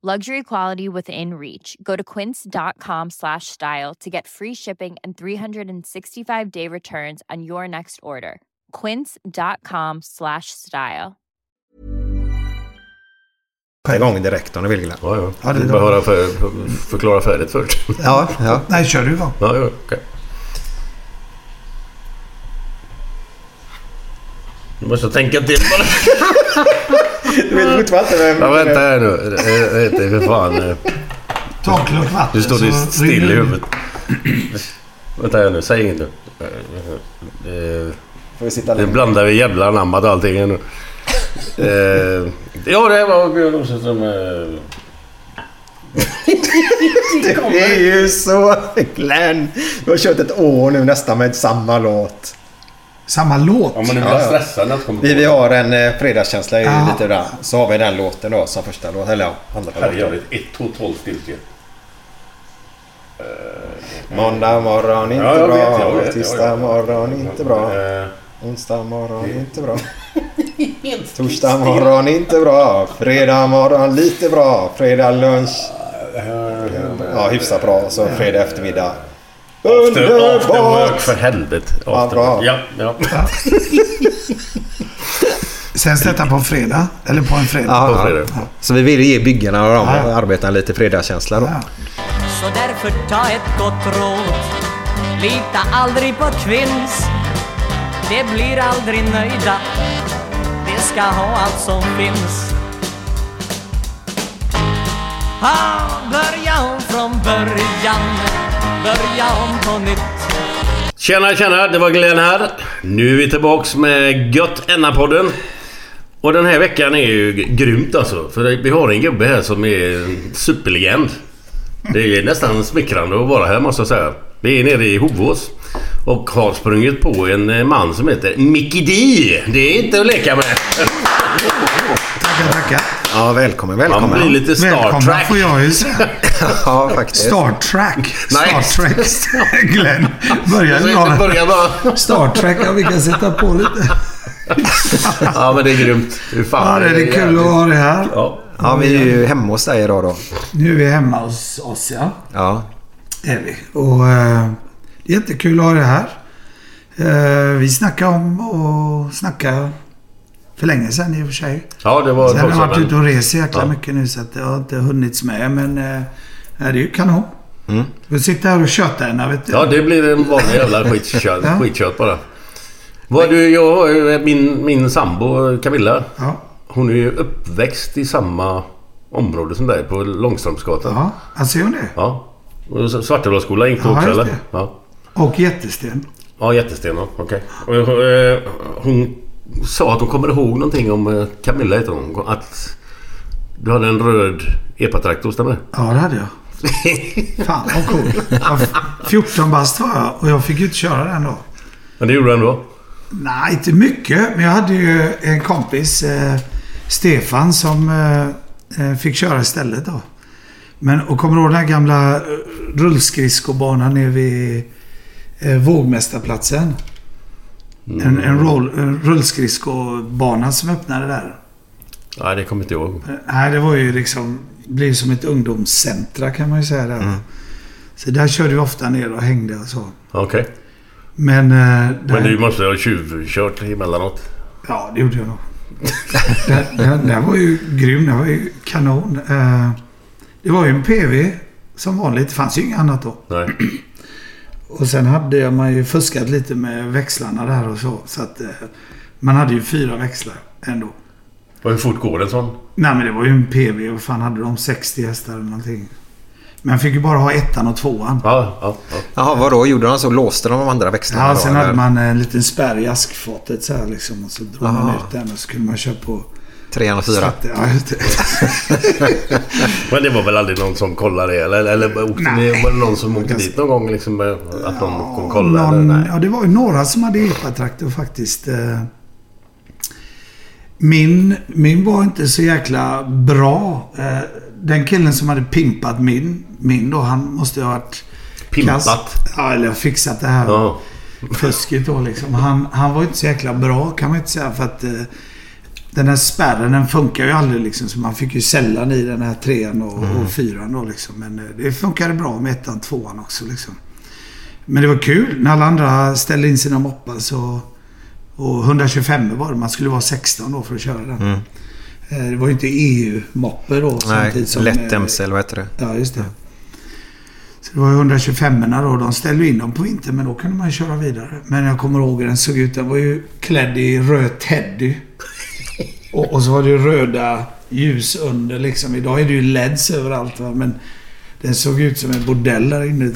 Luxury quality within reach. Go to quince.com slash style to get free shipping and 365 day returns on your next order. Quince.com slash style. igång direkt om du vill Glenn. Ja, ja. Ja, du är bara höra för, förklara färdigt först. Ja, ja. Nej, kör du igång. Ja, ja, okej. Du måste tänka till bara. Du vet fortfarande inte vem... Ja, vänta här nu. Du för fan. Ta en klunk vatten. Nu står det så still i det huvudet. Vänta här nu, säg inget nu. Får vi sitta Det länge? blandar vi jävla anammat och allting nu. Eh, ja, det var Björn Rosenström. eh, Det är ju så Glenn. Du har kört ett år nu nästan med samma låt. Samma låt. Ja, men det blir stressande att komma Vi, vi har en eh, fredagskänsla i Ja. lite där. Så har vi den låten då som första låt. Eller ja, andra låten. Herrejävligt, ett totalt stiltje. Måndag morgon inte Ja, jag bra. vet, jag vet, Tisdag ja, ja. morgon inte bra. Eh, Onsdag morgon inte bra. Torsdag morgon inte bra. Fredag morgon lite bra. Fredag lunch. Ja, hyfsat bra. Så fredag eftermiddag. After, after work för helvete. Ja, After bra. work. Ja, ja. Sänds detta på fredag? Eller på en fredag? Ja, På fredag. ja. Så vi ville ge byggarna och de Ja. arbetarna lite fredagskänsla då. Ja. Så därför ta ett gott råd Lita aldrig på kvinns Det blir aldrig nöjda Det ska ha allt som finns ah, Börja om från början Börja om på nytt Tjena, tjena! Det var Glenn här. Nu är vi tillbaks med Gött Enna-podden. Och den här veckan är ju grymt alltså. För vi har en gubbe här som är en superlegend. Det är nästan smickrande att vara här måste jag säga. Vi är nere i Hovås. Och har sprungit på en eh, man som heter Mickey D. Det är inte att leka med. Tackar, tackar. Ja, välkommen, Man välkommen. blir lite Star Välkomna Trek. får jag ju säga. Ja, faktiskt. Star Trek. Nej. Star Trek. Glenn. Börja bara... Star Trek. Ja, vi kan sätta på lite. Ja men det är grymt. Hur Ja, fan. det är det kul att ha det här. Ja. Ja, vi är ju hemma hos dig idag då. Nu är vi hemma hos oss, ja. Ja. är vi. Och eh, det är jättekul att ha det här. Eh, vi snackade om och snackade för länge sedan i och för sig. ja, det var Sen har jag varit ute och rest jäkla Ja. mycket nu så att det har inte hunnits med. Men eh, nej, det är ju kanon. Mm. Vi sitter här och tjötar en, vet du. Ja, det blir en vanlig jävla skitkött, Ja. skitkött bara. Vad du, jag min, min sambo Camilla. Ja, Hon är ju uppväxt i samma område som dig på Långströmsgatan. ja. alltså gör det. Ja. Svartedalsskolan gick du också eller? Ja. Och jättesten. Ja, jättesten. ja. Okej. Och, eh, Hon sa att hon kommer ihåg någonting om eh, Camilla heter hon. Att du hade en röd epatraktor, stämmer det? Ja, det hade jag. Fan vad cool. Ja, 14 bast var jag och jag fick ju inte köra den då. Men det gjorde du ändå? Nej, inte mycket. Men jag hade ju en kompis, eh, Stefan, som eh, eh, fick köra istället då. Men, och kommer du ihåg den här gamla rullskridskobanan nere vid eh, Vågmästarplatsen. En, en, roll, en rullskridskobana som öppnade där. Nej, det kommer inte ihåg. Eh, Nej, det var ju liksom... blev som ett ungdomscentra kan man ju säga där. Så där körde vi ofta ner och hängde och så. Okej. Men... eh, där, Men du måste ha tjuvkört emellanåt. Ja, det gjorde jag nog. den, den, den var ju grym. Den var ju kanon. Eh, det var ju en PV som vanligt. Det fanns ju inget annat då. Nej. Och sen hade man ju fuskat lite med växlarna där och så. Så att eh, man hade ju fyra växlar ändå. Och hur fort går en sån? Nej men det var ju en PV. Vad fan hade de? 60 hästar eller någonting. Men jag fick ju bara ha ettan och tvåan. Ja, ja, ja. Jaha, vadå? Gjorde de så? Låste de de andra växlarna Ja, då, sen eller? hade man en liten spärr i askfatet så här liksom. Och så drog man Aha. ut den och så kunde man köra på... Trean och fyra? Satte- Ja, just det. Men det var väl aldrig någon som kollade det? Eller, eller åkte det, var det någon som åkte dit någon gång? Liksom, med- att någon kom och kollade? någon, eller? Nej. ja, det var ju några som hade epatraktor faktiskt. eh. Min, min var inte så jäkla bra. Eh, Den killen som hade pimpat min, min då, han måste ju ha varit... Pimpat? kass- Ja, eller fixat det här Ja. fusket då liksom. Han, han var inte så jäkla bra kan man inte säga för att eh, den här spärren den funkar ju aldrig liksom. Så man fick ju sällan i den här trean och, och fyran då liksom. Men eh, det funkade bra med ettan, tvåan också liksom. Men det var kul när alla andra ställde in sina moppar så... Och 125 var det. Man skulle vara 16 då för att köra den. Eh, Det var ju inte EU-moppe då Nej, som... lätt eh, MC eller vad heter det? Ja, just det. Så det var ju 125 då. De ställde in dem på vintern, men då kunde man ju köra vidare. Men jag kommer ihåg hur den såg ut. Den var ju klädd i röd teddy. Och, och så var det ju röda ljus under liksom. Idag är det ju LEDs överallt va? men den såg ut som en bordell där inne.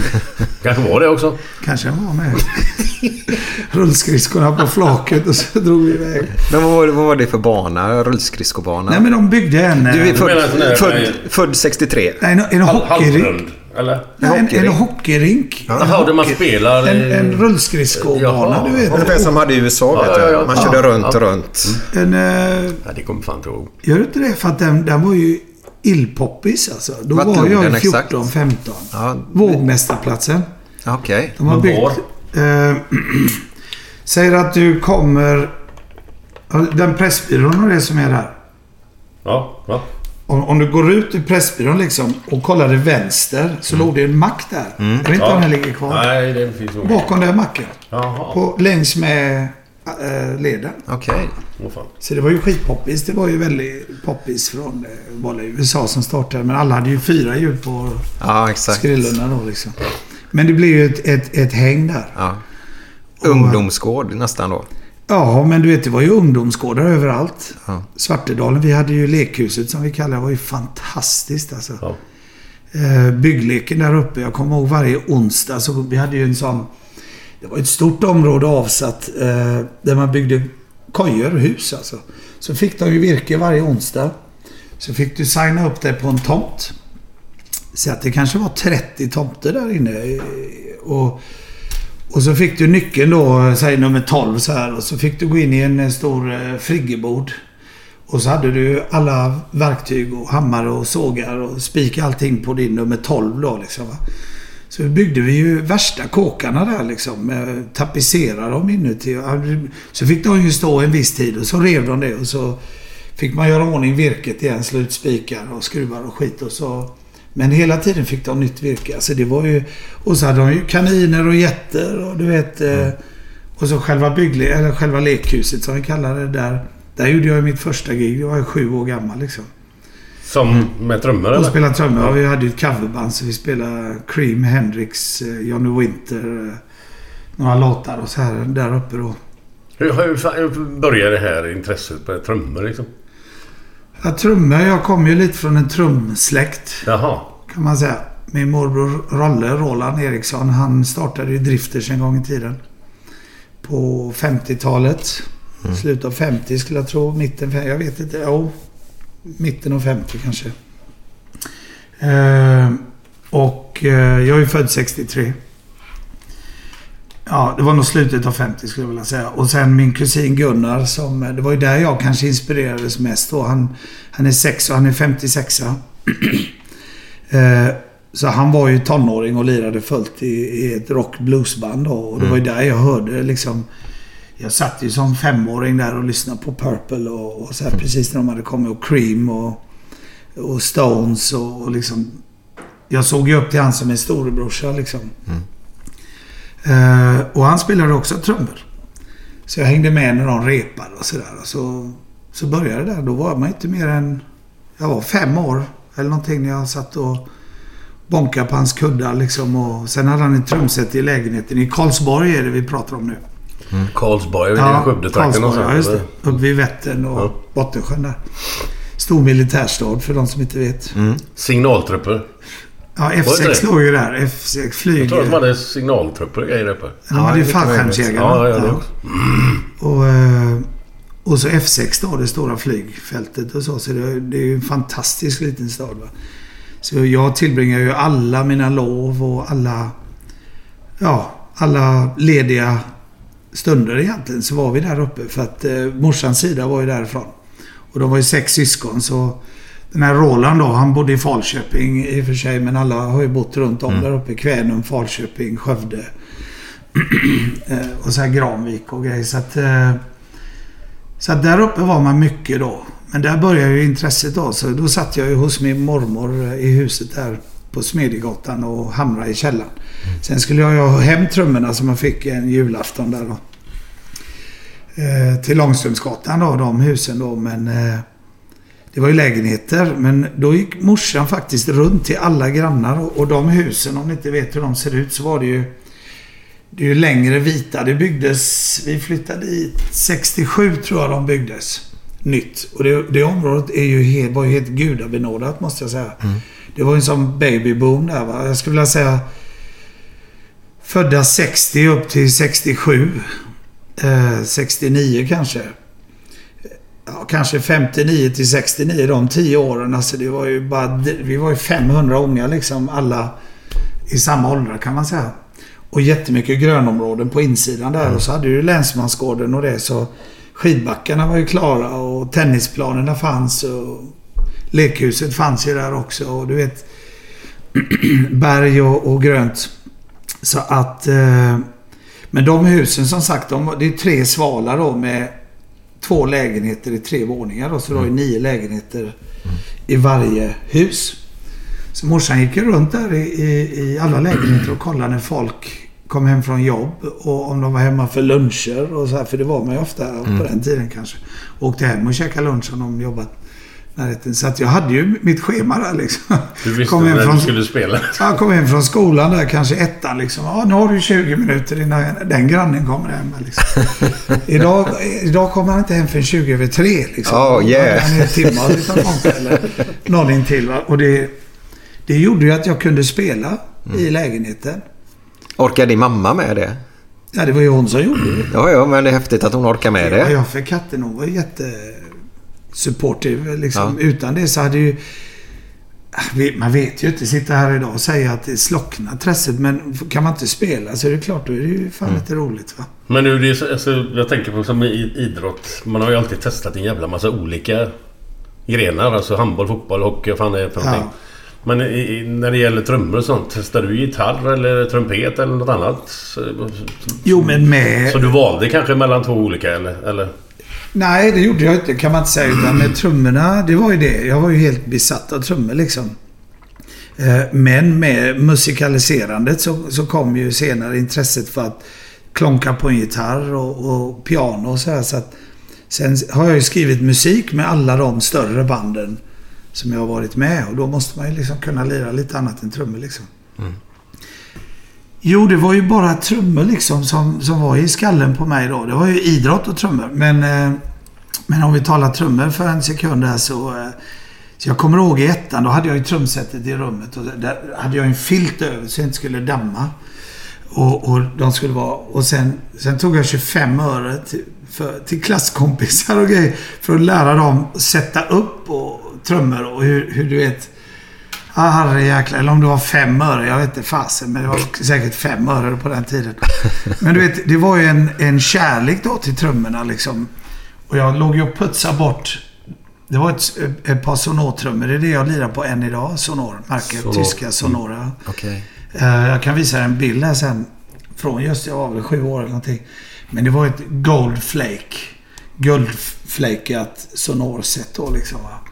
Kanske var det också. Kanske den var med. Rullskridskorna på flaket och så drog vi iväg. Men vad var, vad var det för bana? Rullskridskobana? Nej men de byggde en... Du är eh, där- född, född, född 63? nej, en, en hockeyrink. Halvrund. Eller? Nej, en, en hockeyrink. Jaha, där man spelar... En, en rullskridskobana, du vet. Ungefär som hade i USA, vet Ja, ja, du. ja. Man Ja, körde runt ja. och runt. En, eh, Ja, det kommer fan inte ihåg. gör du inte det? För att den, den var ju illpoppis alltså. Då Vad var jag den ju exakt? 14, 15. Ja. Vågmästarplatsen. Okej. De har byggt... var? Eh, säger att du kommer... Den Pressbyrån och det som är där. Ja, ja. Om, om du går ut ur Pressbyrån liksom och kollar till vänster så låg det en mack där. Jag vet inte ja. om den ligger kvar. Nej, det finns nog. Bakom den macken. Jaha. På, längs med äh, leden. Okej. Åh, fan. Så det var ju skitpoppis. Det var ju väldigt poppis från eh, var det USA som startade. Men alla hade ju fyra hjul på Ja, exakt. skrillorna då liksom. Men det blev ju ett, ett, ett häng där. Ja. Ungdomsgård nästan då. Ja, men du vet det var ju ungdomsgårdar överallt. Ja. Svartedalen, vi hade ju lekhuset som vi kallar det. var ju fantastiskt alltså. Ja. Eh, byggleken där uppe. Jag kommer ihåg varje onsdag så vi hade ju en sån... Det var ett stort område avsatt eh, där man byggde kojor och hus alltså. Så fick de ju virke varje onsdag. Så fick du signa upp dig på en tomt. Så att det kanske var 30 tomter där inne. eh, Och, och så fick du nyckeln då, säg nummer 12 så här. Och så fick du gå in i en stor eh, friggebod. Och så hade du alla verktyg och hammare och sågar och spika allting på din nummer 12 då liksom. Va? Så byggde vi ju värsta kåkarna där liksom. Tapetserade dem inuti. Så fick de ju stå en viss tid och så rev de det och så fick man göra ordning virket igen. slutspikar och skruvar och skit och så. Men hela tiden fick de nytt virke. Alltså det var ju... Och så hade de ju kaniner och getter och du vet... eh, Och så själva byggle, eller själva lekhuset som vi kallar det där. Där gjorde jag mitt första gig. Jag var ju sju år gammal liksom. Som med trummor Och eller? spelade trummor. Ja, vi hade ju ett coverband så vi spelade Cream, Hendrix, eh, Johnny Winter. eh, Några låtar och så här där uppe då. Hur, hur, hur började det här intresset med trummor liksom? Ja, trummor. Jag kommer ju lite från en trumsläkt. Jaha. Kan man säga. Min morbror Rolle, Roland Eriksson, han startade ju Drifters en gång i tiden. På 50-talet. Slutet av 50 skulle jag tro. Mitten, jag vet inte. Jo, mitten av 50 kanske. Eh, och eh, jag är född 63. Ja, det var nog slutet av 50 skulle jag vilja säga. Och sen min kusin Gunnar som... Det var ju där jag kanske inspirerades mest då. Han, han är sex och han är 56. Eh, så han var ju tonåring och lirade fullt i, i ett rock bluesband då. Och det var ju där jag hörde liksom... Jag satt ju som femåring där och lyssnade på Purple och, och så här, precis när de hade kommit. Och Cream och, och Stones och, och liksom... Jag såg ju upp till han som en storebrorsa liksom. Eh, och han spelade också trummor. Så jag hängde med när de repade och sådär. Så, så började det där. Då var man inte mer än... Jag var fem år eller någonting när jag satt och bonkade på hans kuddar liksom. Och sen hade han en trumset i lägenheten. I Karlsborg är det vi pratar om nu. Karlsborg, är det ja, Skövdetrakten Karlsborg, någonstans? ja, just det. Uppe vid Vättern och Ja. Bottensjön där. Stor militärstad för de som inte vet. Signaltrupper. Ja, Mm. Var det F6 det? låg ju där. F6 flyg. Jag tror att de hade signaltrupper och grejer uppe. Ja, men det är fallskärmsjägarna. Ja, ja, det också. Och, eh, och så F6 då, det stora flygfältet och så. Så det, det är ju en fantastisk liten stad. Va? Så jag tillbringar ju alla mina lov och alla... Ja, alla lediga stunder egentligen så var vi där uppe. För att eh, morsans sida var ju därifrån. Och de var ju sex syskon så... Den här Roland då, han bodde i Falköping i och för sig. Men alla har ju bott runt om där uppe. Kvänum, Falköping, Skövde. Eh, och så här Granvik och grejer. Så att, eh, så att där uppe var man mycket då. Men där började ju intresset då. Så då satt jag ju hos min mormor i huset där på Smedjegatan och hamrade i källaren. Sen skulle jag ha hem trummorna som jag fick en julafton där då. Eh, till Långströmsgatan då, de husen då. Men eh, det var ju lägenheter. Men då gick morsan faktiskt runt till alla grannar. Och, och de husen, om ni inte vet hur de ser ut, så var det ju det är ju längre vita. Det byggdes... Vi flyttade dit 67 tror jag de byggdes. Nytt. Och det, det området är ju helt, var ju helt gudabenådat måste jag säga. Det var ju en sån babyboom där va. Jag skulle vilja säga... Födda 60 upp till 67. Eh, 69 kanske. Ja, kanske 59 till 69 de 10 åren. Alltså det var ju bara... Vi var ju 500 unga liksom. Alla i samma åldrar kan man säga. Och jättemycket grönområden på insidan där. Och så hade du länsmansgården och det. Så skidbackarna var ju klara och tennisplanerna fanns. Och lekhuset fanns ju där också. Och du vet berg och, och grönt. Så att... Eh, men de husen som sagt, de, det är tre svalar då med två lägenheter i tre våningar. Då, så det var ju nio lägenheter i varje hus. Så morsan gick ju runt där i, i, i alla lägenheter och kollade när folk kom hem från jobb och om de var hemma för luncher och så här. För det var man ju ofta på den tiden kanske. Åkte hem och käkade lunch om de jobbat närheten. Så att jag hade ju mitt schema där liksom. Du visste Kom när från- du skulle spela. Jag kom hem från skolan där, kanske ettan liksom. Ja, nu har du 20 minuter innan den grannen kommer hem. Liksom. idag, idag kommer han inte hem förrän 20 över 3 liksom. Oh, yeah. Han är en timme utan sånt eller någonting till. Va? Och det, det gjorde ju att jag kunde spela i lägenheten. Orkar din mamma med det? Ja, det var ju hon som gjorde det. Ja, ja, men det är häftigt att hon orkar med Ja, det. ja, för katten hon var jätte supportive. Liksom. Ja. Utan det så hade ju... Vi- Man vet ju inte sitta här idag och säga att det slocknar intresset. Men kan man inte spela så är det klart, då är det ju fan Mm. lite roligt. Va? Men nu, det är så, alltså, jag tänker på som i idrott. Man har ju alltid testat en jävla massa olika grenar. Alltså handboll, fotboll, hockey och fan det är för någonting. Ja. Men i, i, när det gäller trummor och sånt. Testar du gitarr eller trumpet eller något annat? Jo, men med... så du valde kanske mellan två olika eller? eller? Nej, det gjorde jag inte kan man inte säga. Utan med trummorna, det var ju det. Jag var ju helt besatt av trummor liksom. Eh, Men med musikaliserandet så, så kom ju senare intresset för att klonka på en gitarr och, och piano och så här. Så att, sen har jag ju skrivit musik med alla de större banden som jag har varit med. Och då måste man ju liksom kunna lira lite annat än trummor liksom. Jo, det var ju bara trummor liksom som, som var i skallen på mig då. Det var ju idrott och trummor. Men, eh, men om vi talar trummor för en sekund här så... Eh, så jag kommer ihåg i ettan, då hade jag ju trumsetet i rummet och där hade jag en filt över så jag inte skulle damma. Och, och de skulle vara... Och sen, sen tog jag 25 öre till, för, till klasskompisar och grejer för att lära dem att sätta upp och trummor och hur, hur du vet... Herrejäklar. Eller om det var fem öre. Jag vet inte fasen. Men det var säkert fem öre på den tiden. Men du vet, det var ju en, en kärlek då till trummorna liksom. Och jag låg ju och putsade bort Det var ett, ett par Sonor-trummor. Det är det jag lirar på än idag. Sonor. Märket. Sonor. Tyska Sonora. Okej. Eh, jag kan visa en bild här sen. Från just, jag var väl sju år eller någonting. Men det var ett Gold Flake. Guldflakeat Sonor-set då liksom. Va?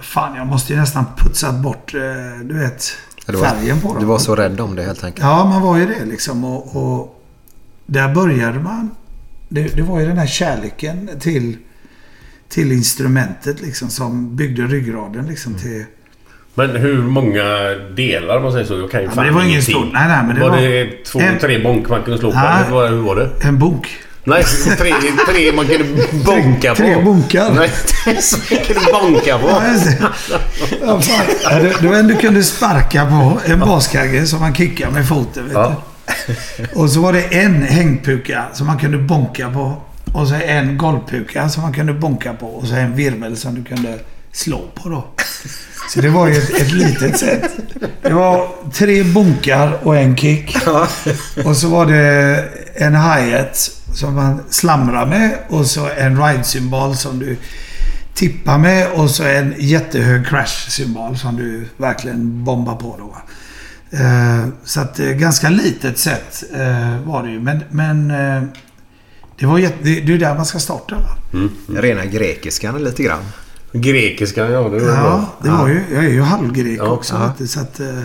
Fan, jag måste ju nästan putsat bort, eh, du vet, Ja, Du var, färgen på dem. du var så rädd om det helt enkelt. Ja, man var ju det liksom. Och, och där började man. Det, det var ju den här kärleken till, till instrumentet liksom som byggde ryggraden liksom Mm. till... Men hur många delar om man säger så? Jag kan ju Ja, fan men det var ingen stor- nej, nej, men det var, var- det två, en- tre bonk man kunde slå på? Nej. Hur var det? En bok. Nej, tre, tre man kunde bonka på. tre bonkar. Nej, som man kunde bonka på. Ja. Ja, det, det var en du kunde sparka på. En baskagge som man kickade med foten. Vet Ja. du. Och så var det en hängpuka som man kunde bonka på. Och så en golvpuka som man kunde bonka på. Och så en virvel som du kunde slå på då. Så det var ju ett, ett litet set. Det var tre bonkar och en kick. Och så var det en hi-hat som man slamrar med. Och så en ride-symbol som du tippar med. Och så en jättehög crash-symbol som du verkligen bombar på då. Eh, så att eh, ganska litet set eh, var det ju. Men, men det var jätte, det, det är där man ska starta va? Rena grekiskan lite grann. Grekiska, ja det var Ja, bra. det var ju, jag är ju halvgrek Ja, också. ja. Så att, eh,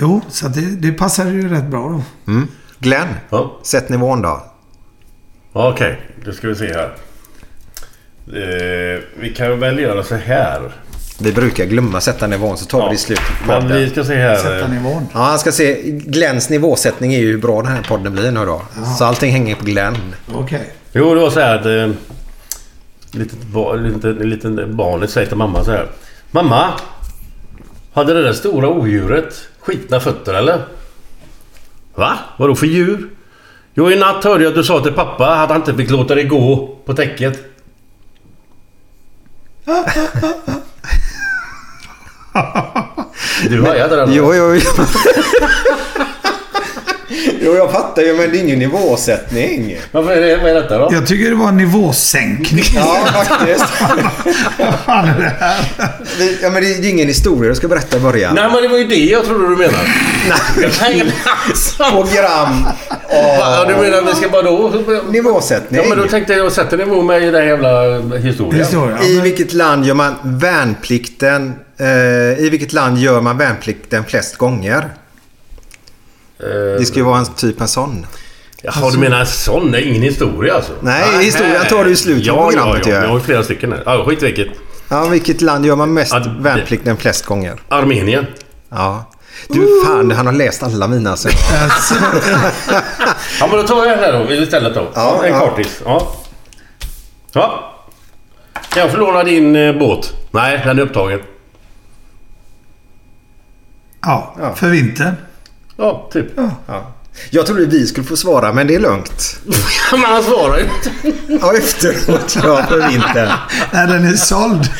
jo, så att det, det passade ju rätt bra då. Mm. Glenn, Ja, sätt nivån då. Ja, okej. Då ska vi se här. Eh, vi kan väl göra så här. Vi brukar glömma sätta nivån så tar vi det i slutet Men vi ska se här. Sätta nivån. Ja, han ska se. Glens nivåsättning är ju hur bra den här podden blir nu då. Så allting hänger på Glenn. Okej. Jo, det var så här att... Eh, litet, ba, litet, litet barnet säger till mamma så här. Mamma! Hade det där stora odjuret skitna fötter eller? Va? Vadå för djur? Jo, i natt hörde jag att du sa till pappa att han inte fick låta det gå på täcket. Du hajade den? Jo, jo, jo. Jo, jag fattar ju men det är ingen nivåsättning. Varför är det, vad är detta då? Jag tycker det var en nivåsänkning. Ja, faktiskt. Vad fan är det här? Vi- Ja, men det är ingen historia du ska berätta i början. Nej men det var ju det jag trodde du menade. Nej, alltså. Program Ja, och du menar vi ska bara då... nivåsättning. Ja men då tänkte jag sätta nivå med i den jävla historien. Historia. I vilket land gör man värnplikten? Eh, I vilket land gör man värnplikten flest gånger? Eh, Det ska ju vara en typ en sån. Jaha du menar sån? Nej, ingen historia alltså? Nej, historien tar du i slutet ja, av programmet ja, ja. Jag har ju flera stycken här. Ja, skit vilket. Ja, vilket land gör man mest det- värnplikten flest gånger? Armenien. Ja. Du, fan, han har läst alla mina alltså. Ja men då tar jag den här då istället då. Ja, en ja. kortis. Ja. Ja. Kan jag få låna din eh, båt? Nej, den är upptagen. Ja, Ja. för vintern. Ja, typ. Ja. Jag trodde vi skulle få svara, men det är lugnt. men han svarar ju inte. Ja, efteråt. Ja, för vintern. När den är såld.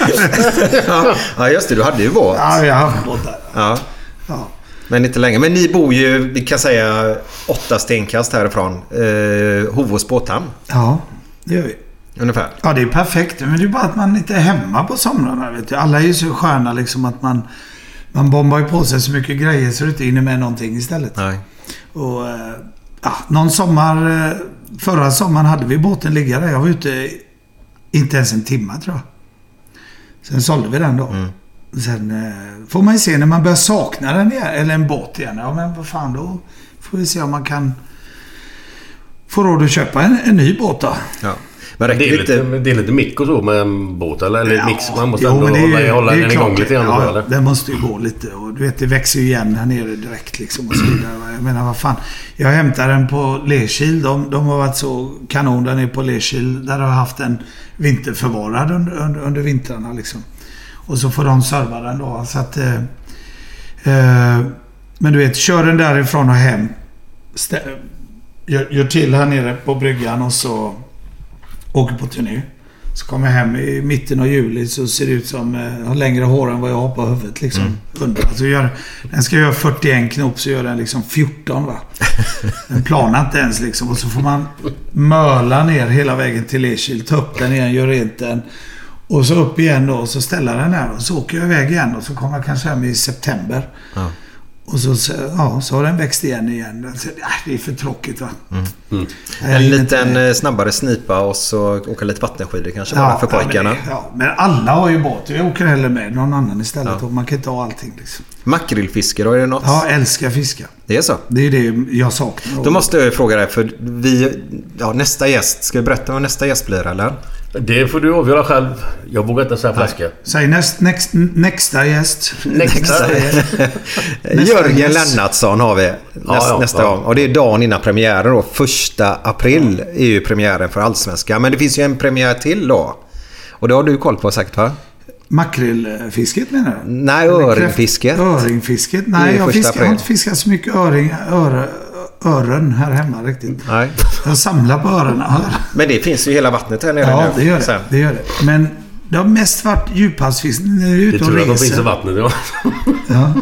Ja, ja just det. Du hade ju båt. ja, jag har haft båtar. Ja. Ja. Men inte länge. Men ni bor ju, vi kan säga, åtta stenkast härifrån. Eh, Hovås båthamn, ja, det gör vi. ungefär. Ja, det är perfekt. Men det är bara att man inte är hemma på somrarna. Vet du. Alla är ju så sköna liksom att man... Man bombar ju på sig så mycket grejer så du inte hinner med någonting istället. Nej. Och, eh, ja, någon sommar... eh, Förra sommaren hade vi båten ligga där. Jag var ute inte ens en timme tror jag. Sen sålde vi den då. Sen eh, får man ju se när man börjar sakna den igen, eller en båt igen. Ja men vad fan då får vi se om man kan få råd att köpa en, en ny båt då. Ja. Men Det är, lite, inte... det är lite mick och så med en båt eller? Eller mix. Man måste jo, ändå det hålla, hålla det den igång lite grann. Ja, ja, eller? den måste ju gå lite. Och du vet, det växer ju igen här nere direkt liksom och så vidare. Jag menar, vad fan. Jag hämtar den på Lerkil. De, de har varit så kanon där nere på Lerkil. Där har jag haft en vinterförvarad under, under, under vintrarna liksom. Och så får de serva den då. Så att... Eh, eh, men du vet, kör den därifrån och hem. Stä- gör, gör till här nere på bryggan och så åker på turné. Så kommer jag hem i mitten av juli så ser det ut som eh, har längre hår än vad jag har på huvudet. Liksom, under. Alltså, gör, den ska göra 41 knop så gör den liksom 14 va. Den planar inte ens liksom. Och så får man möla ner hela vägen till Lerkil. Ta upp den igen, göra rent den. Och så upp igen då och så ställa den där och så åker jag iväg igen och så kommer jag kanske hem i september. Ja. Och så, så- ja, så har den växt igen igen. Alltså, det är för tråkigt va. Mm. Jag En liten inte- eh, snabbare snipa och så åka lite vattenskidor kanske bara för pojkarna. Ja men, ja, men alla har ju båt. Jag åker hellre med någon annan istället. Och man kan inte ha allting liksom. Makrillfiske då, är det något? Ja, älskar fiska. Det är så? Det är det jag saknar. Då måste jag fråga dig för vi... Ja, nästa gäst. Ska vi berätta vad nästa gäst blir eller? Det får du avgöra själv. Jag vågar inte säga flaska. Säg näst, näst, nästa gäst. Nästa. Jörgen gäst. Lennartsson har vi näst, ja, nästa ja. gång. Och det är dagen innan premiären då. Första april är ju premiären för Allsvenskan. Men det finns ju en premiär till då. Och det har du koll på säkert va? Makrillfisket menar du? Nej, öringfisket. Öringfisket? Det Nej, är jag, fiskar, jag har inte fiskat så mycket öring, öre, öron här hemma riktigt. Nej. Jag samlar på öronen. Men det finns ju i hela vattnet här nere Ja, nu. det gör det. Sen. det gör det. Men det har mest varit djuphavsfisk. När jag är Det ute är och tur att de finns i reser. vattnet. Ja. Ja.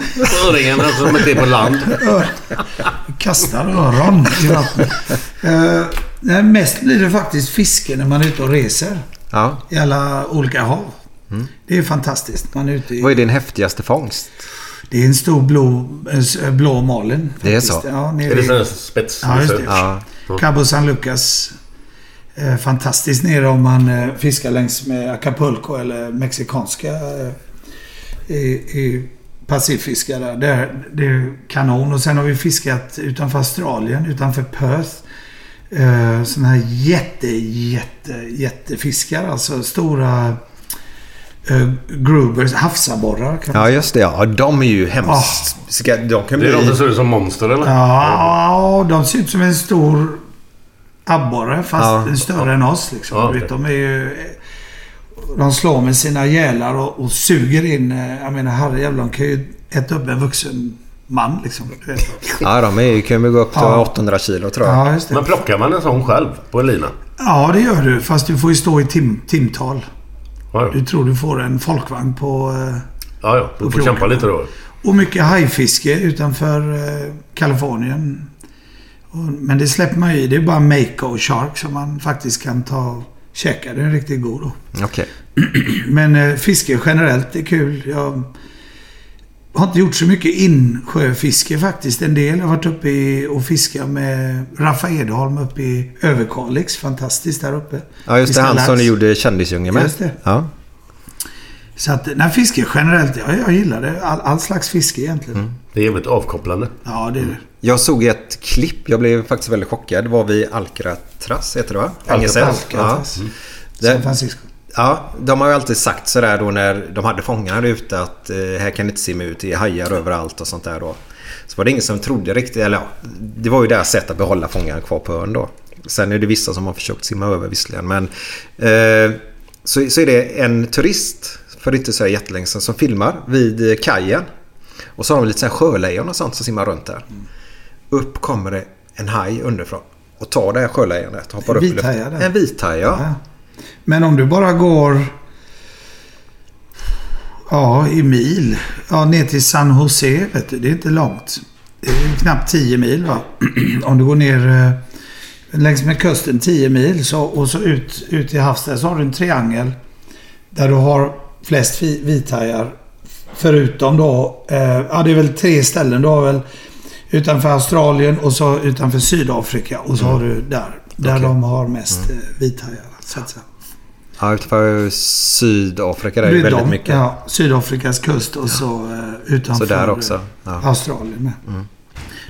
Öringarna som inte är på land. Ör- Kastar öron i vattnet. Eh, nej, mest blir det faktiskt fiske när man är ute och reser. Ja. I alla olika hav. Det är fantastiskt. Man är ute i... Vad är din häftigaste fångst? Det är en stor blå, eh, blå Malin. Det är så? Ja, Är det i sån spets? Ja, just det. Ja. Cabo San Lucas. Eh, fantastiskt nere om man eh, fiskar längs med Acapulco eller mexikanska eh, i, i Pacifiska där. Det är, det är kanon. Och sen har vi fiskat utanför Australien, utanför Perth. Eh, såna här jätte, jätte, jättefiskar. Alltså stora eh, grubers, havsabborrar Ja, just det. Ja, de är ju hemskt... Ska- De kan Det är de bli... som ser ut som monster eller? Ja, de ser ut som en stor abborre fast Ja. en större än oss. Liksom. Ja, okej. de är ju... De slår med sina gälar och, och suger in... eh, Jag menar herrejävlar, de kan ju äta upp en vuxen man liksom. Ja, de är, ju- kan ju gå upp till Ja. 800 kilo tror jag. Ja, just det. Men plockar man en sån själv på en lina? Ja, det gör du. Fast du får ju stå i tim, timtal. Ja, Du tror du får en folkvagn på... eh, ja, ja. Du får kroken. kämpa lite då. Och mycket hajfiske utanför eh, Kalifornien. Och, men det släpper man ju i. Det är bara Mako Shark som man faktiskt kan ta och käka. Det är riktigt god då. Okej. Men eh, fiske generellt är kul. Jag har inte gjort så mycket insjöfiske faktiskt. En del. Jag har varit uppe i och fiskat med Raffa Edholm uppe i Överkalix. Fantastiskt där uppe. Ja, just det. Han som du gjorde Kändisdjungeln med. Just det. Ja. Så att, nej, fiske generellt. Ja, jag gillar det. All, all slags fiske egentligen. Det är jävligt avkopplande. Ja, det är det. Jag såg ett klipp. Jag blev faktiskt väldigt chockad. Det var vid Alcatraz, heter det va? Alcatraz. Ja. San Det, Francisco. Ja, de har ju alltid sagt sådär då när de hade fångarna ute att eh, här kan ni inte simma ut. Det är hajar överallt och sånt där då. Så var det ingen som trodde riktigt. Eller ja, det var ju deras sätt att behålla fångarna kvar på ön då. Sen är det vissa som har försökt simma över visserligen. Men eh, så, så är det en turist för inte så jättelänge sedan som filmar vid eh, kajen. Och så har de lite sjölejon och sånt som simmar runt där. Upp kommer det en haj underifrån. Och tar det här sjölejonet och hoppar En vithaj? En vithaj, ja. Men om du bara går... Ja, i mil. Ja, ner till San Jose, vet du. Det är inte långt. Det är knappt 10 mil, va? om du går ner eh, längs med kusten 10 mil så, och så ut, ut i havs där så har du en triangel. Där du har flest vithajar. Förutom då... Eh, ja, det är väl tre ställen. Du har väl utanför Australien och så utanför Sydafrika. Och så har du där. Där Okej. de har mest eh, vithajar. Så att säga. Ja, utanför Sydafrika där är Det väldigt de, mycket. Ja, Sydafrikas kust och så eh, utanför Så där också. Ja. eh, Australien med.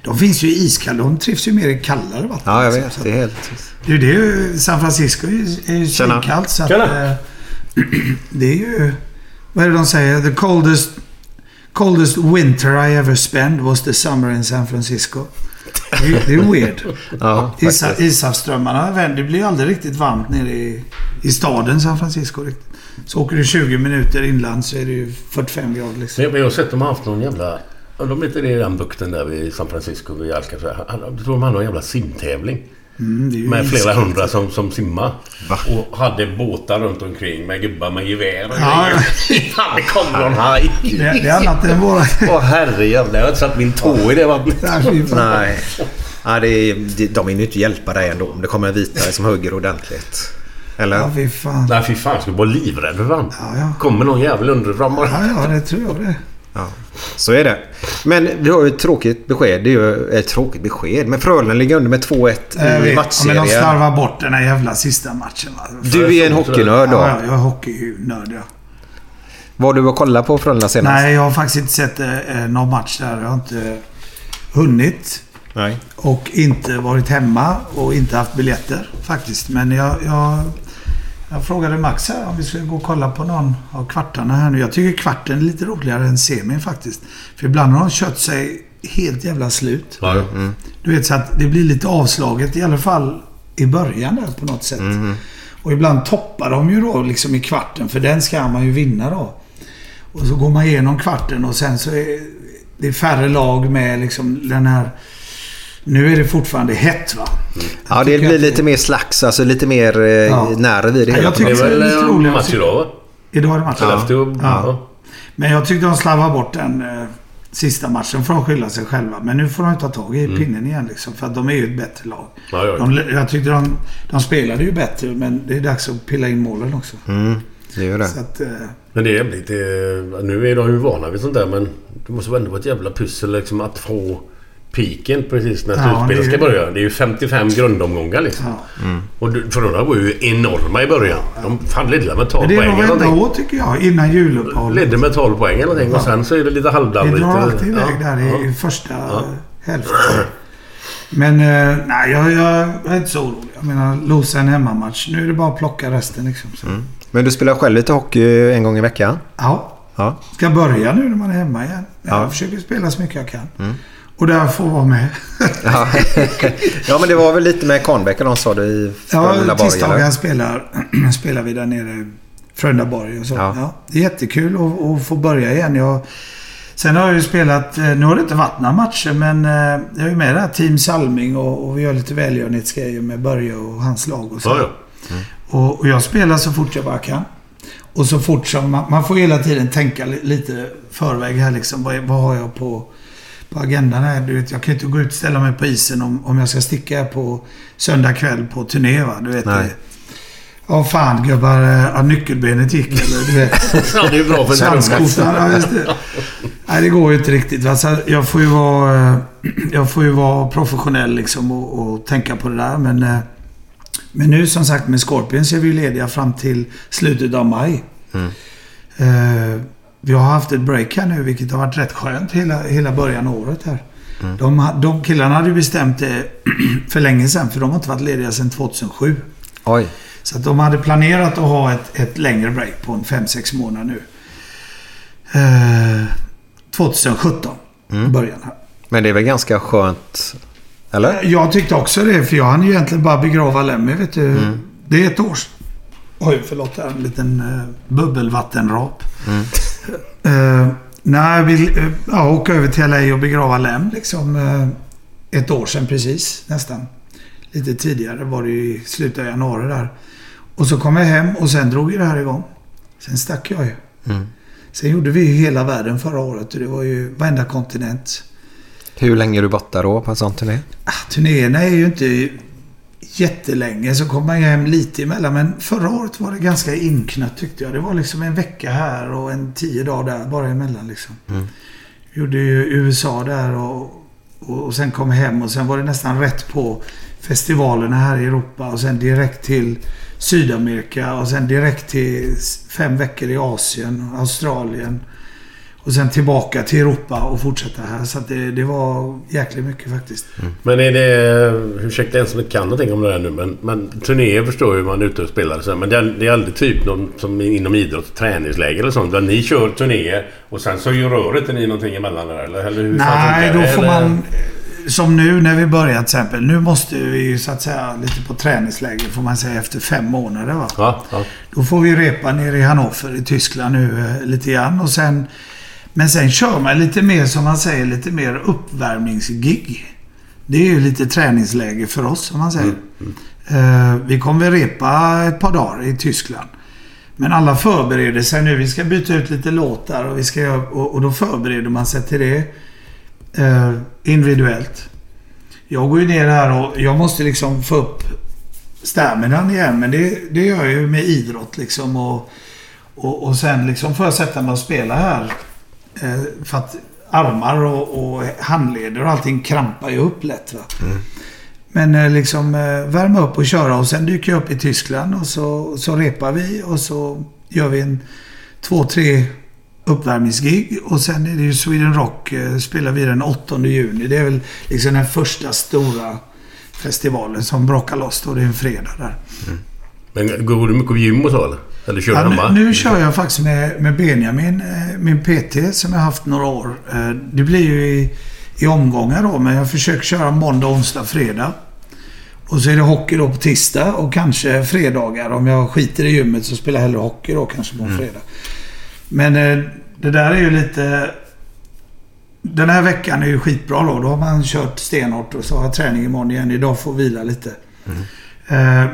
De finns ju i iskalla. De trivs ju mer i kallare vatten. ja, jag vet. Så Det är helt... Det är ju det. San Francisco är ju, svinkallt. Så att, Tjena. eh, det är ju... Vad är det de säger? The coldest, coldest winter I ever spent was the summer in San Francisco. Det är, det är weird. Ja, Isa, ishavsströmmarna, det blir aldrig riktigt varmt nere i, i staden San Francisco. Riktigt. Så åker du 20 minuter inland så är det ju 45 grader liksom. Men jag har sett de har haft någon jävla... De inte det i den bukten där vid San Francisco vid Alcatraz. Jag tror de hade någon jävla simtävling. Mm, Med flera iskallt. hundra som, som simmar. Va? Och hade båtar runt omkring med gubbar med gevär och Ja. Fan, det kommer någon haj! Det, det är annat än våra... Åh herrejävlar, jag har inte satt min tå i det vattnet. Nej. Ja, det är, de vill ju inte hjälpa dig ändå om det kommer en vitare som hugger ordentligt. Eller? Ja, fy fan. Nej fy fan, jag skulle vara livrädd för fan. Ja, ja. Kommer någon jävel underifrån bara. Ja, ja, det tror jag det. Ja, så är det. Men vi har ju ett tråkigt besked. Det är ju ett tråkigt besked. Men Frölunda ligger under med 2-1 Jag i. Ja, men de matchserien. slarvar bort den här jävla sista matchen. Du är en hockeynörd då. Ja, ja, jag är hockeynörd, ja. Var du och kollade på Frölunda senast? Nej, jag har faktiskt inte sett eh, någon match där. Jag har inte hunnit. Nej. Och inte varit hemma och inte haft biljetter faktiskt. Men jag, jag, jag frågade Max här om vi skulle gå och kolla på någon av kvartarna här nu. Jag tycker kvarten är lite roligare än semin faktiskt. För ibland har de kört sig helt jävla slut. Ja, ja. Du vet så att det blir lite avslaget i alla fall i början där på något sätt. Och ibland toppar de ju då liksom i kvarten för den ska man ju vinna då. Och så går man igenom kvarten och sen så är det färre lag med liksom den här... Nu är det fortfarande hett va? Ja, det blir lite mer slags. Alltså lite mer eh, Ja. nerv i det Ja, hela. jag tycker- Det är väl lite match idag va? Idag är det match. Skellefteå. Ja. Men jag tyckte de slarvade bort den eh, sista matchen. får de skylla sig själva. Men nu får de ta tag i pinnen igen liksom. För att de är ju ett bättre lag. Ja, ja, ja. De, jag tyckte de, de spelade ju bättre. Men det är dags att pilla in målen också. Mm, det gör det. Så att, eh, Men det är lite... Nu är de ju vana vid sånt där men det måste väl ändå vara ett jävla pussel liksom att få piken precis när Ja, slutspelet det är ska det. börja. Det är ju 55 grundomgångar liksom. ja. Och du- Frölunda var ju enorma i början. De fan ledde med 12 Men det poäng eller väl någonting. då tycker jag. Innan juluppehållet. Ledde med 12 poäng eller någonting. Och Ja. sen så är det lite Det halvdammigt. drar alltid iväg Ja, där i, ja. första hälften. Men eh, nej, jag, jag är inte så orolig. Jag menar, losa en hemmamatch. Nu är det bara att plocka resten liksom. Så. Men du spelar själv lite hockey en gång i veckan? Ja, Ja. ska börja nu när man är hemma igen. Jag Ja. försöker spela så mycket jag kan. Och där får vara med. Ja. ja, men det var väl lite med Kahnbäck och de sa det i Ja, Frölundaborg, tisdagar spelar, spelar vi där nere i Frölundaborg och så. Ja. Ja. det är jättekul att, att få börja igen. Jag, sen har jag ju spelat, eh, nu har det inte varit några matcher, men eh, jag är ju med där Team Salming och, och vi gör lite välgörenhetsgrejer med Börje och hans lag och så. Ja, ja. Och, och jag spelar så fort jag bara kan. Och så fort som man, man får hela tiden tänka li, lite förväg här liksom. Vad, vad har jag på, på agendan här? Du vet, jag kan ju inte gå ut och ställa mig på isen om, om jag ska sticka på söndag kväll på turné va. Du vet. Nej. Ja fan gubbar, ja, nyckelbenet gick eller du vet. ja, det är bra för Sandskotan, ja just det. Nej, det går ju inte riktigt. va. Så jag får ju vara, eh, jag får ju vara professionell liksom och, och tänka på det där. Men, eh, men nu som sagt med Scorpions är vi lediga fram till slutet av maj. Eh, vi har haft ett break här nu vilket har varit rätt skönt hela, hela början av året här. De, ha- de killarna hade ju bestämt det för länge sedan för de har inte varit lediga sedan 2007. Oj. Så de hade planerat att ha ett, ett längre break på en 5-6 månader nu. Eh, 2017. Början här. Men det är väl ganska skönt? Eller? Jag tyckte också det, för jag hann ju egentligen bara begrava Lemmy, vet du. Det är ett år sedan. Oj, förlåt. En liten uh, bubbelvattenrap. Eh, nej, jag vill uh, ja, åka över till LA och begrava Lem liksom. eh, ett år sedan precis, nästan. Lite tidigare var det ju i slutet av januari där. Och så kom jag hem och sen drog ju det här igång. Sen stack jag ju. Sen gjorde vi ju hela världen förra året och det var ju varenda kontinent. Hur länge är du borta då på en sån turné? Ah, turnéerna är ju inte jättelänge. Så kom man ju hem lite emellan. Men förra året var det ganska inknött tyckte jag. Det var liksom en vecka här och en tio dagar där bara emellan liksom. Gjorde ju USA där och, och, och sen kom hem och sen var det nästan rätt på festivalerna här i Europa och sen direkt till Sydamerika och sen direkt till fem veckor i Asien, Australien. Och sen tillbaka till Europa och fortsätta här. Så att det, det var jäkligt mycket faktiskt. Men är det... Ursäkta en som inte kan någonting om det där nu men, men turnéer förstår ju man är ute och spelar så, Men det är, det är aldrig typ någon som inom idrott, träningsläger eller sånt. Där ni kör turnéer och sen så gör röret ni någonting emellan där eller? eller hur Nej, då får Eller- man... Som nu när vi börjar till exempel. Nu måste vi ju så att säga lite på träningsläger får man säga efter fem månader. Va? Ja, ja. Då får vi repa nere i Hannover i Tyskland nu eh, lite grann. Och sen, men sen kör man lite mer som man säger, lite mer uppvärmningsgig. Det är ju lite träningsläger för oss som man säger. Eh, vi kommer repa ett par dagar i Tyskland. Men alla förbereder sig nu. Vi ska byta ut lite låtar och, vi ska, och, och då förbereder man sig till det eh, individuellt. Jag går ju ner här och jag måste liksom få upp staminan igen. Men det, det gör jag ju med idrott liksom. Och, och, och sen liksom får jag sätta mig och spela här. Eh, för att armar och, och handleder och allting krampar ju upp lätt. Va? Men eh, liksom eh, värma upp och köra och sen dyker jag upp i Tyskland och så, så repar vi och så gör vi en två, tre uppvärmningsgig och sen är det ju Sweden Rock spelar vi den 8 juni. Det är väl liksom den första stora festivalen som brakar loss då. Det är en fredag där. Men går du mycket på gym och så eller? Eller kör du Ja, hemma? nu, nu kör jag faktiskt med, med Benjamin, eh, min PT som jag haft några år. Eh, Det blir ju i, i omgångar då, men jag försöker köra måndag, onsdag, fredag. Och så är det hockey då på tisdag och kanske fredagar. Om jag skiter i gymmet så spelar jag hellre hockey då kanske på en fredag. Men eh, det där är ju lite... Den här veckan är ju skitbra då. Då har man kört stenhårt och så har jag träning imorgon igen. Idag får vila lite. Eh,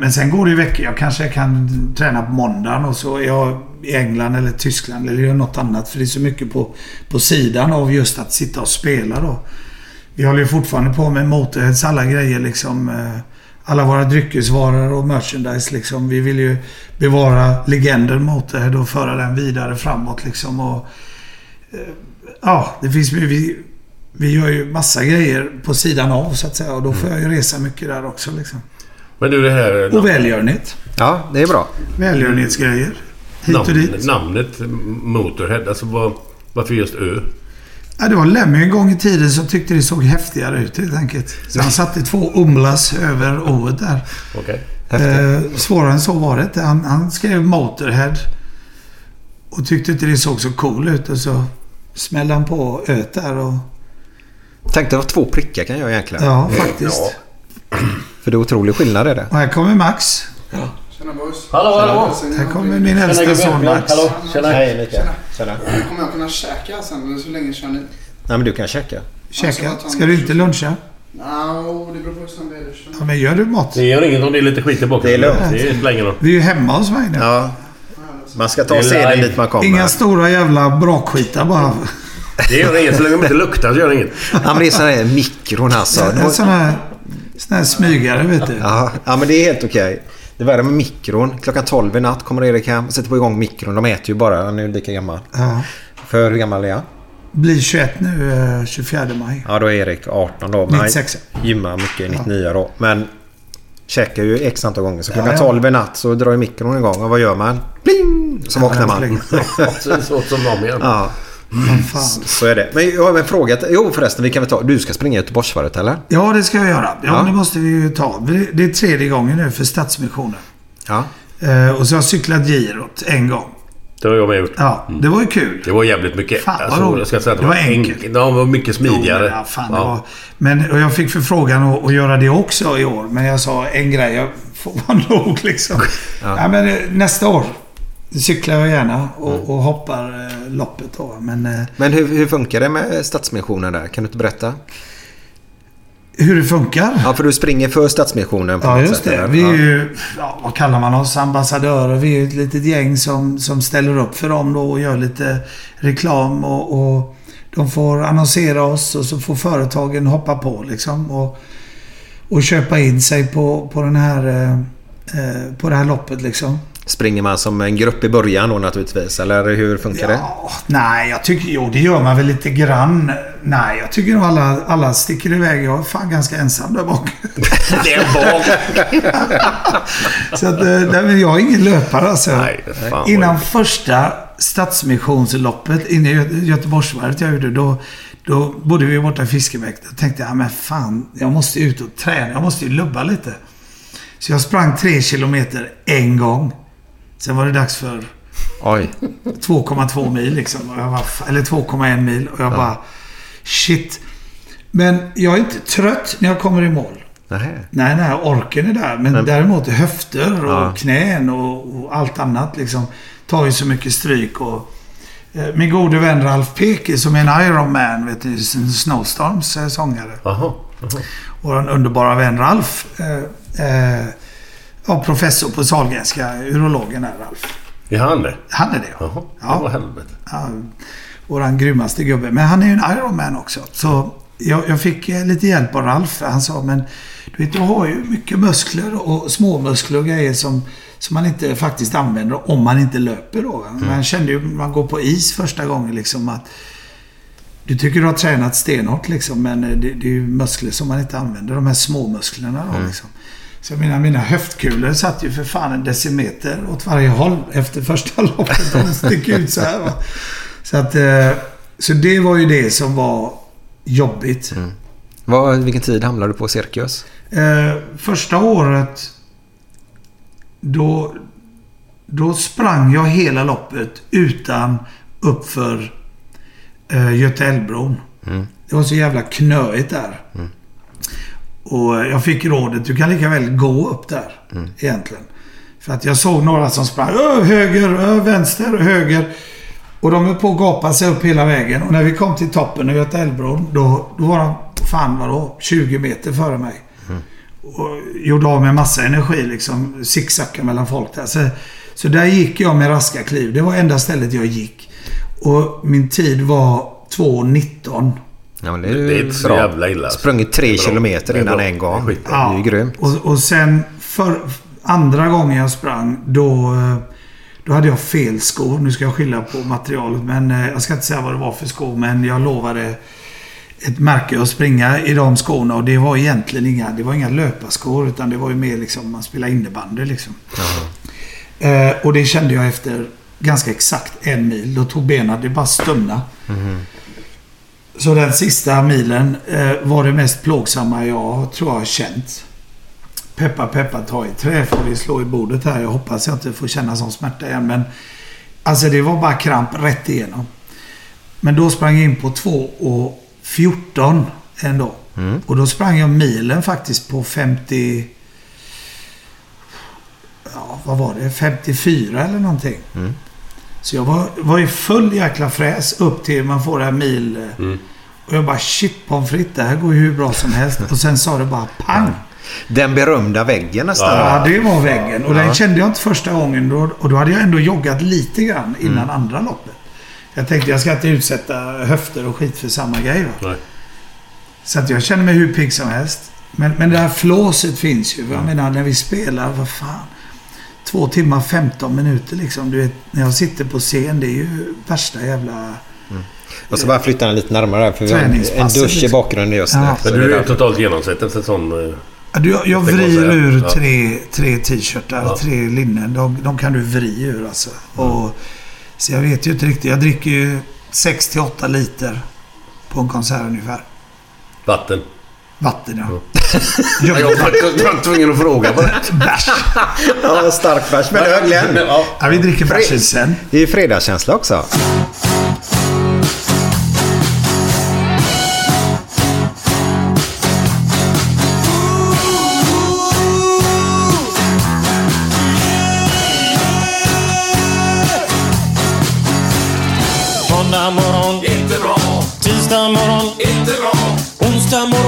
Men sen går det ju veckor. Jag kanske kan träna på måndagen och så är jag i England eller Tyskland eller gör något annat. För det är så mycket på, på sidan av just att sitta och spela då. Vi håller ju fortfarande på med Motorheads alla grejer liksom. eh, Alla våra dryckesvaror och merchandise liksom. Vi vill ju bevara legenden Motorhead och föra den vidare framåt liksom. Och, eh, ja, det finns. Vi, vi gör ju massa grejer på sidan av så att säga. Och då får jag ju resa mycket där också liksom. Men du det här... Och välgörenhet. Ja, det är bra. Välgörenhetsgrejer. Hit och namn, dit. namnet Motorhead. Alltså vad, varför just Ö? Ja, det var Lemmy en gång i tiden som tyckte det såg häftigare ut helt enkelt. Så han satte två umlas över ået där. Okej. Eh, svårare än så var det inte. Han, han skrev Motorhead. Och tyckte inte det såg så cool ut. Och så smällde han på öet där och... Tänk dig vad två prickar kan göra egentligen. Ja, faktiskt. För det är otrolig skillnad är det. Och här kommer Max. Tjena boys. Hallå, hallå! Här kommer min äldsta son Max. Hallå, tjena! Hej Mikael. Tjena. Kommer jag kunna käka sen eller så länge kör ni? Nej men du kan checka. Käka. Ska du inte luncha? No, det beror på hur det är. Ja, men gör du mat? Det gör inget om det är lite skit i bakom. Det är lugnt. Det spelar ingen roll. Vi är ju hemma hos mig nu. Ja. Man ska ta live. dit man kommer. Inga stora jävla brakskitar bara. Det gör inget. Så länge de inte luktar så gör det inget. Ja men det är sån här mikron alltså. En sån här, sån här smygare vet du. Ja, ja men det är helt okej. Det är värre med mikron. Klockan 12 i natt kommer Erik hem och sätter på igång mikron. De äter ju bara. Han är ju lika gammal. Ja. För hur gammal är han? Blir 21 nu, eh, 24 maj. Ja då är Erik 18 då. Men han 96. gymmar mycket 99 då. Men käkar ju x antal gånger. Så klockan Ja, ja. 12 i natt så drar ju mikron igång. Och vad gör man? Pling! Så vaknar man. Så, så som de igen. Ja, fan. så är det. Men jag har en fråga. Jo förresten, vi kan väl ta... Du ska springa Göteborgsvarvet eller? Ja, det ska jag göra. Ja, Ja. det måste vi ju ta. Det- Det är tredje gången nu för Stadsmissionen. Ja. Eh, och så har jag cyklat girot en gång. Det har jag med gjort. Ja, det var ju kul. Det var jävligt mycket. Fan, vad alltså, roligt. jag ska säga att Det var enkelt. enk- De var mycket smidigare. Jo, men, ja, fan, det var, men och jag fick förfrågan att, att göra det också i år. Men jag sa en grej. Jag får vara nog liksom. Ja. men, eh, nästa år cyklar jag gärna och, Mm. och hoppar eh, loppet då. Men eh, Men hur, hur funkar det med Stadsmissionen där? Kan du inte berätta? hur det funkar? Ja, för du springer för Stadsmissionen på Ja, något just sätt, det. eller? Vi är ja. ju, ja, vad kallar man oss? Ambassadörer. Vi är ju ett litet gäng som, som ställer upp för dem då och gör lite reklam och, och de får annonsera oss och så får företagen hoppa på liksom och, och köpa in sig på, på den här eh, eh, på det här loppet liksom. Springer man som en grupp i början då naturligtvis? Eller hur funkar det? Ja, nej, jag tycker... Jo, det gör man väl lite grann. Nej, jag tycker nog alla, alla sticker iväg. Jag är fan ganska ensam där bak. Det är bak. Så att, eh, nej, jag är ingen löpare alltså. Nej, Innan första Stadsmissionsloppet inne i Gö- Göteborgsvarvet jag gjorde, då, då bodde vi borta i Fiskebäck. Då tänkte jag, men fan, jag måste ut och träna. Jag måste ju lubba lite. Så jag sprang tre kilometer en gång. Sen var det dags för Oj. 2,2 mil liksom. Var, eller 2,1 mil. Och jag bara, shit. Men jag är inte trött när jag kommer i mål. Nähä. Nej, nej, orken är där. Men, däremot höfter och Ja. knän och, och allt annat liksom tar ju så mycket stryk. Och, eh, min gode vän Ralf Peke som är en Ironman, vet du, Snowstorms sångare. Jaha. Och en underbara vän Ralf. Eh, eh, ja, professor på Sahlgrenska, urologen är Ralf. Är han det? Han är det ja. Jaha. Ja. Vad helvete. Ja, våran grymmaste gubbe. Men han är ju en Ironman också. Så jag, jag fick eh, lite hjälp av Ralf. Han sa, men du vet, du har ju mycket muskler och småmuskler och grejer som, som man inte faktiskt använder om man inte löper då. Man kände ju, man går på is första gången liksom att du tycker du har tränat stenhårt liksom, men eh, det, det är ju muskler som man inte använder. De här småmusklerna då liksom. Så jag menar, mina höftkulor satt ju för fan en decimeter åt varje håll efter första loppet. De sticker ut så här va. Så att... eh, Så det var ju det som var jobbigt. Vad, vilken tid hamnade du på Cirkus? Eh, första året då, då sprang jag hela loppet utan uppför eh, Götaälvbron. Det var så jävla knöigt där. Och jag fick rådet, du kan lika väl gå upp där. Egentligen. För att jag såg några som sprang ö, höger, ö, vänster, höger. Och de är på att gapa sig upp hela vägen. Och när vi kom till toppen av Götaälvbron, då, då var de, fan vadå, 20 meter före mig. Och gjorde av med massa energi liksom. sicksackade mellan folk där. Så, så där gick jag med raska kliv. Det var enda stället jag gick. Och min tid var 2.19. Ja, men det är Det ju är inte så bra. jävla illa. alltså. Sprungit tre Det kilometer Det innan bra. en gång. Det är Det skitbra. är ju grymt. Och, och sen för andra gången jag sprang, då, eh, då hade jag fel skor. Nu ska jag skylla på materialet, men eh, jag ska inte säga vad det var för skor. Men jag lovade ett märke att springa i de skorna och det var egentligen inga, det var inga löparskor utan det var ju mer liksom man spelar innebandy liksom. Eh, och det kände jag efter ganska exakt en mil. Då tog benen, det bara stumna. Så den sista milen eh, var det mest plågsamma jag tror jag har känt. Peppa peppa ta i trä får vi slå i bordet här. Jag hoppas jag inte får känna sån smärta igen. Men alltså det var bara kramp rätt igenom. Men då sprang jag in på 2 och 14 ändå. Och då sprang jag milen faktiskt på 50... Ja, vad var det? 54 eller någonting. Så jag var, var i full jäkla fräs upp till man får det här mil... eh, Och jag bara shit pommes frites, det här går ju hur bra som helst. Och sen sa det bara pang. Den berömda väggen nästan. Ja, det var väggen. Och den kände jag inte första gången. Då, och då hade jag ändå joggat lite grann innan andra loppet. Jag tänkte jag ska inte utsätta höfter och skit för samma grej. Va? Nej. Så att jag känner mig hur pigg som helst. Men, men det här flåset finns ju. Jag menar när vi spelar, vad fan. Två timmar 15 minuter liksom. Du vet, när jag sitter på scen, det är ju värsta jävla... Och så bara flytta den lite närmare här, för vi har en, dusch i liksom. bakgrunden just nu. Ja. Så du är ju totalt genomsett efter sån... eh, Ja, du, jag vrir säga. ur Ja. tre, tre t-shirtar, Ja. tre linnen. De, de kan du vri ur alltså. Och, så jag vet ju inte riktigt. Jag dricker ju 6 till 8 liter på en konsert ungefär. Vatten. Vatten ja. Ja, jag var tvungen att fråga på det. Bärs. Ja, stark bärs med öl igen. Ja. Ja, vi dricker bärsen sen. Det är fredagskänsla också. Måndag morgon, inte bra. Tisdag morgon, inte bra. Onsdag morgon.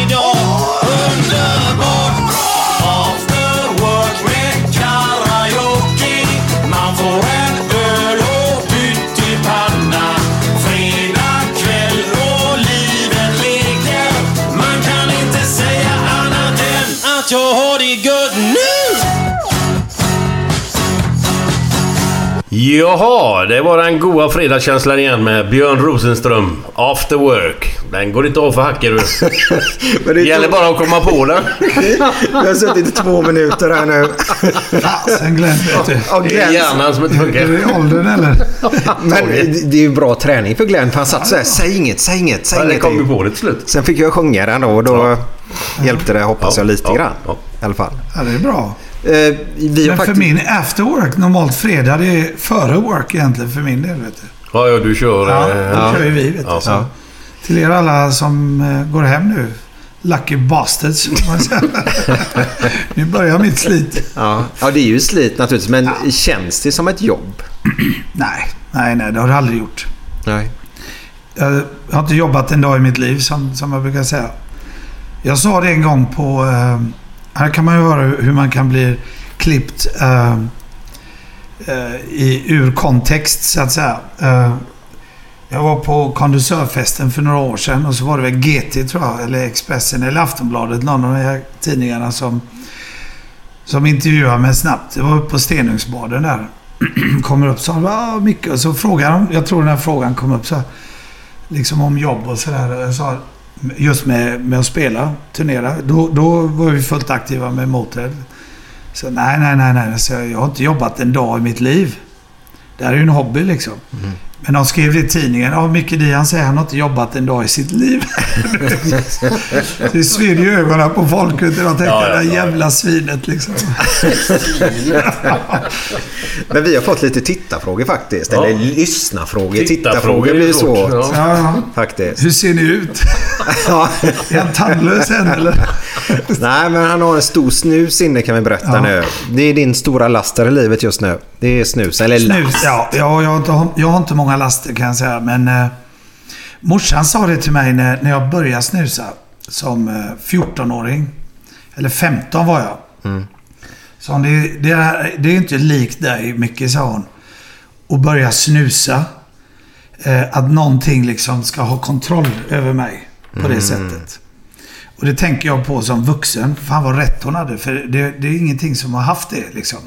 Jaha, det var den goa fredagskänslan igen med Björn Rosenström. After work. Den går inte av för hacker du. Men Det gäller bara att komma på den. Jag har suttit i två minuter här nu. Sen Glenn, vet du. Och Det är Glenn, hjärnan som inte Är det funkar. åldern eller? men det är ju bra träning för Glenn för han satt så här. Säg inget, säg inget, säg Ja, det inget. kom ju på det till slut. Sen fick jag sjunga den då och då hjälpte det hoppas jag lite Ja, grann. ja. I alla fall. Ja, det är bra. Eh, vi har Men för faktiskt... min after work, normalt fredag, det är före work egentligen för min del. Vet du. Ja, ja, du kör... Ja, eh, det kör ju vi. Vet du. Ja. Så Ja. Till er alla som eh, går hem nu. Lucky bastards. Nu börjar mitt slit. Ja. ja, det är ju slit naturligtvis. Men känns det som ett jobb? Nej, nej, nej, det har det aldrig gjort. Nej. Jag har inte jobbat en dag i mitt liv, som, som jag brukar säga. Jag sa det en gång på... Eh, här kan man ju höra hur man kan bli klippt eh, eh i, ur kontext, så att säga. Eh, jag var på kondensörfesten för några år sedan och så var det väl GT, tror jag, eller Expressen eller Aftonbladet, någon av de här tidningarna som, som intervjuade mig snabbt. Det var uppe på Stenungsbaden där. Kommer upp så ah, mycket och så frågar de, jag tror den här frågan kom upp så här, liksom om jobb och sådär. Jag sa, just med, med att spela, turnera. Då, då var vi fullt aktiva med Motörhead. Så nej, nej, nej, nej. Så jag har inte jobbat en dag i mitt liv. Det här är ju en hobby liksom. Men de skrev det i tidningen. Ja, Micke Dian säger han har inte jobbat en dag i sitt liv. det sved i ögonen på folk. du. De tänkte, Ja, ja, det där ja. jävla svinet liksom. Men vi har fått lite tittarfrågor faktiskt. Ja. Eller lyssnarfrågor. Tittarfrågor Tittarfrågor blir ju svårt. ja. Faktiskt. Hur ser ni ut? Ja. Är han tandlös än eller? Nej, men han har en stor snus inne kan vi berätta Ja. nu. Det är din stora laster i livet just nu. Det är snus, eller Snus, lass. ja. ja jag, har inte, jag har inte många laster kan jag säga. Men eh, morsan sa det till mig när, när jag började snusa. Som eh, 14-åring. Eller 15 var jag. Så hon, det, det, är, det är inte likt dig mycket, sa hon. Att börja snusa. Eh, att någonting liksom ska ha kontroll över mig på det sättet. Och det tänker jag på som vuxen. Fan vad rätt hon hade. För det, det är ingenting som har haft det liksom.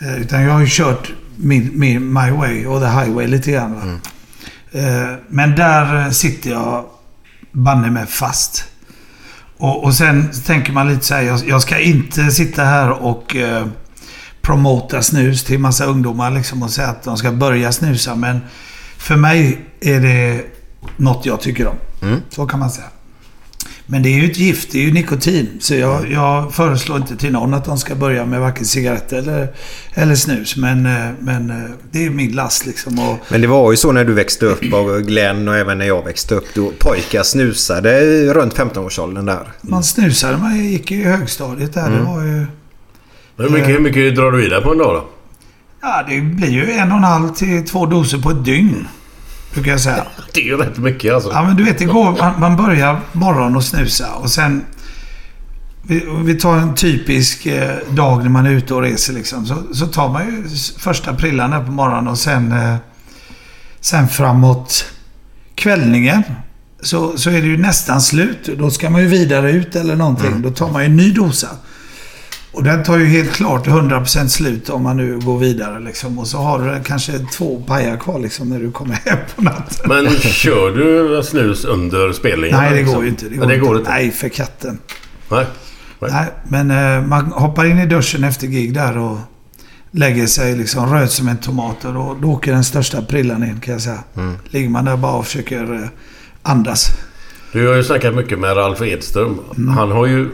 Eh, Utan jag har ju kört min, min, my way och the highway lite grann. Va? Eh, Men där eh, sitter jag banne mig fast. Och, och sen tänker man lite så här, jag, jag ska inte sitta här och eh, promota snus till massa ungdomar liksom och säga att de ska börja snusa. Men för mig är det något jag tycker om. Så kan man säga. Men det är ju ett gift, det är ju nikotin. Så jag, jag föreslår inte till någon att de ska börja med varken cigaretter eller, eller snus. Men, eh, men eh, det är min last liksom. Och, Men det var ju så när du växte upp och Glenn och även när jag växte upp. Då pojkar snusade runt 15-årsåldern där. man snusade, man gick i högstadiet där. Det var ju... Men hur mycket, hur mycket drar du i dig på en dag då? Ja, det blir ju en och en halv till två doser på ett dygn. Brukar jag säga. Det är ju rätt mycket alltså. Ja, men du vet, det går, man, man börjar morgon och snusa och sen... Vi, vi tar en typisk eh, dag när man är ute och reser liksom. Så, så tar man ju första prillan där på morgonen och sen... Eh, sen framåt kvällningen så, så är det ju nästan slut. Då ska man ju vidare ut eller någonting. Då tar man ju en ny dosa. Och den tar ju helt klart 100% slut om man nu går vidare liksom. Och så har du kanske två pajar kvar liksom när du kommer hem på natten. Men kör du snus under spelningen? Nej, det liksom? går ju inte. Det går, Nej, det inte. går inte. Nej, för katten. Nej. Nej. Nej, men eh, man hoppar in i duschen efter gig där och lägger sig liksom röd som en tomat. Och då, då åker den största prillan in kan jag säga. Mm. Ligger man där bara och försöker eh, andas. Du har ju snackat mycket med Ralf Edström. Mm. Han har ju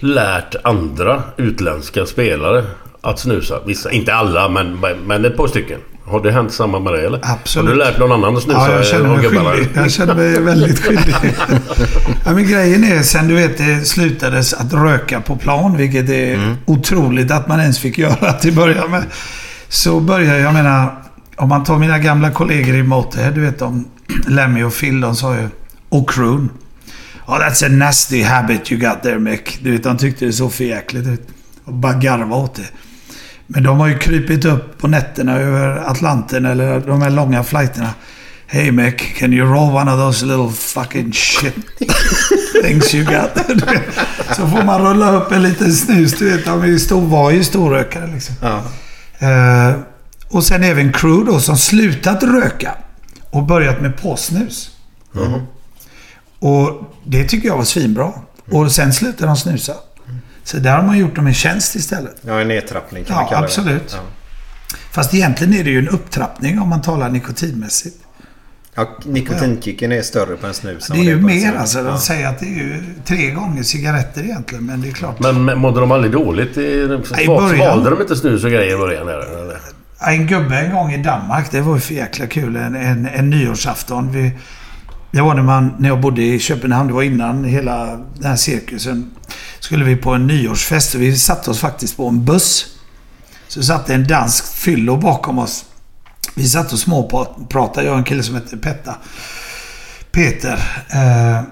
lärt andra utländska spelare att snusa. Vissa, inte alla, men, men ett par stycken. Har det hänt samma med dig eller? Absolut. Har du lärt någon annan att snusa? Ja, jag känner av mig skyldig. Jag känner mig väldigt skyldig. ja, men grejen är sen du vet det slutades att röka på plan, vilket är Mm. otroligt att man ens fick göra till att börja med. Så började jag menar, om man tar mina gamla kollegor i Motorhead, du vet de Lemmy och Phil, de sa ju och Croon. Oh, that's a nasty habit you got there Mick. Du vet, de tyckte det såg för jäkligt ut. Och bara garva åt det. Men de har ju krypit upp på nätterna över Atlanten eller de här långa flighterna. Hey Mick, can you roll one of those little fucking shit things you got? Så får man rulla upp en liten snus. Du vet, de var ju storrökare liksom. Ja. Eh, Och sen även crew då som slutat röka och börjat med påsnus. Och det tycker jag var svinbra. Och sen slutade de snusa. Så där har man gjort dem en tjänst istället. Ja, en nedtrappning kan Ja, man kalla absolut. det. Ja. Fast egentligen är det ju en upptrappning om man talar nikotinmässigt. Ja, nikotinkicken är större på en snus än Det är ju mer alltså. De Ja. säger att det är ju tre gånger cigaretter egentligen. Men det är klart. Men men mådde de aldrig dåligt? I, i början. Svalde de inte snus och grejer i början? Eller? eller? En gubbe en gång i Danmark, det var ju för jäkla kul. En, en, en nyårsafton. Vi, det var när, man, när jag bodde i Köpenhamn. Det var innan hela den här cirkusen. Skulle vi på en nyårsfest och vi satte oss faktiskt på en buss. Så satt en dansk fyllo bakom oss. Vi satt och småpratade, jag och en kille som hette Petta. Peter. Eh,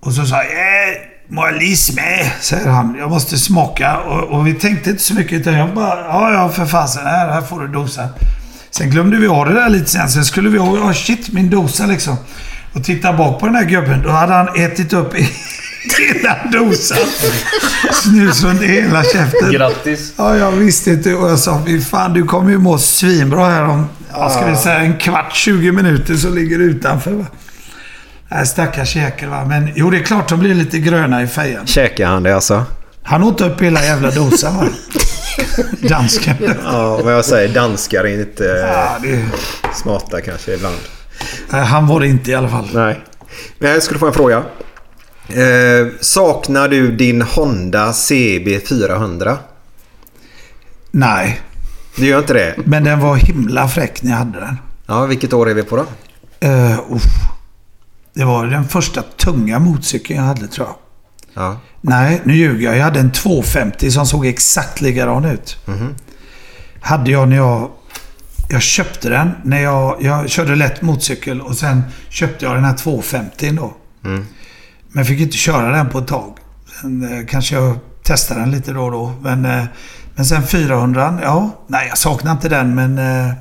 och så sa jag eh, må jag lis med? Säger han. Jag måste smaka. Och, och vi tänkte inte så mycket utan jag bara, ja ja för fasen. Här, här får du dosan. Sen glömde vi av det där lite sen. Sen skulle vi ha, Oh shit min dosa liksom. Och titta bak på den här gubben. Då hade han ätit upp i- hela dosan. Snus runt hela käften. Grattis! Ja, jag visste inte. Och jag sa, fan du kommer ju må svinbra här om, vad ska vi säga, en kvart, 20 minuter så ligger du utanför. Va? Nej, stackars jäkel va. Men jo, det är klart de blir lite gröna i fejan. Käkar han det alltså? Han åt upp hela jävla dosan va. Dansken. Ja, vad jag säger. Danskar är inte Ja, det, smarta kanske ibland. Nej, han var det inte i alla fall. Nej. Men jag skulle få en fråga. Eh, saknar du din Honda CB400? Nej, Du gör inte det? men den var himla fräck när jag hade den. Ja, vilket år är vi på då? Uh, uff. Det var den första tunga motorcykeln jag hade tror jag. Ja. Nej, nu ljuger jag. Jag hade en 250 som såg exakt likadan ut. Hade jag när jag... Jag köpte den när jag, jag körde lätt motorcykel och sen köpte jag den här 250 då. Men jag fick inte köra den på ett tag. Sen eh, kanske jag testade den lite då och då. Men, eh, men sen 400 ja. Nej, jag saknar inte den men... Eh,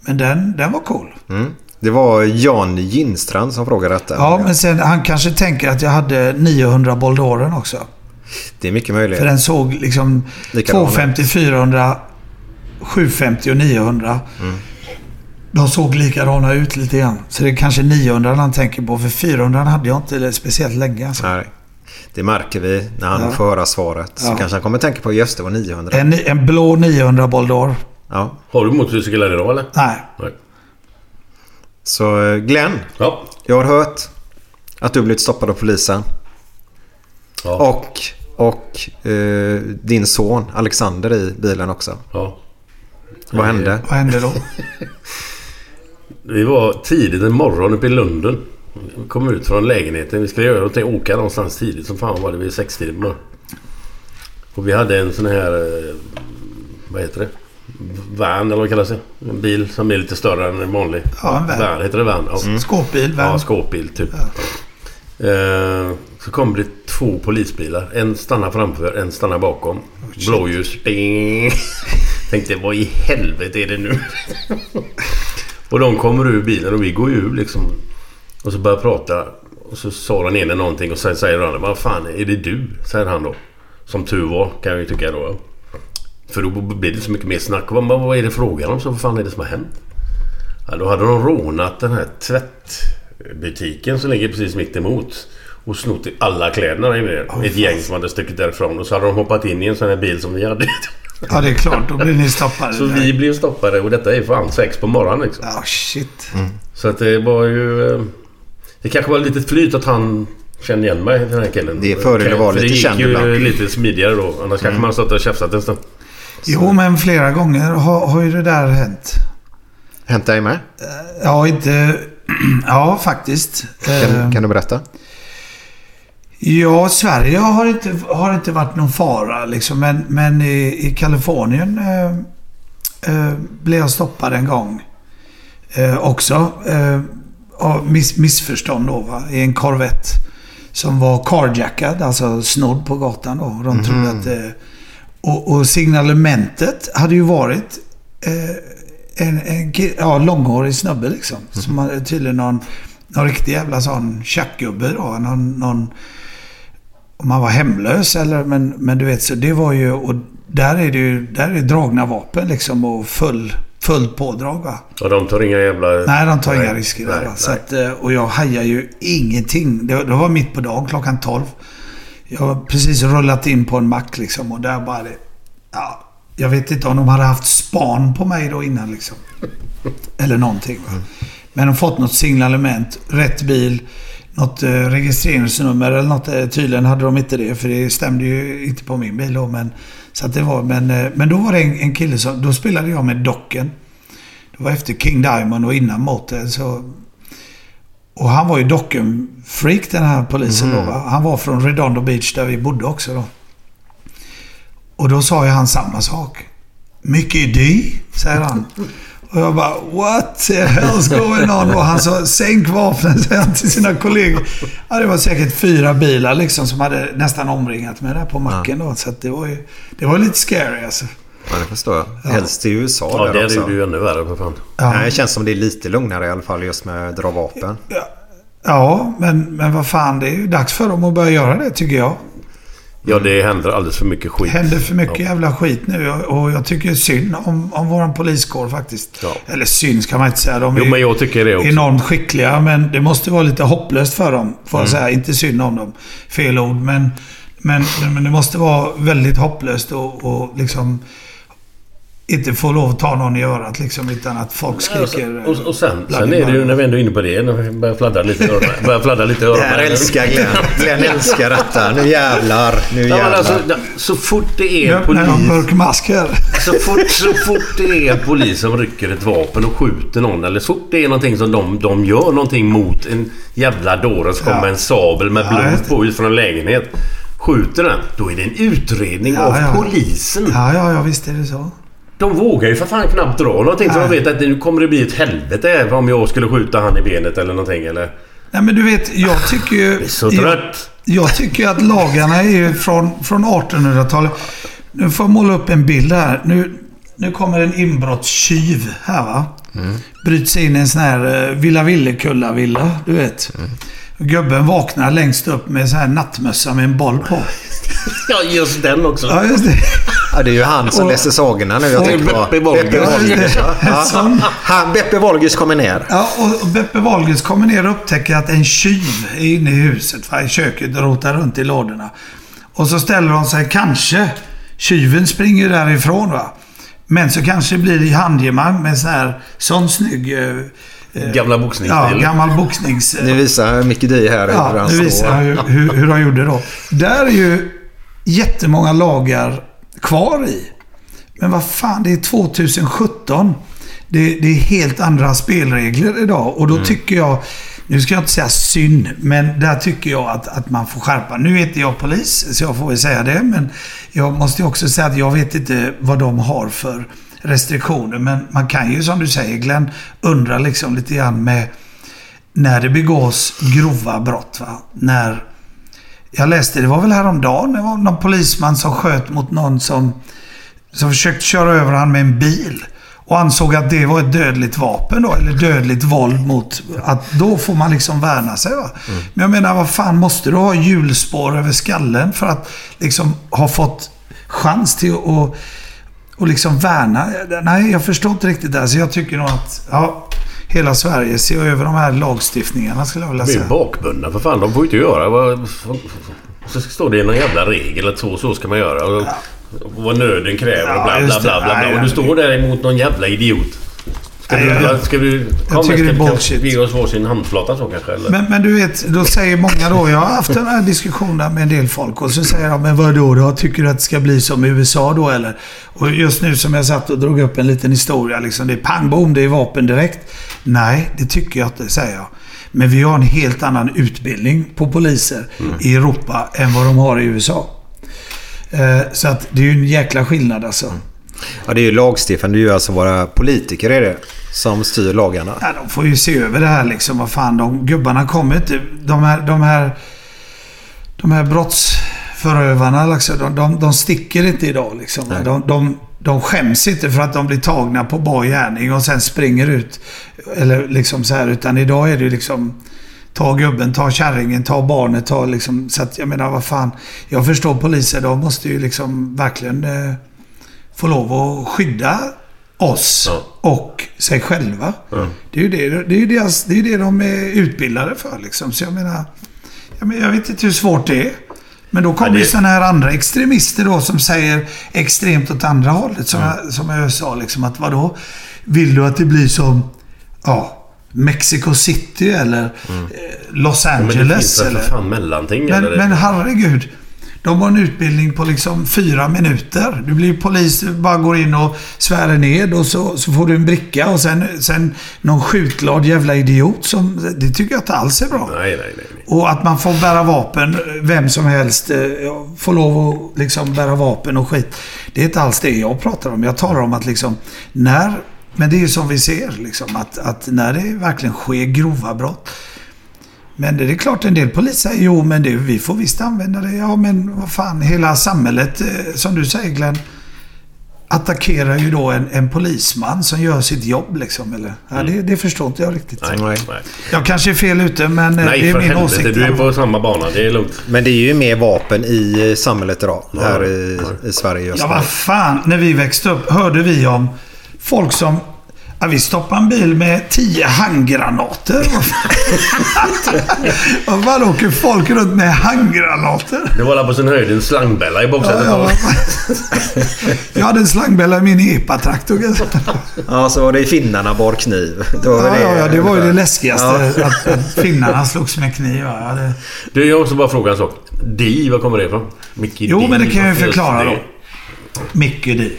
men den, den var cool. Mm. Det var Jan Ginstrand som frågade detta. Ja, men sen han kanske tänker att jag hade 900 Boldoren också. Det är mycket möjligt. För den såg liksom Likadan ut. 250, 400, 750 och 900. Mm. De såg likadana ut lite grann. Så det är kanske 900 han tänker på. För 400 hade jag inte speciellt länge. Alltså. Nej. Det märker vi när han Ja. får höra svaret. Så Ja. kanske han kommer tänka på just det var 900. En, en blå 900 Boldor. Ja. Har du motorcykel här idag eller? Nej. Nej. Så eh, Glenn. Ja. Jag har hört att du blivit stoppad av polisen. Ja. Och, och eh, din son Alexander i bilen också. ja. Vad hände? Vad hände då? Vi var tidigt en morgon uppe i Lunden. Vi kom ut från lägenheten. Vi skulle göra någonting. Åka någonstans tidigt. Som fan var det vid sextiden morgonen. Och vi hade en sån här... eh, Vad heter det? Van eller vad kallas det? En bil som är lite större än en vanlig. Ja, en van. van heter det van? Ja. Skåpbil, Ja, van. skåpbil typ. Eh, så kom det två polisbilar. En stannar framför, en stannar bakom. Blåljus. Ding. Tänkte vad i helvete är det nu? och de kommer ur bilen och vi går ur liksom. Och så börjar prata. Och så sa den ene någonting och sen säger den andra Vad fan är det du? Säger han då. Som tur var kan jag ju tycka då. För då blir det så mycket mer snack. Vad, vad är det frågan om? Så vad fan är det som har hänt? Ja, då hade de rånat den här tvättbutiken som ligger precis mitt emot. Och snott i alla kläderna där inne. Ett gäng som hade stuckit därifrån. Och så hade de hoppat in i en sån här bil som vi hade. Ja, det är klart. Då blir ni stoppade. Så vi blev stoppade och detta är fan sex på morgonen liksom. Ja, shit. Så att det var ju... eh, Det kanske var lite flyt att han kände igen mig, den här killen. Det är fördel att vara För lite det känd gick ju ibland. lite smidigare då. Annars kanske man hade stått och tjafsat en stund. Jo, men flera gånger har, har ju det där hänt. Hänt dig med? Ja, inte... Ja, faktiskt. Eh, Kan, kan du berätta? Ja, Sverige har inte, har inte varit någon fara liksom. Men, men i, i Kalifornien eh, eh, blev jag stoppad en gång. Eh, också. Eh, av miss, missförstånd då va. I en Corvette. Som var carjackad, alltså snodd på gatan då. De trodde att det... Och, och signalementet hade ju varit eh, en, en ja, långhårig snubbe liksom. Som hade tydligen någon, någon riktig jävla sån tjackgubbe då. Någon, någon, om man var hemlös eller men, men du vet så det var ju och där är det ju där är dragna vapen liksom och full fullt pådrag va. Och de tar inga jävla... Nej, de tar inga risker där. nej. Så nej. att, eh, och jag hajar ju ingenting. Det, det var mitt på dagen, klockan 12. Jag har precis rullat in på en mack liksom och där bara... det- Ja, jag vet inte om de hade haft span på mig då innan liksom. Eller någonting. Va? Men de fått något signalement, rätt bil, något eh, registreringsnummer eller något. Eh, tydligen hade de inte det för det stämde ju inte på min bil då. Men, så det var, men, eh, men då var det en, en kille som... Då spelade jag med Docken. Det var efter King Diamond och innan. Så, och han var ju Docken-freak den här polisen då. Va? Han var från Redondo Beach där vi bodde också då. Och då sa ju han samma sak. Mycket dy, säger han. Och jag bara, what the hell's going on? Och han sa, sänk vapnen, säger han till sina kollegor. Ja, det var säkert fyra bilar liksom som hade nästan omringat mig där på macken då. Så att det var ju, det var lite scary alltså. Ja, det förstår jag. Helst i USA Ja, där är det ju ännu värre för fan. Ja. Nej, det känns som det är lite lugnare i alla fall just med att dra vapen. Ja, men, men vad fan, det är ju dags för dem att börja göra det tycker jag. Ja, det händer alldeles för mycket skit. Det händer för mycket jävla skit nu och jag tycker synd om, om våran poliskår faktiskt. Ja. Eller synd ska man inte säga. De är Jo, men jag tycker det också. enormt skickliga, men det måste vara lite hopplöst för dem. Får Mm. jag säga. Inte synd om dem. Fel ord, men, men, men det måste vara väldigt hopplöst och, och liksom inte få lov att ta någon i örat liksom, utan att folk skriker... Och, och sen, Bloody sen är det ju när vi ändå är inne på det. När vi börjar fladdra lite i öronen. Börjar fladdra lite i Det öronen. här älskar Glenn. Glenn älskar detta. Nu jävlar. Nu Ja, men jävlar. alltså, så fort det är en polis... mörk mask här. Så fort, så fort det är en polis som rycker ett vapen och skjuter någon eller så fort det är någonting som de, de gör någonting mot en jävla dåre som kommer med en sabel med Ja, blod det. på ut från en lägenhet. Skjuter den. Då är det en utredning Ja, av ja. polisen. Ja, ja, ja, visst är det så. De vågar ju för fan knappt dra någonting för de vet att nu kommer det bli ett helvete om jag skulle skjuta han i benet eller någonting eller... Nej, men du vet, jag tycker ju... Jag är så jag, trött. jag tycker ju att lagarna är ju från, från 1800-talet. Nu får jag måla upp en bild här. Nu, nu kommer en inbrottstjuv här va. Bryter sig in i en sån här uh, Villa Villekulla-villa, du vet. Gubben vaknar längst upp med sån här nattmössa med en boll på. Ja, just den också. Ja, just det. Ja, det är ju han som Och- läser sagorna nu jag tänker på. Beppe Wolgers. Wolgers. ja. Beppe Wolgers kommer ner. Ja, och- Beppe Wahlgren kommer ner och upptäcker att en tjuv är inne i huset, va, i köket och rotar runt i lådorna. Och så ställer de sig, kanske, tjuven springer därifrån va. Men så kanske blir det handgemang med sån här, sån snygg... eh, Gamla Ja, boxningsstil. gammal boxnings... Nu visar Micke Di här hur Ja, han nu visar jag hur, hur, hur de gjorde då. Där är ju jättemånga lagar kvar i. Men vad fan, det är 2017. Det, det är helt andra spelregler idag. Och då tycker jag, nu ska jag inte säga synd, men där tycker jag att, att man får skärpa. Nu är inte jag polis, så jag får väl säga det. Men jag måste ju också säga att jag vet inte vad de har för restriktioner. Men man kan ju, som du säger Glenn, undra liksom lite grann med när det begås grova brott. Va? När jag läste, det var väl häromdagen, det var någon polisman som sköt mot någon som, som försökte köra över han med en bil. Och ansåg att det var ett dödligt vapen då, eller dödligt våld mot... Att då får man liksom värna sig va. Men jag menar, vad fan måste du ha hjulspår över skallen för att liksom ha fått chans till att och liksom värna? Nej, jag förstår inte riktigt det. Så jag tycker nog att, ja, hela Sverige ser över de här lagstiftningarna skulle jag vilja De är ju säga. bakbundna för fan. De får ju inte göra. Så står det i någon jävla regel att så så ska man göra. Och, och vad nöden kräver och bla bla bla bla. bla. Och du står där emot någon jävla idiot. Ska Nej, du... jag- Ska du kom, tycker det är vi bullshit. ge oss varsin handflata så kanske? Eller? Men, men du vet, då säger många då, jag har haft den här diskussionen med en del folk och så säger de, men vadå då? Tycker du att det ska bli som i USA då eller? Och just nu som jag satt och drog upp en liten historia liksom, det är pang bom, det är vapen direkt. Nej, det tycker jag inte, säger jag. Men vi har en helt annan utbildning på poliser i Europa än vad de har i USA. Eh, så att det är ju en jäkla skillnad alltså. Ja, det är ju lagstiftande. Det är ju alltså våra politiker är det. Som styr lagarna. Ja, de får ju se över det här liksom. Vad fan, de gubbarna kommer inte... De här, de här, de här brottsförövarna liksom, de, de, de sticker inte idag liksom. De, de, de skäms inte för att de blir tagna på bar gärning och sen springer ut. Eller liksom så här. Utan idag är det ju liksom... Ta gubben, ta kärringen, ta barnet, ta liksom... Så att jag menar, vad fan. Jag förstår poliser, de måste ju liksom verkligen eh, få lov att skydda oss och sig själva. Det är ju det, det, är deras, det, är det de är utbildade för. Liksom. Så jag menar, jag, menar, jag vet inte hur svårt det är. Men då kommer Ja, det- ju sådana här andra extremister då som säger extremt åt andra hållet. Som, Mm. jag, som jag sa, liksom, att vadå? Vill du att det blir som ja, Mexico City eller eh, Los Mm. Men det Angeles? finns väl eller? för fan mellanting? Men, eller? men herregud. De har en utbildning på liksom fyra minuter. Du blir polis, du bara går in och svärar ned och så, så får du en bricka och sen, sen någon skjutglad jävla idiot som... Det tycker jag inte alls är bra. Nej, nej, nej. nej. Och att man får bära vapen, vem som helst eh, får lov att liksom bära vapen och skit. Det är inte alls det jag pratar om. Jag talar om att liksom när... Men det är ju som vi ser liksom att, att när det verkligen sker grova brott. Men det är klart en del poliser säger jo men det, vi får visst använda det. Ja men vad fan hela samhället eh, som du säger Glenn. Attackerar ju då en, en polisman som gör sitt jobb liksom. Eller? Ja, det, det förstår inte jag riktigt. Nej, nej. Jag kanske är fel ute men eh, Nej, det är för min helvete. åsikt. Du är på samma bana. Det är lugnt. Men det är ju mer vapen i eh, samhället idag. Här i, i Sverige just Ja, vad fan. När vi växte upp hörde vi om folk som... Ja, vi stoppade en bil med tio handgranater. Vad fan åker folk runt med handgranater? Det var på sin höjd en slangbälla i baksätet. Ja, Jag hade en slangbälla i min epatraktor. Ja, så var det finnarna bar kniv. Det var Ja, ja, ja, det var ju det läskigaste. Ja. Att, finnarna slogs med kniv. Ja, det... Du, jag måste bara fråga en sak. Di, var kommer det ifrån? Micke Jo, Di, men det kan jag ju förklara det? då. Micke Di.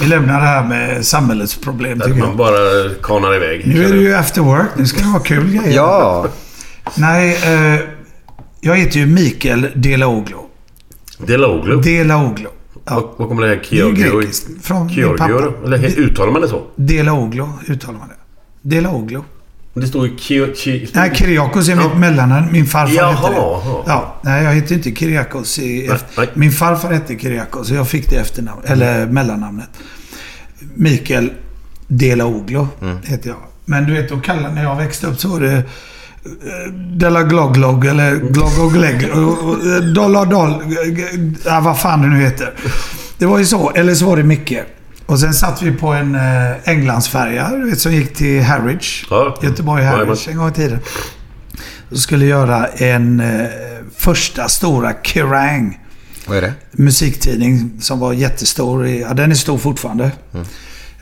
Vi lämnar det här med samhällets problem Att man bara kanar iväg. Nu är det ju after work. Nu ska det vara kul grejer. Ja. Nej, eh, jag heter ju Mikael Delaoglu. Deloglu. Delaoglu. Var, var kommer det här Det är Georgio? grekiskt. Från min Georgio? pappa. Eller uttalar man det så? Delaoglu uttalar man det. Delaoglu. Det står ju. Ki, Nej, Kyriakos är mitt mellannamn. Min farfar Jaha, hette det. Ja, nej, jag heter inte Kyriakos. I, nej. Min farfar hette Kyriakos och jag fick det efternamn, eller mellannamnet. Mikael Delaoglu Mm. heter jag. Men du vet, då kallade, när jag växte upp så var det eh, Della Gloglog eller Glogogleg. Dollar Doll. Ja, vad fan det nu heter. Det var ju så. Eller så var det Micke. Och sen satt vi på en eh, Englandsfärja du vet, som gick till Harwich. Ja. Göteborg Harwich en gång i tiden. Och skulle göra en eh, första stora Kerrang! Vad är det? musiktidning som var jättestor. i- Ja, den är stor fortfarande.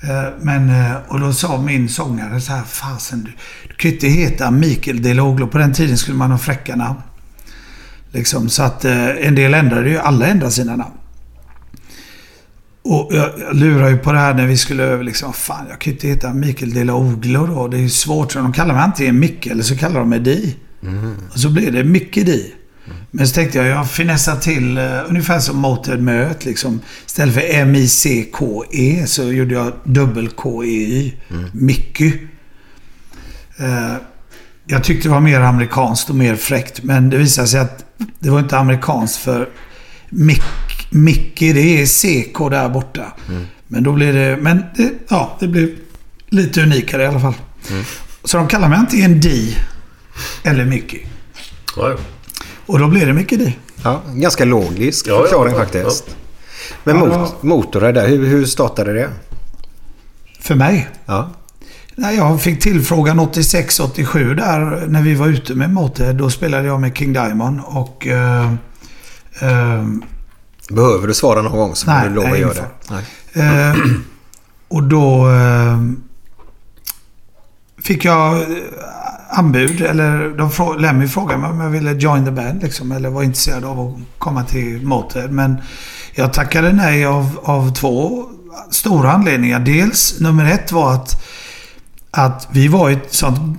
Eh, Men, och då sa min sångare så här, fasen du, du kan ju inte heta Mikael Deloglo. På den tiden skulle man ha fräcka namn. Liksom, så att en del ändrade ju, alla ändrade sina namn. Och jag, jag lurade ju på det här när vi skulle över liksom, fan jag kan ju inte heta Mikael de la då. Det är ju svårt. Så de kallar mig antingen Micke eller så kallar de mig Di. Och så blev det Micke Di. Men så tänkte jag, jag finessar till uh, ungefär som Motörhead Möt. Liksom. Istället för M-I-C-K-E så gjorde jag dubbel-K-E-Y. Micky. Uh, eh, jag tyckte det var mer amerikanskt och mer fräckt. Men det visade sig att det var inte amerikanskt för Mick, Mickey, det är CK där borta. Men då blev det... Men det, ja, det blev lite unikare i alla fall. Så de kallar mig antingen Di eller Mickey. Ja, ja. Och då blev det Mickey Di. Ja, ganska logisk Ja, förklaring ja, faktiskt. Men mot, motorer där, hur, hur startade det? För mig. Ja. Nej, jag fick tillfrågan 86-87 där när vi var ute med Motörhead. Då spelade jag med King Diamond och... Eh, eh, Behöver du svara någon gång så får du lov att göra det. Nej. Eh, och då eh, fick jag eh, anbud, eller de frå- Lemmy frågade mig om jag ville join the band liksom, eller var intresserad av att komma till Motörhead. Men jag tackade nej av, av två stora anledningar. Dels, nummer ett var att, att vi var ett sånt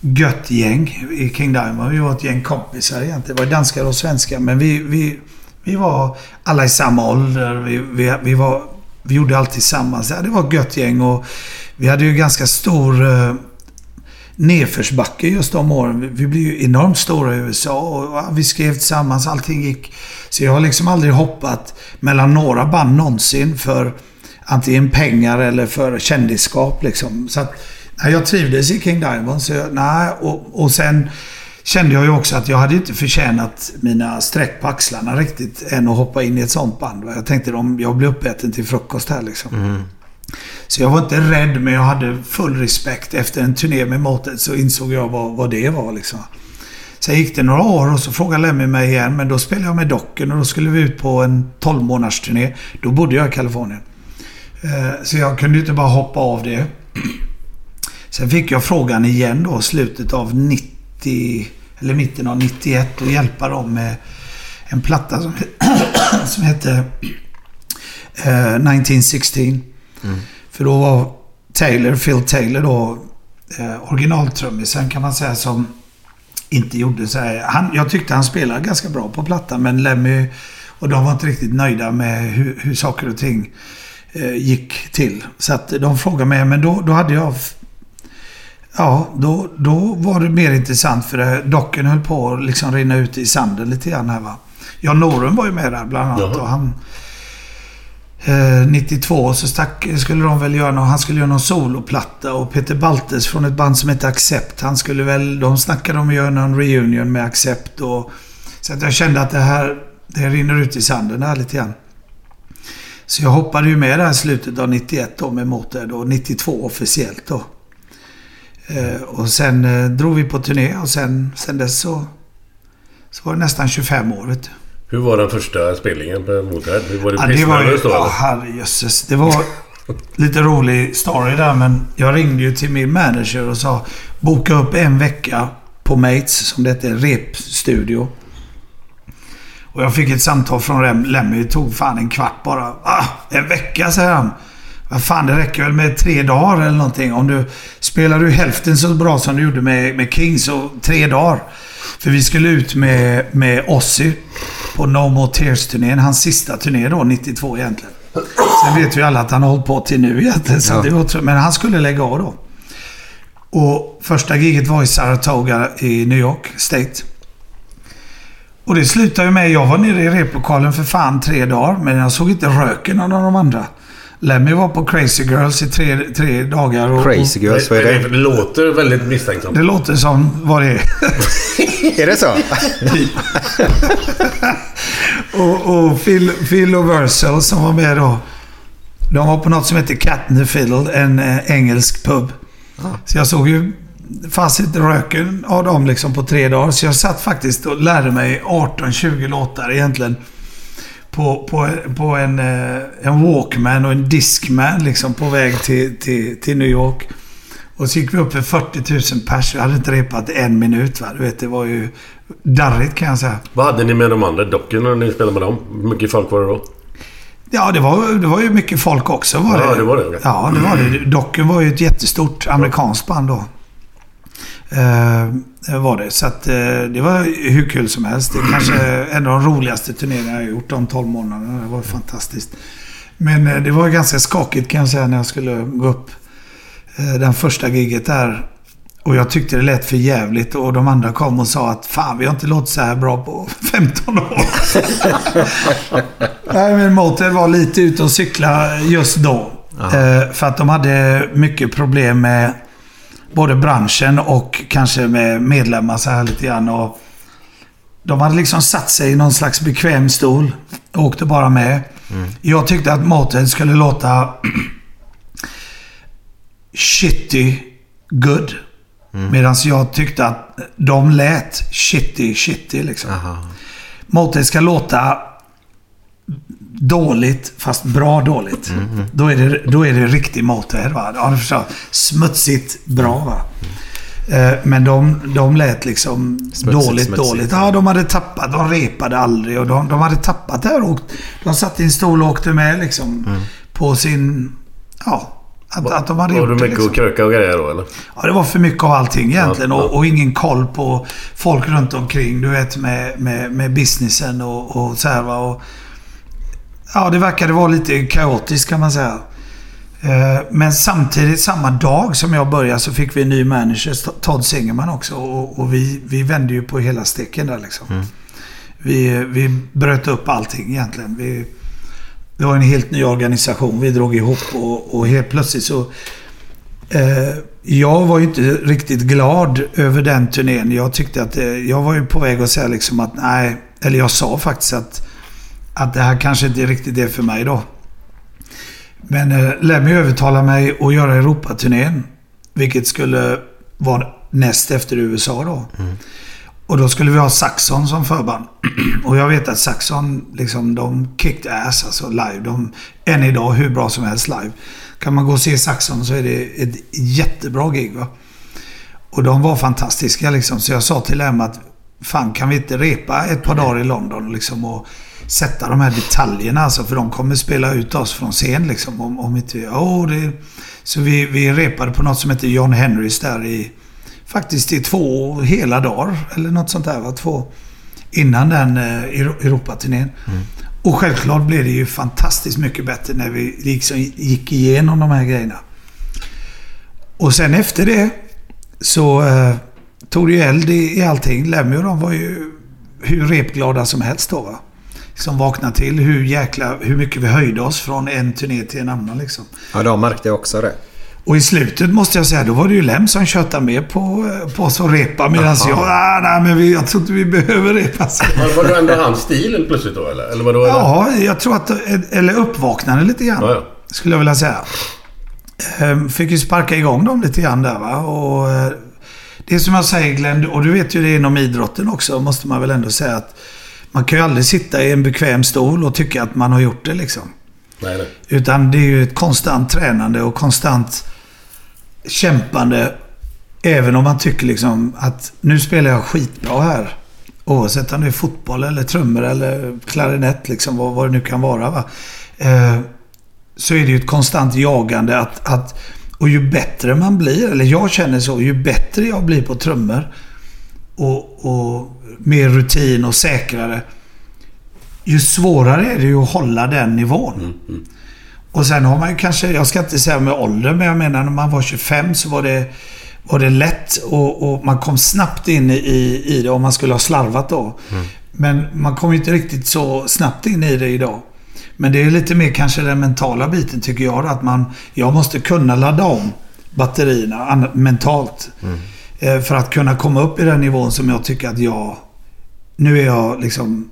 gött gäng i King Diamond. Vi var ett gäng kompisar egentligen. Det var danskar och svenskar. Men vi, vi, vi var alla i samma ålder. Vi, vi, vi, var, vi gjorde allt tillsammans. Ja, det var ett gött gäng och vi hade ju ganska stor eh, nedförsbacke just de åren. Vi, vi blev ju enormt stora i USA och vi skrev tillsammans. Allting gick. Så jag har liksom aldrig hoppat mellan några band någonsin för antingen pengar eller för kändisskap liksom. Så att, nej, jag trivdes i King Diamond. Så jag, nej, och, och sen kände jag ju också att jag hade inte förtjänat mina streck på axlarna riktigt än att hoppa in i ett sånt band. Jag tänkte om jag blir uppäten till frukost här liksom. Så jag var inte rädd, men jag hade full respekt. Efter en turné med Motörhead så insåg jag vad, vad det var liksom. Sen gick det några år och så frågade Lemmy mig igen, men då spelade jag med Docken och då skulle vi ut på en 12 månaders turné. Då bodde jag i Kalifornien. Eh, Så jag kunde inte bara hoppa av det. Sen fick jag frågan igen då, slutet av 90, eller mitten av 91 och hjälpa dem med en platta som, som hette eh, 1916. För då var Taylor, Phil Taylor då, eh, originaltrummisen kan man säga som inte gjorde så här. Han, jag tyckte han spelade ganska bra på plattan men Lemmy och de var inte riktigt nöjda med hur, hur saker och ting eh, gick till. Så att de frågade mig, men då, då hade jag... Ja, då, då var det mer intressant för det, docken höll på att liksom rinna ut i sanden lite grann här va. Jan Norum var ju med där bland annat och han... Eh, 92 så stack, skulle de väl göra någon, han skulle göra någon soloplatta och Peter Baltes från ett band som heter Accept. Han skulle väl, de snackade om att göra någon reunion med Accept och... Så att jag kände att det här, det rinner ut i sanden här lite grann. Så jag hoppade ju med där i slutet av 91 då med Motörhead och 92 officiellt då. Eh, och sen eh, drog vi på turné och sen, sen dess så, så var det nästan 25 år vet du. Hur var den första spelningen på Motörhead? Hur var det Ja, det var ju... då Ja, herrejösses. Det var lite rolig story där men jag ringde ju till min manager och sa boka upp en vecka på Mates, som det heter, repstudio. Och jag fick ett samtal från Rem- Lemmy. Det tog fan en kvart bara. Ah, en vecka säger han. Vad fan, det räcker väl med tre dagar eller någonting. Om du spelar du hälften så bra som du gjorde med, med King så tre dagar. För vi skulle ut med, med Ozzy på No More Tears-turnén. Hans sista turné då, 92 egentligen. Sen vet vi alla att han har hållit på till nu egentligen. Så Ja. det var, men han skulle lägga av då. Och första giget var i Saratoga i New York State. Och det slutade ju med, jag var nere i replokalen för fan tre dagar, men jag såg inte röken av de andra. Lemmy var på Crazy Girls i tre, tre dagar. Och, Crazy Girls, vad är det? det? Det låter väldigt misstänksamt. Det låter som vad det är. Är det så? och och Phil, Phil och Versal som var med då. De var på något som heter Cat in the Fiddle, en eh, engelsk pub. Så jag såg ju fast inte röken av dem liksom på tre dagar. Så jag satt faktiskt och lärde mig 18-20 låtar egentligen. På, på, på en, eh, en Walkman och en Discman liksom på väg till, till, till New York. Och så gick vi upp för 40 000 pers. Jag hade inte repat en minut. Va? Du vet, det var ju darrigt kan jag säga. Vad hade ni med de andra docken när ni spelade med dem? Hur mycket folk var det då? Ja, det var, det var ju mycket folk också. Var Ja, det. det var det. Ja, det var det. Docken var ju ett jättestort amerikanskt band då. Eh, var det. Så att eh, det var hur kul som helst. Det är kanske en av de roligaste turnéerna jag har gjort de 12 månaderna. Det var fantastiskt. Men eh, det var ganska skakigt kan jag säga när jag skulle gå upp eh, den första giget där. Och jag tyckte det lät för jävligt och de andra kom och sa att fan vi har inte låtit så här bra på 15 år. Nej men Motörhead var lite ute och cykla just då. Eh, för att de hade mycket problem med både branschen och kanske med medlemmar så här lite grann. Och de hade liksom satt sig i någon slags bekväm stol och åkte bara med. Jag tyckte att Motörhead skulle låta shitty good. Medan jag tyckte att de lät shitty shitty liksom. Motörhead ska låta dåligt, fast bra dåligt. Då, är det, då är det riktig Motörhead. Va? Ja, förstår. Smutsigt bra. Va? Eh, Men de, de lät liksom Smutsigt, dåligt, smutsigt. dåligt. Ja, de hade tappat. De repade aldrig och de, de hade tappat det här. Och de satt i en stol och åkte med liksom på sin... Ja, att, att de hade Var gjort det. mycket Liksom. att kröka och grejer då eller? Ja, det var för mycket av allting egentligen. Ja, ja. Och, och ingen koll på folk runt omkring. Du vet med, med, med businessen och, och så här va. Och, ja, det verkade vara lite kaotiskt kan man säga. Eh, Men samtidigt, samma dag som jag började så fick vi en ny manager, Todd Singerman också. Och, och vi, vi vände ju på hela steken där liksom. Vi, vi bröt upp allting egentligen. Vi, det var en helt ny organisation vi drog ihop och, och helt plötsligt så... Eh, jag var ju inte riktigt glad över den turnén. Jag tyckte att... Eh, jag var ju på väg att säga liksom att nej... Eller jag sa faktiskt att... Att det här kanske inte är riktigt det för mig då. Men eh, Lemmy övertalade mig att göra Europaturnén. Vilket skulle vara näst efter USA då. Och då skulle vi ha Saxon som förband. Och jag vet att Saxon, liksom, de kicked ass alltså live. De, än idag hur bra som helst live. Kan man gå och se Saxon så är det ett jättebra gig. Va? Och de var fantastiska liksom. Så jag sa till Em att fan kan vi inte repa ett par dagar i London liksom och sätta de här detaljerna alltså. För de kommer spela ut oss från scen liksom. Om, om inte vi... Oh, det, så vi, vi repade på något som heter John Henrys där i... Faktiskt i två hela dagar. Eller något sånt där va. Två... Innan den eh, Euro- Europaturnén. Och självklart blev det ju fantastiskt mycket bättre när vi liksom gick igenom de här grejerna. Och sen efter det så eh, tog det ju eld i, i allting. Lemmy och de var ju hur repglada som helst då va. Som vaknade till hur jäkla, hur mycket vi höjde oss från en turné till en annan liksom. Ja, de märkte också det. Och i slutet måste jag säga, då var det ju Lem som tjötade med på, på oss att repa. Medan jag, ah, nej men vi, jag tror inte vi behöver repa. Så. Var, var det ändå hans stil plötsligt då eller? Eller vadå? Ja, jag tror att... Eller uppvaknande lite grann. Ja, ja. Skulle jag vilja säga. Ehm, Fick ju sparka igång dem lite grann där va. Och eh, det är som jag säger Glenn, och du vet ju det inom idrotten också, måste man väl ändå säga att man kan ju aldrig sitta i en bekväm stol och tycka att man har gjort det liksom. Nej, nej. Utan det är ju ett konstant tränande och konstant kämpande. Även om man tycker liksom att nu spelar jag skitbra här. Oavsett om det är fotboll eller trummor eller klarinett, liksom, vad, vad det nu kan vara. Va? Eh, så är det ju ett konstant jagande att, att... Och ju bättre man blir, eller jag känner så, ju bättre jag blir på trummor och, och mer rutin och säkrare. Ju svårare är det ju att hålla den nivån. Och sen har man ju kanske, jag ska inte säga med ålder, men jag menar när man var 25 så var det, var det lätt och, och man kom snabbt in i, i det om man skulle ha slarvat då. Men man kommer ju inte riktigt så snabbt in i det idag. Men det är lite mer kanske den mentala biten tycker jag. Att man, jag måste kunna ladda om batterierna mentalt. Eh, För att kunna komma upp i den nivån som jag tycker att jag... Nu är jag liksom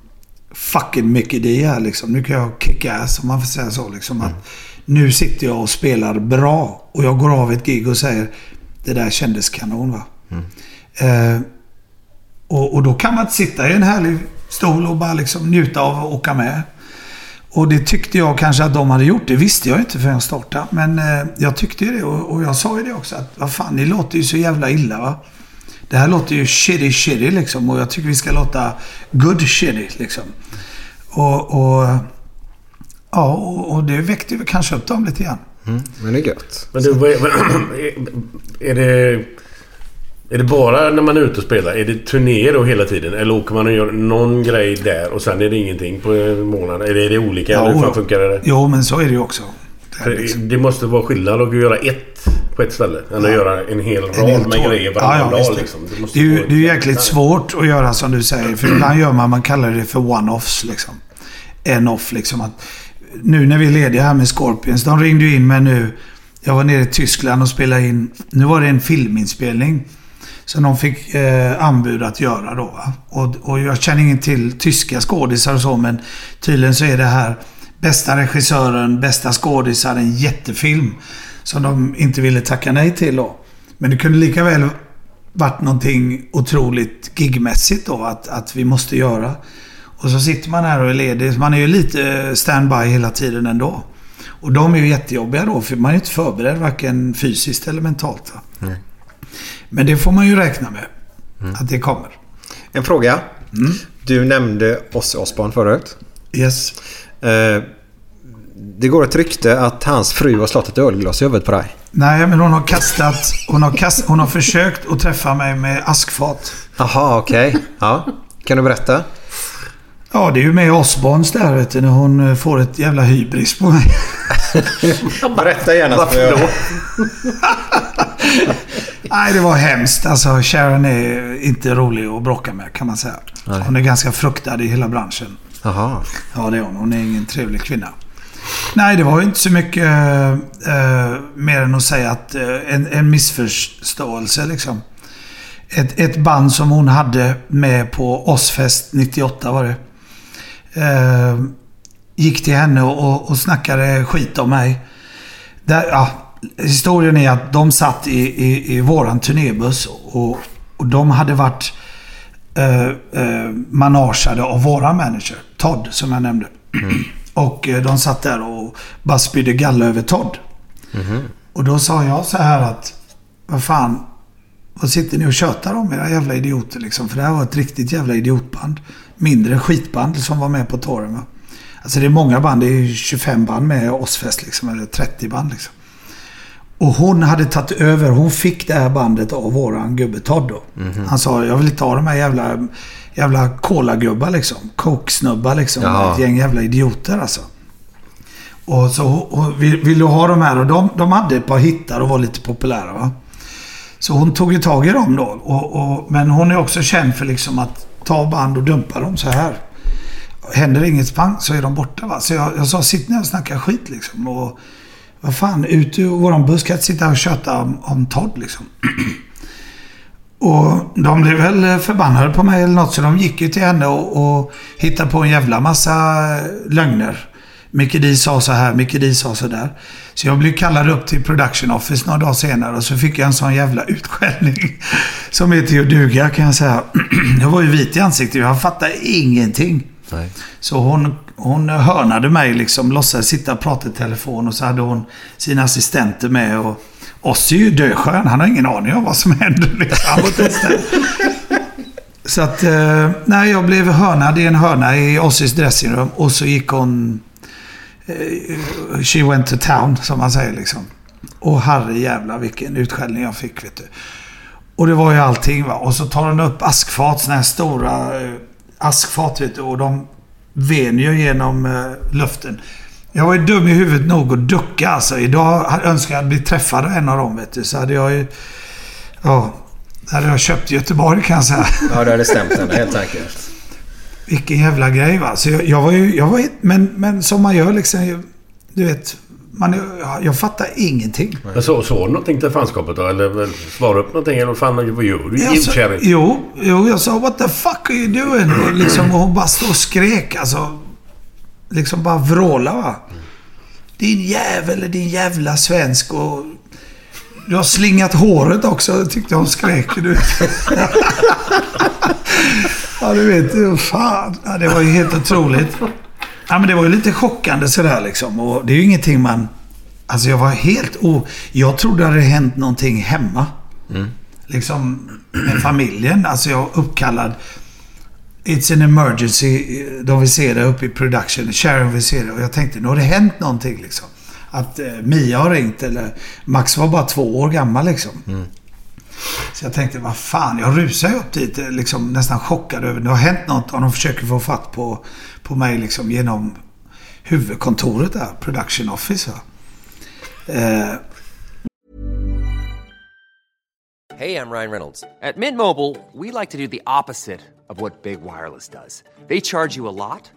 fucking Mickey D här liksom. Nu kan jag kicka ass om man får säga så. Liksom, att nu sitter jag och spelar bra. Och jag går av ett gig och säger det där kändes kanon va. Eh, och, och då kan man sitta i en härlig stol och bara liksom njuta av att åka med. Och det tyckte jag kanske att de hade gjort. Det visste jag inte förrän jag startade. Men eh, jag tyckte ju det och, och jag sa ju det också att vad fan, ni låter ju så jävla illa va. Det här låter ju shitty shitty liksom och jag tycker vi ska låta good shitty liksom. Och, och ja, och, och det väckte ju kanske upp dem lite grann. Mm, men det är gött. Men du, är det... Är det bara när man är ute och spelar? Är det turnéer då hela tiden? Eller åker man och gör någon grej där och sen är det ingenting på en månad? Eller är det olika? Ja, hur fan funkar det? Jo, men så är det ju också. För Det måste vara skillnad att göra ett på ett ställe än att Ja. göra en hel rad En hel med grejer varannan Ja, ja, dag. Liksom. Det, Det är ju, det är jäkligt svårt att göra som du säger. För ibland gör man, man kallar det för one-offs liksom. En off liksom. Att, nu när vi är lediga här med Scorpions. De ringde ju in mig nu. Jag var nere i Tyskland och spelade in. Nu var det en filminspelning. Som de fick eh, anbud att göra då. Va? Och, och jag känner ingen till tyska skådisar och så. Men tydligen så är det här bästa regissören, bästa skådisar, en jättefilm. Som de inte ville tacka nej till då. Men det kunde lika väl varit någonting otroligt gigmässigt då att, att vi måste göra. Och så sitter man här och är ledig. Man är ju lite eh, standby hela tiden ändå. Och de är ju jättejobbiga då för man är ju inte förberedd varken fysiskt eller mentalt. Va? Men det får man ju räkna med. Att det kommer. En fråga. Du nämnde Ozzy Osbourne förut. Yes. Eh, det går ett rykte att hans fru har slått ett ölglas i huvudet på dig. Nej, men hon har kastat... Hon har, kast, hon har försökt att träffa mig med askfat. Jaha, okej. Ja. Kan du berätta? Ja, det är ju med Osborns där vet du, när hon eh, får ett jävla hybris på mig. Berätta gärna. Varför då? Nej, det var hemskt. Alltså, Sharon är inte rolig att bråka med kan man säga. Hon är ganska fruktad i hela branschen. Jaha. Ja, det är hon. Hon är ingen trevlig kvinna. Nej, det var ju inte så mycket eh, mer än att säga att eh, en, en missförståelse liksom. Ett, ett band som hon hade med på Ozzfest 98 var det. Eh, gick till henne och, och snackade skit om mig. Där, ja, historien är att de satt i, i, i våran turnébuss och, och de hade varit eh, eh, managade av våran manager, Todd, som jag nämnde. Och eh, de satt där och bara spydde galla över Todd. Och då sa jag så här att, vad fan, vad sitter ni och tjötar om era jävla idioter liksom? För det här var ett riktigt jävla idiotband. Mindre skitband som var med på touren va. Alltså det är många band, det är 25 band med Ozzfest liksom, eller 30 band liksom. Och hon hade tagit över, hon fick det här bandet av våran gubbe Todd då. Han sa, jag vill ha de här jävla, jävla kolagubbar liksom. Coke-snubbar liksom. Jaha. Ett gäng jävla idioter alltså. Och så och vill, vill du ha de här? Och de, de hade ett par hittar och var lite populära va. Så hon tog ju tag i dem då. Och, och, men hon är också känd för liksom att ta band och dumpa dem så här. Händer inget pang så är de borta va. Så jag, jag sa sitt ner och snacka skit liksom. Och vad fan, ut ur våran jag inte sitta och köta om, om Todd liksom. Och de blev väl förbannade på mig eller något så de gick ju till henne och, och hittade på en jävla massa lögner. Micke D sa så här, Micke D sa så där. Så jag blev kallad upp till production office några dagar senare och så fick jag en sån jävla utskällning. Som är till att duga kan jag säga. Jag var ju vit i ansiktet, jag fattade ingenting. Nej. Så hon, hon hörnade mig liksom, låtsades sitta och prata i telefon och så hade hon sina assistenter med. Och Ossi är ju döskön, han har ingen aning om vad som händer. Liksom. Så att, eh, nej, jag blev hörnad i en hörna i Ossis dressingrum och så gick hon... Eh, she went to town, som man säger liksom. Och herre jävla vilken utskällning jag fick, vet du. Och det var ju allting va. Och så tar hon upp askfat, såna här stora eh, askfat vet du. Och de venjer genom eh, luften. Jag var ju dum i huvudet nog att ducka alltså. Idag önskar jag att bli träffad av en av dem vet du. Så hade jag ju... Ja. Hade jag köpt i Göteborg kan jag säga. Ja, det hade stämt henne helt enkelt. Vilken jävla grej va. Så jag, jag var ju... Jag var, men, men som man gör liksom. Du vet. Man, jag, jag fattar ingenting. Men så, så du någonting till fanskapet då? Eller svara upp någonting? Eller vad fan vad gör du? Givkärring? jo, jo, jag sa what the fuck are you doing? Och, liksom, och hon bara stod och skrek alltså. Liksom bara vråla va. Din jävel, din jävla svensk och... Du har slingat håret också, tyckte hon skrek. Du. ja, du vet. Fan. Ja, det var ju helt otroligt. Ja, men det var ju lite chockande sådär liksom. Och det är ju ingenting man... Alltså jag var helt o... Jag trodde det hade hänt någonting hemma. Liksom med familjen. Alltså jag var uppkallad. It's an emergency. De vill se det uppe i production. Sharon vill se det. Och jag tänkte, nu har det hänt någonting liksom. Att eh, Mia har ringt eller... Max var bara två år gammal liksom. Så jag tänkte, vad fan. Jag rusar ju upp dit eh, liksom nästan chockad över det har hänt något. Och de försöker få fatt på, på mig liksom genom huvudkontoret där. Production office. Hej, Eh, heter Ryan Reynolds. På Midmobile vill vi like to do opposite of vad Big Wireless gör. De laddar you mycket.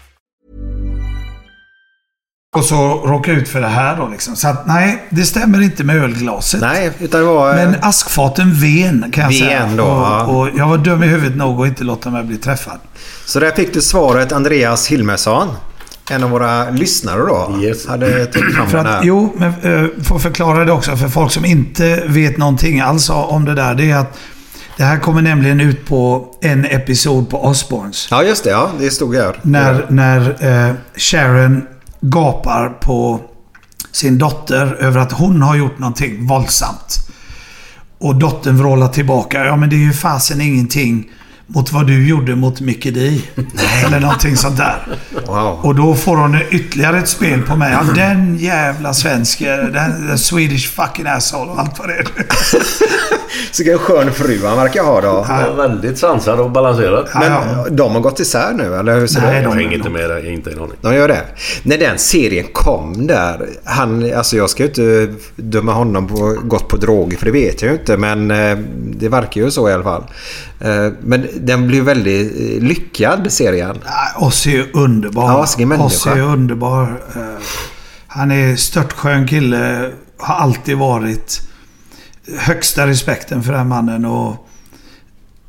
Och så råka ut för det här då liksom. Så att nej, det stämmer inte med ölglaset. Nej, utan det var... Men askfaten ven kan jag Ven säga. då, och, och jag var dum i huvudet nog att inte låta mig bli träffad. Så där fick du svaret Andreas Hilmersson. En av våra lyssnare då. Hade tagit fram För den att, här. jo, men uh, får förklara det också för folk som inte vet någonting alls om det där. Det är att det här kommer nämligen ut på en episod på Osbournes. Ja, just det. Ja, det stod här. När, när eh, Sharon gapar på sin dotter över att hon har gjort någonting våldsamt. Och dottern vrålar tillbaka. Ja, men det är ju fasen ingenting mot vad du gjorde mot Mickey D. Eller någonting sånt där. Och då får hon ytterligare ett spel på mig. Ja, den jävla svenske. Den, den Swedish fucking asshole och allt vad det är. Vilken skön fru han verkar ha då. Ja, väldigt sansad och balanserad. Men de har gått isär nu, eller hur ser Nej, det de hänger inte med där. Inte en aning. De gör det. När den serien kom där. Han, alltså jag ska ju inte döma honom på gått på droger för det vet jag ju inte. Men eh, det verkar ju så i alla fall. Eh, men den blev väldigt eh, lyckad serien. Ossi är underbar. Ja, Ossi är människa. Ossi är underbar. Han är störtskön kille. Har alltid varit. Högsta respekten för den mannen och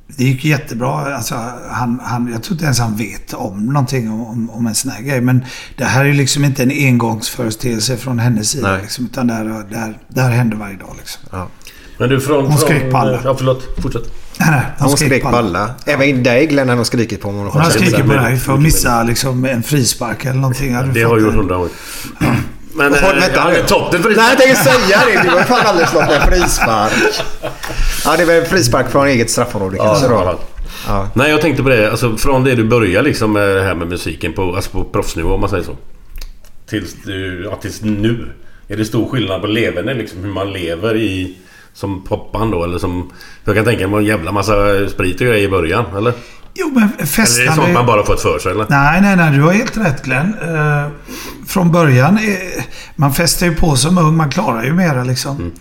det gick jättebra. Alltså, han, han, jag tror inte ens han vet om någonting om, om, om en sån här grej. Men det här är ju liksom inte en engångsföreteelse från hennes sida. Nej. Liksom, utan det här, det, här, det här händer varje dag. Liksom. Men du från... Hon skrek från, på alla. Ja, förlåt. Fortsätt. Nej, nej, Hon skrek på alla. Även dig Glenn har hon skrikit på. Om hon Hon skrikit på dig för att missa liksom, en frispark eller någonting. Hade Det har jag gjort hundra gånger. Men... Håll, eh, vänta han nu. är toppen för Nej, jag tänkte säga det. Du har fan aldrig slått en frispark. Ja, det var en frispark från eget straffområde kanske Ja, då. Ja. Nej, jag tänkte på det. Alltså, från det du började liksom med det här med musiken på, alltså på proffsnivå om man säger så. Tills, du, ja, tills nu. Är det stor skillnad på leverne liksom? Hur man lever i... Som popband då eller som... Jag kan tänka mig en jävla massa sprit och grejer i början, eller? Jo, men Eller är det festande... sånt man bara fått för sig, eller? Nej, nej, nej. Du har helt rätt Glenn. Eh, från början, eh, man festar ju på som ung. Man klarar ju mera liksom. Mm.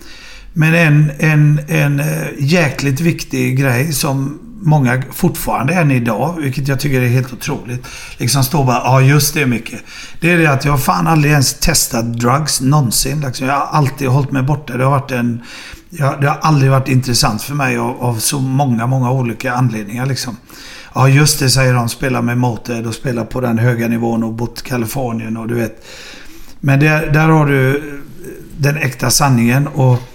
Men en, en, en eh, jäkligt viktig grej som många fortfarande än idag, vilket jag tycker är helt otroligt. Liksom står bara, ja just det mycket. Det är det att jag har fan aldrig ens testat drugs någonsin. Liksom. Jag har alltid hållit mig borta. Det har varit en... Ja, det har aldrig varit intressant för mig av, av så många, många olika anledningar. Liksom. Ja, just det säger de. Spelar med Motörhead och spelar på den höga nivån och bott i Kalifornien och du vet. Men där, där har du den äkta sanningen och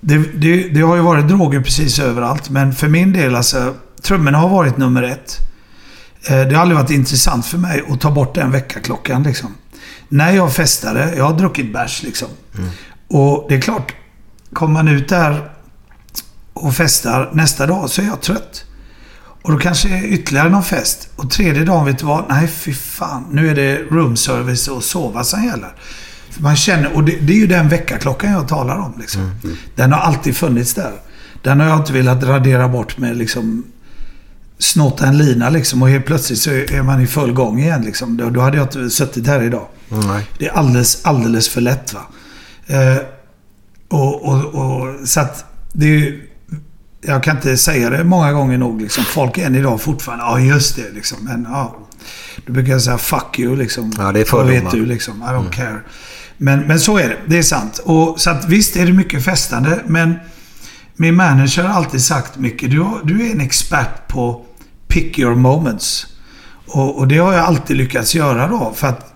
det, det, det har ju varit droger precis överallt. Men för min del alltså, trummorna har varit nummer ett. Eh, Det har aldrig varit intressant för mig att ta bort den väckarklockan liksom. När jag festade, jag har druckit bärs liksom. Och det är klart, kommer man ut där och festar nästa dag så är jag trött. Och då kanske är ytterligare någon fest. Och tredje dagen, vet du vad? Nej, fy fan. Nu är det room service och sova som gäller. Man känner, och det, det är ju den väckarklockan jag talar om. Liksom. Den har alltid funnits där. Den har jag inte velat radera bort med liksom snotta en lina liksom och helt plötsligt så är man i full gång igen. Liksom. Då, då hade jag inte suttit här idag. Nej. Det är alldeles, alldeles för lätt. va. Eh, och, och, och, så att det är ju, Jag kan inte säga det många gånger nog. Liksom. Folk än idag fortfarande, ja just det liksom. Men ja. Då brukar jag säga fuck you liksom. Ja, det är Vad vet fördomar. du liksom? I don't care. Men, men så är det. Det är sant. Och, så att visst är det mycket festande. Men min manager har alltid sagt mycket. Du, du är en expert på pick your moments. Och, och det har jag alltid lyckats göra då. För att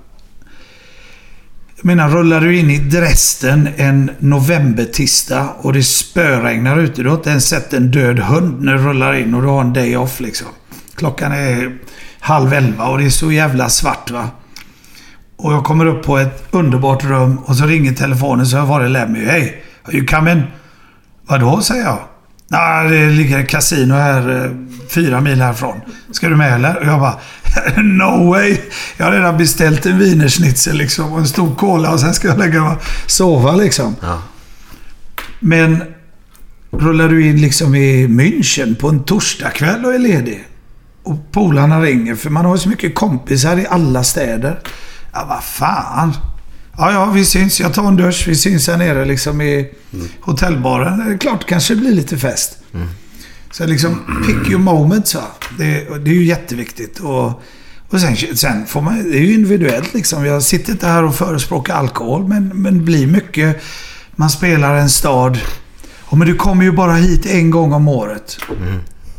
jag menar, rullar du in i Dresden en novembertisdag och det spöregnar ute. Du har inte ens sett en död hund när du rullar in och du har en day off liksom. Klockan är halv elva och det är så jävla svart va. Och jag kommer upp på ett underbart rum och så ringer telefonen så jag var det Lemmy. Hej, are you coming? Vadå, säger jag. Nej, det ligger ett kasino här eh, fyra mil härifrån. Ska du med eller? Och jag bara, no way. Jag har redan beställt en wienerschnitzel liksom och en stor cola och sen ska jag lägga mig sova liksom. Men rullar du in liksom i München på en torsdagkväll och är ledig. Och polarna ringer, för man har ju så mycket kompisar i alla städer. Ja, vad fan. Ja, ja, vi syns. Jag tar en dusch. Vi syns här nere liksom i hotellbaren. Det är klart, kanske blir lite fest. Så liksom, pick your moments va. Det, det är ju jätteviktigt. Och, Och sen, sen får man, det är ju individuellt liksom. Jag sitter inte här och förespråkar alkohol, men, men blir mycket... Man spelar en stad. Ja, men du kommer ju bara hit en gång om året.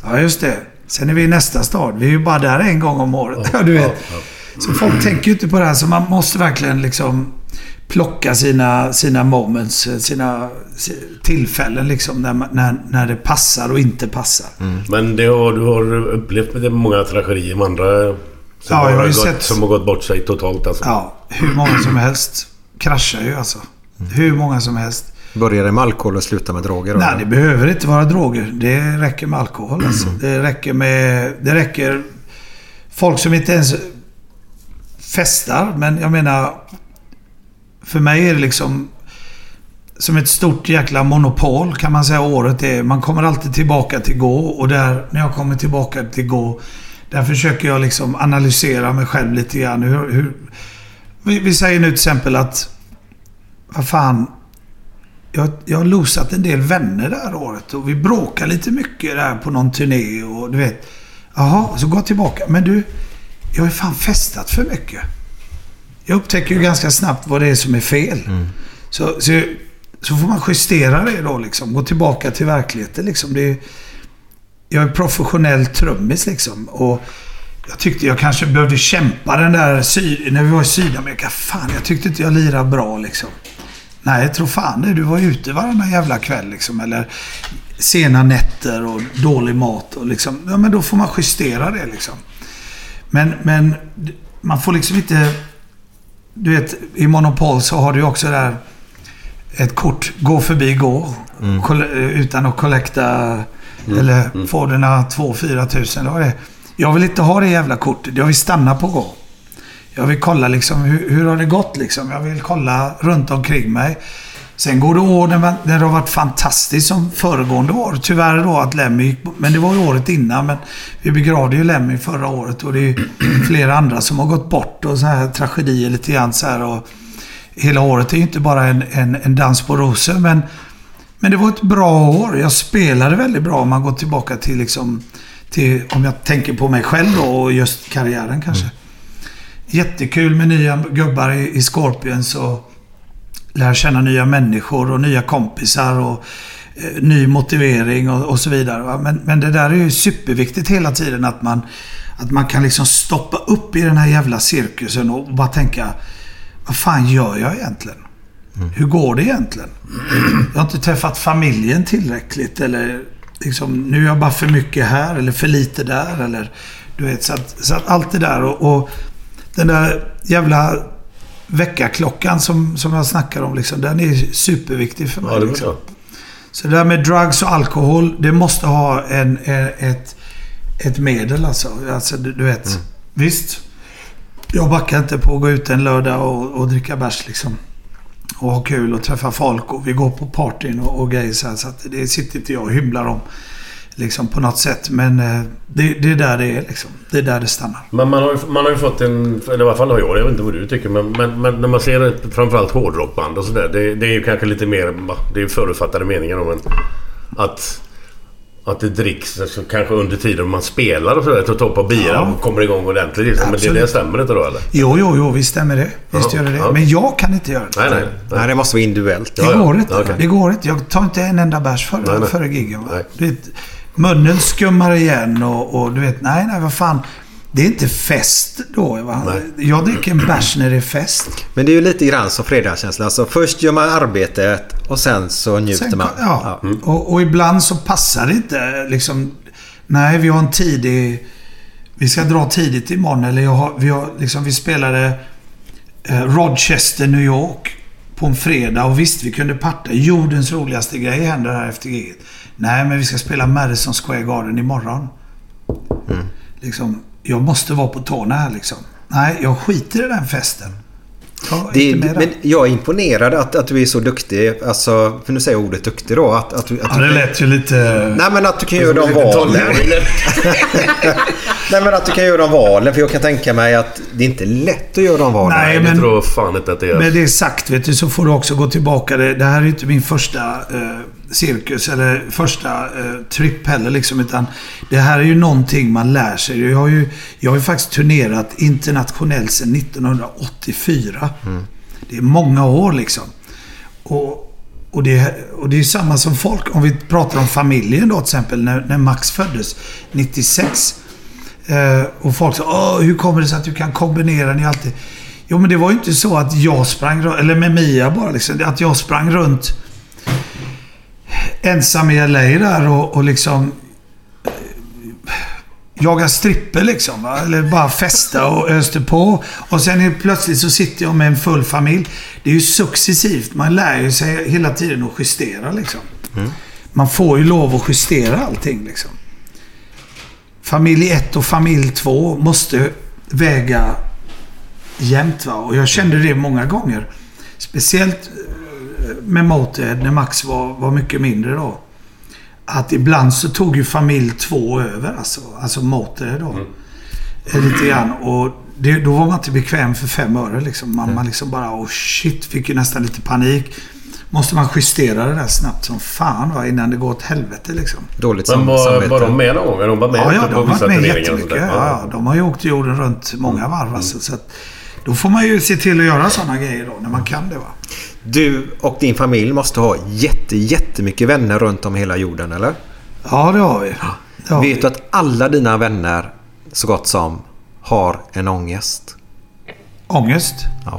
Ja, just det. Sen är vi i nästa stad. Vi är ju bara där en gång om året. Ja, du vet. Så folk tänker ju inte på det här, så man måste verkligen liksom plocka sina, sina moments, sina tillfällen liksom när, man- när, när det passar och inte passar. Men det har, du har upplevt med många tragedier med andra som, Ja, jag har gått, sett- som har gått bort sig totalt alltså. Ja, hur många som helst kraschar ju alltså. Hur många som helst. Börjar det med alkohol och slutar med droger? Nej, det behöver inte vara droger. Det räcker med alkohol alltså. Det räcker med... Det räcker... Folk som inte ens festar, men jag menar... För mig är det liksom... Som ett stort jäkla monopol kan man säga året är. Man kommer alltid tillbaka till gå och där, när jag kommer tillbaka till gå, där försöker jag liksom analysera mig själv lite grann. Hur, hur, vi, vi säger nu till exempel att... Vad fan, jag, jag har losat en del vänner det här året och vi bråkar lite mycket där på någon turné och du vet. Jaha, så går jag tillbaka. Men du, jag har ju fan festat för mycket. Jag upptäcker ju ganska snabbt vad det är som är fel. Så, så, så får man justera det då liksom. Gå tillbaka till verkligheten liksom. Det är, jag är professionell trummis liksom. Och jag tyckte jag kanske behövde kämpa den där när vi var i Sydamerika. Fan, jag tyckte inte jag lirade bra liksom. Nej, jag tror fan det. Du var ute varannan jävla kväll liksom. Eller sena nätter och dålig mat och liksom. Ja, men då får man justera det liksom. Men, men man får liksom inte... Du vet, i Monopol så har du också där ett kort, gå förbi gå. Mm. Koll- Utan att kollekta Mm. eller Mm. få dina 2-4 tusen. Jag vill inte ha det jävla kortet. Jag vill stanna på gå. Jag vill kolla liksom hur, hur har det gått liksom. Jag vill kolla runt omkring mig. Sen går det år när, det har varit fantastiskt som föregående år. Tyvärr då att Lemmy gick bort. Men det var ju året innan. Men vi begravde ju Lemmy förra året och det är ju flera andra som har gått bort och så här tragedier lite grann så här. Och hela året är ju inte bara en, en, en dans på rosor. Men, men det var ett bra år. Jag spelade väldigt bra om man går tillbaka till liksom... Till, om jag tänker på mig själv då och just karriären kanske. Jättekul med nya gubbar i, i Scorpions och lära känna nya människor och nya kompisar och eh, ny motivering och, och så vidare. Men, men det där är ju superviktigt hela tiden att man, att man kan liksom stoppa upp i den här jävla cirkusen och bara tänka vad fan gör jag egentligen? Hur går det egentligen? Jag har inte träffat familjen tillräckligt eller liksom, nu är jag bara för mycket här eller för lite där eller du vet, så att, så att allt det där och, och den där jävla väckarklockan som, som jag snackar om liksom, den är superviktig för mig. Ja, det liksom. Så det där med drugs och alkohol, det måste ha en, ett, ett medel alltså. alltså du, du vet. Visst. Jag backar inte på att gå ut en lördag och, och dricka bärs liksom. Och ha kul och träffa folk och vi går på partyn och, och grejer så här. Så att det sitter inte jag och hymlar om. Liksom på något sätt. Men eh, det, det är där det är liksom. Det är där det stannar. Men man har, ju, man har ju fått en... Eller i alla fall har jag, jag vet inte vad du tycker. Men, men, men när man ser ett, framförallt hårdrockband och sådär. Det, det är ju kanske lite mer... Det är ju förutfattade meningar om en... Att... Att det dricks alltså, kanske under tiden man spelar och sådär. Att ta på bira Ja. och kommer igång ordentligt. Liksom. Men det, det stämmer inte då eller? Jo, jo, jo. Visst stämmer det. Visst Ja, gör det det. ja. Men jag kan inte göra det. Nej, nej. Nej, det måste vara individuellt. Det går inte. Det går inte. Jag tar inte en enda bärs före, Nej, nej. före giggen. Munnen skummar igen och, och du vet, nej, nej, vad fan. Det är inte fest då. Va? Jag dricker en bärs när det är fest. Men det är ju lite grann som fredagskänsla. Alltså först gör man arbetet och sen så njuter Sen, man. ja, och, och ibland så passar det inte. Liksom, nej, vi har en tidig... Vi ska dra tidigt imorgon. Eller jag har, vi, har, liksom, vi spelade eh, Rochester, New York på en fredag. Och visst, vi kunde parta. Jordens roligaste grej händer här efter giget. Nej, men vi ska spela Madison Square Garden imorgon. Liksom, jag måste vara på tårna här liksom. Nej, jag skiter i den festen. Jag är Det men jag är imponerad att, att du är så duktig. Alltså, för nu säger jag ordet duktig då. Att, att, att Ja, det lät ju lite... Nej men att du kan göra de valen. Nej men att du kan göra de valen. För jag kan tänka mig att det är inte lätt att göra de valen. Nej, men- tror fan inte att det är... Med det sagt vet du, så får du också gå tillbaka. Det, det här är inte min första eh, cirkus eller första eh, tripp heller liksom. Utan det här är ju någonting man lär sig. Jag har ju, jag har ju faktiskt turnerat internationellt sedan 1984. Det är många år liksom. Och, och, det, och det är samma som folk. Om vi pratar om familjen då till exempel. När, när Max föddes 96. Eh, och folk sa hur kommer det sig att du kan kombinera ni alltid... Jo men det var ju inte så att jag sprang runt, eller med Mia bara liksom. Att jag sprang runt ensam i LA där och, och liksom eh, jaga stripper liksom. Va? Eller bara festa och öste på. Och sen helt plötsligt så sitter jag med en full familj. Det är ju successivt. Man lär ju sig hela tiden att justera liksom. Man får ju lov att justera allting liksom. Familj 1 och familj 2 måste väga jämnt. Va? Och jag kände det många gånger. Speciellt eh, med Motörhead när Max var, var mycket mindre då. Att ibland så tog ju familj 2 över alltså. Alltså Motörhead då. Eh, Lite grann. Och det, då var man inte bekväm för fem öre liksom. Man, man liksom bara oh shit, fick ju nästan lite panik. Måste man justera det där snabbt som fan va, innan det går åt helvete liksom. Dåligt Men var, var de med någon gång? De var med Ja, ja, de har varit med jättemycket. Ja, ja, de har ju åkt jorden runt många varv. Alltså, så att, då får man ju se till att göra sådana grejer då, när man kan det. va. Du och din familj måste ha jätte, jättemycket vänner runt om hela jorden, eller? Ja, det har vi. Det har Vet du att alla dina vänner, så gott som, har en ångest? Ångest? Ja.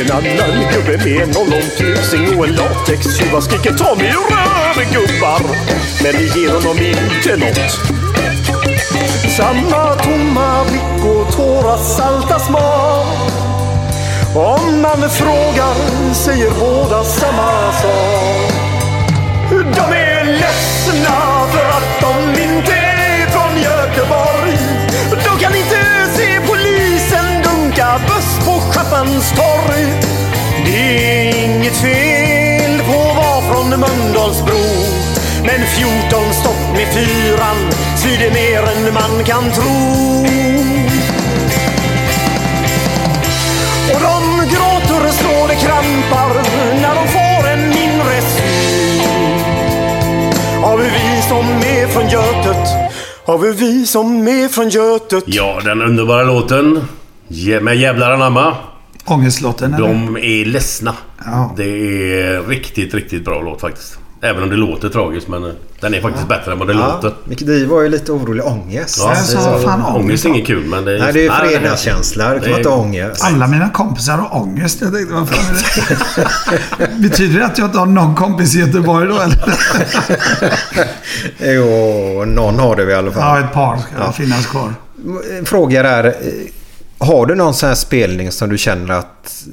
En annan gubbe med en ollontusing och en latextjuva skriker Ta mig, rör gubbar. Men det ger honom inte nåt. Samma tomma blick och tårar salta smak. Om man frågar säger båda samma sak. De är ledsna för att de inte är från Göteborg. Buss torg. Det är inget fel på att vara från Mölndalsbro. Men 14 stopp med fyran svider mer än man kan tro. Och de gråter så det krampar när de får en mindre syn Har vi vi som är från Götet har vi vi som är från Götet Ja, den underbara låten. Ge- Med jävlar anamma. Ångestlåten eller? De är ledsna. Ja. Det är riktigt, riktigt bra låt faktiskt. Även om det låter tragiskt men eh, den är faktiskt bättre än vad det låter. Micke Di var ju lite orolig. Ångest. Ja, Jag sa, fan, ångest ångest är inget kul men det är... Nej, det är Nej, fredagskänsla. Det kan inte ångest. Alla mina kompisar har ångest. Jag tänkte, vad fan är det? Betyder det att jag inte har någon kompis i Göteborg då eller? Jo, någon har det i alla fall. Ja, ett par ska Ja. finnas kvar. En fråga där. eh, Har du någon sån här spelning som du känner att eh,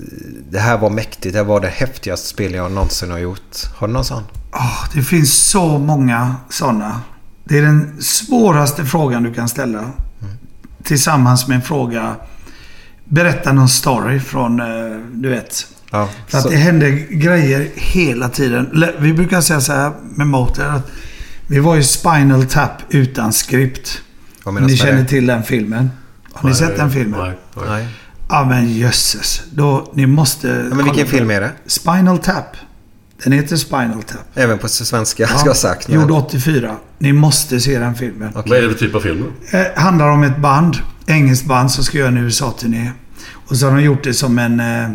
det här var mäktigt. Det här var det häftigaste spel jag någonsin har gjort. Har du någon sån? Åh, det finns så många sådana. Det är den svåraste frågan du kan ställa. Tillsammans med en fråga. Berätta någon story från, eh, du vet. Ja, För att så- det händer grejer hela tiden. Vi brukar säga så här med Motor att vi var ju Spinal Tap utan skript. Ni känner till den filmen. Har ni sett den filmen? Nej. Nej. Ja men jösses. Då, ni måste... Ja, men vilken film är det? Spinal Tap. Den heter Spinal Tap. Även på svenska ska jag ha sagt. Gjord 84. Ni måste se den filmen. Vad är det för typ av film då? Eh, handlar om ett band. Engelskt band som ska göra en USA-turné. Och så har de gjort det som en... Eh,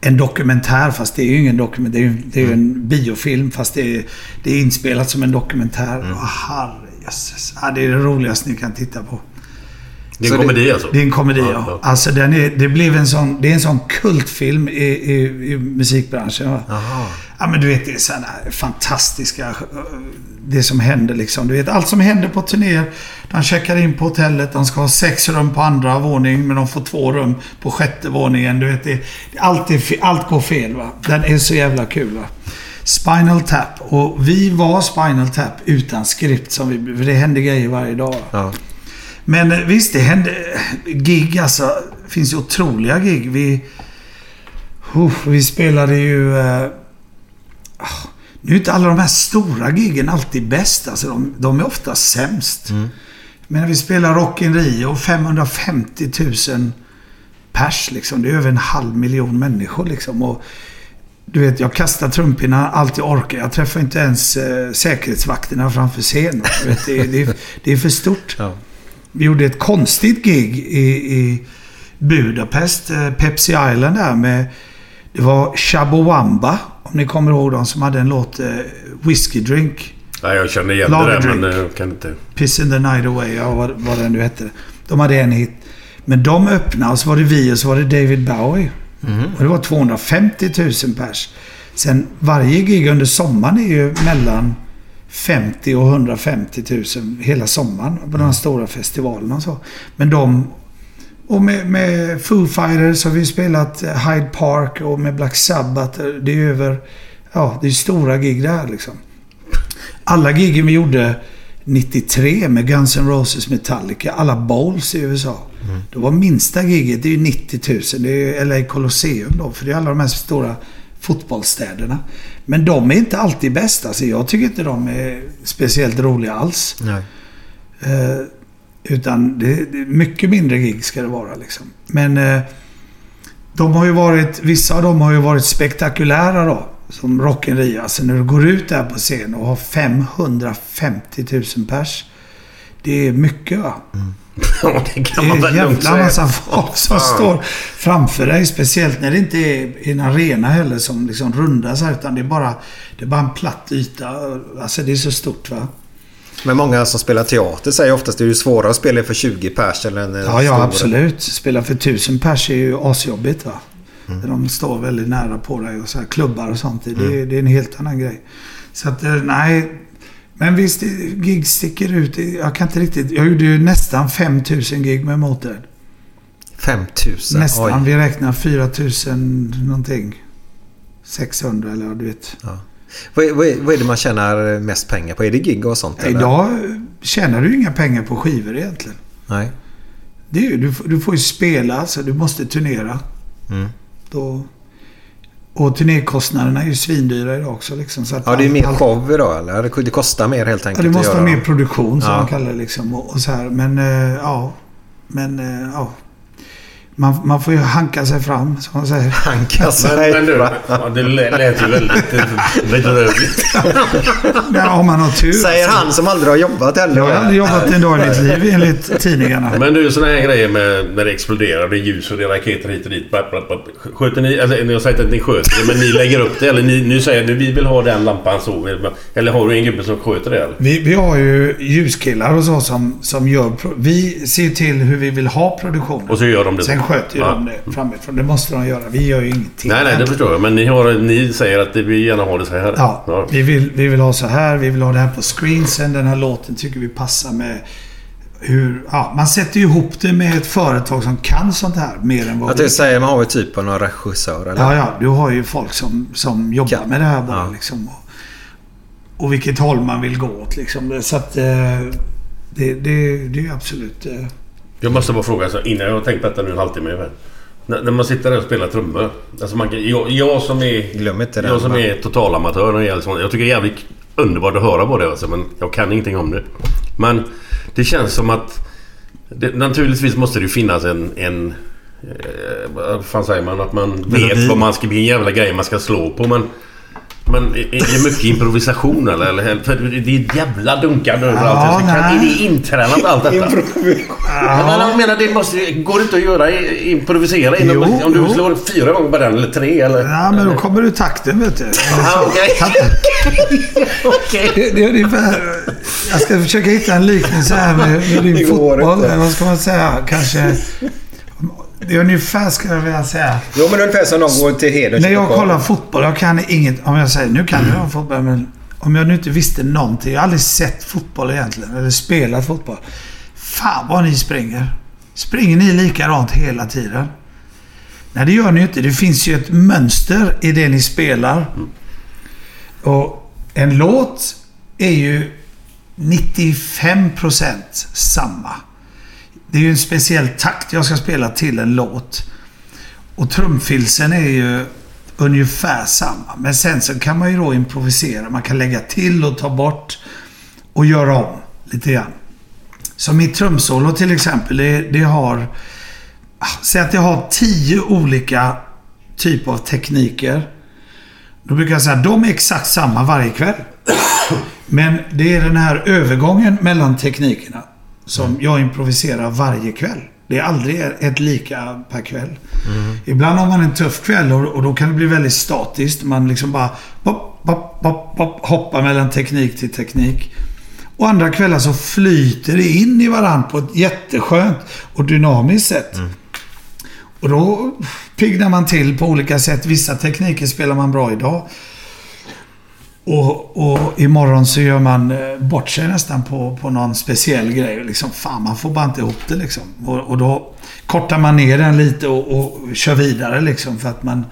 en dokumentär, fast det är ju ingen dokumentär. Det är ju, det är ju en biofilm, fast det är, det är inspelat som en dokumentär. Mm. herrejösses. Ja, det är det roligaste ni kan titta på. Det är en komedi alltså? Det är en komedi, ja. Ja. Alltså, den är, det blev en sån, det är en sån kultfilm i, i, i musikbranschen. Va? Ja, men du vet, det är sådana fantastiska... eh, Det som händer liksom. Du vet, allt som händer på turnéer. De checkar in på hotellet. De ska ha sex rum på andra våning men de får två rum på sjätte våningen. Du vet, det, allt, är, allt går fel. Va? Den är så jävla kul. Va? Spinal Tap. Och vi var Spinal Tap utan skript. Som vi, för det händer grejer varje dag. Ja. Men eh, visst, det hände gig alltså. Det finns ju otroliga gig. Vi, uh, vi spelade ju... eh, ah, nu är inte alla de här stora giggen alltid bäst. Alltså, de, de är ofta sämst. Men när vi spelar Rock in Rio, 550 000 pers liksom. Det är över en halv miljon människor liksom. Och, du vet, jag kastar trumpinnar allt jag orkar. Jag träffar inte ens eh, säkerhetsvakterna framför scenen. Vet, det, det, det är för stort. Vi gjorde ett konstigt gig i, i Budapest, eh, Pepsi Island där med... Det var Shabowamba, om ni kommer ihåg dem som hade en låt, eh, Whiskey Drink. Nej, jag känner igen det där men drink. eh, jag kan inte... Piss in the night away, ja, vad, vad den nu hette. De hade en hit. Men de öppnade och så var det vi och så var det David Bowie. Och det var 250 000 pers. Sen varje gig under sommaren är ju mellan 50 och 150 000 hela sommaren på de här stora festivalerna och så. Men de... Och med, med Foo Fighters har vi spelat Hyde Park och med Black Sabbath. Det är över... Ja, det är stora gig där liksom. Alla giggen vi gjorde 93 med Guns N' Roses Metallica, alla bowls i USA. Då var minsta giget, det är ju 90 000. Det är ju LA Colosseum då, för det är alla de här stora fotbollsstäderna. Men de är inte alltid bäst. Alltså, jag tycker inte de är speciellt roliga alls. Eh, utan det, mycket mindre gig ska det vara liksom. Men eh, de har ju varit, vissa av dem har ju varit spektakulära då. Som Rock in Rio. Alltså när du går ut där på scen och har 550 000 pers. Det är mycket va? Ja, det kan Det man är väl en lugnt jävla säga. massa folk som Fan. står framför dig. Speciellt när det inte är en arena heller som liksom rundas här. Utan det är bara, det är bara en platt yta. Alltså det är så stort va. Men många som spelar teater säger oftast att det är ju svårare att spela för 20 pers eller en Ja, ja absolut. Spela för tusen pers är ju asjobbigt va. Där de står väldigt nära på dig och så här klubbar och sånt. Det, Mm. det är en helt annan grej. Så att, eh, nej. Men visst, gig sticker ut. Jag kan inte riktigt... Jag gjorde ju nästan 5000 gig med Motörhead. 5000? Nästan. Oj. Vi räknar 4000 någonting. 600 eller vad du vet. Vad, är- vad, är- vad är det man tjänar mest pengar på? Är det gig och sånt? eller? Idag tjänar du inga pengar på skivor egentligen. Nej. Det är ju, du, du får ju spela, så du måste turnera. Mm. Då, och turnékostnaderna är ju svindyra idag också. Liksom, så att Ja, det är allt- mer show idag eller? Det- kostar mer helt Ja, enkelt det måste vara mer produktion som Ja. man kallar det. Liksom, och, och så här. Men eh, ja. Men eh, ja. Man, man får ju hanka sig fram, som man säger. Hanka Men, men du, ja, det lät ju väldigt bedrövligt. Ja, om man har tur. Säger han som aldrig har jobbat heller. Jag har aldrig jobbat en dag i mitt liv enligt tidningarna. Men du, såna här grejer med när det exploderar, det är ljus och det är raketer hit och dit. Sköter ni, alltså, ni har sagt att ni sköter det, men ni lägger upp det? Eller ni, ni säger att vi vill ha den lampan så. Eller har du en gubbe som sköter det? Eller? Vi, vi har ju ljuskillar och så som, som gör... Vi ser till hur vi vill ha produktionen. Och så gör de det. Sen sköter ju Ja. de det framifrån. Det måste de göra. Vi gör ju ingenting. Nej, nej, det förstår jag. Men ni, har, ni säger att vi gärna har det så här. Ja, Vi, vill, vi vill ha så här. Vi vill ha det här på screensen. Den här låten tycker vi passar med hur... Ja, man sätter ju ihop det med ett företag som kan sånt här mer än vad Jag vi säga, man har ju typ av någon regissör eller? Ja, ja. Du har ju folk som, som jobbar med det här bara. Liksom, och, och vilket håll man vill gå åt. Liksom. Så att... Eh, det, det, det är ju absolut... Eh, Jag måste bara fråga, så innan jag har tänkt på detta nu en halvtimme ungefär. När, när man sitter där och spelar trummor. Alltså man, kan- jag, jag som är... Glöm inte den, Jag som är totalamatör när det gäller sånt. Jag tycker det är jävligt underbart att höra på det alltså, men jag kan ingenting om det. Men det känns som att... Det, naturligtvis måste det ju finnas en... en eh, vad fan säger man? Att man vet vad man ska... Vilken jävla grej man ska slå på. Men, men är är det mycket improvisation eller? eller för det är jävla dunkande överallt. Kan, är det intränat allt detta? Ja. Men jag menar, det måste, går det inte att göra improvisera Jo, om du jo. slår fyra gånger på den eller tre eller? ja, men då kommer du takten vet du. Ja, okej. Det, det är ungefär... Jag ska försöka hitta en liknelse här med, med din fotboll. Vad ska man säga? Kanske... Det är ungefär, ska jag vilja säga. Jo, men ungefär som någon går till Heden. När jag kollar fotboll, jag kan inget... Om jag säger, nu kan jag fotboll, men om jag nu inte visste någonting. Jag har aldrig sett fotboll egentligen, eller spelat fotboll. Fan vad ni springer. Springer ni likadant hela tiden? Nej, det gör ni ju inte. Det finns ju ett mönster i det ni spelar. Och en låt är ju 95% samma. Det är ju en speciell takt jag ska spela till en låt. Och trumfilsen är ju ungefär samma. Men sen så kan man ju då improvisera. Man kan lägga till och ta bort och göra om lite grann. Så mitt trumsolo till exempel, det, det har... Ah, säg att jag har tio olika typer av tekniker. Då brukar jag säga att de är exakt samma varje kväll. Men det är den här övergången mellan teknikerna som jag improviserar varje kväll. Det är aldrig ett lika per kväll. Ibland har man en tuff kväll och, och då kan det bli väldigt statiskt. Man liksom bara pop, pop, pop, pop, hoppar mellan teknik till teknik. Och andra kvällar så flyter det in i varandra på ett jätteskönt och dynamiskt sätt. Och då piggnar man till på olika sätt. Vissa tekniker spelar man bra idag. Och, och imorgon så gör man eh, bort sig nästan på, på någon speciell grej. Liksom, fan, man får bara inte ihop det liksom. Och, och då kortar man ner den lite och, och kör vidare liksom. För att man...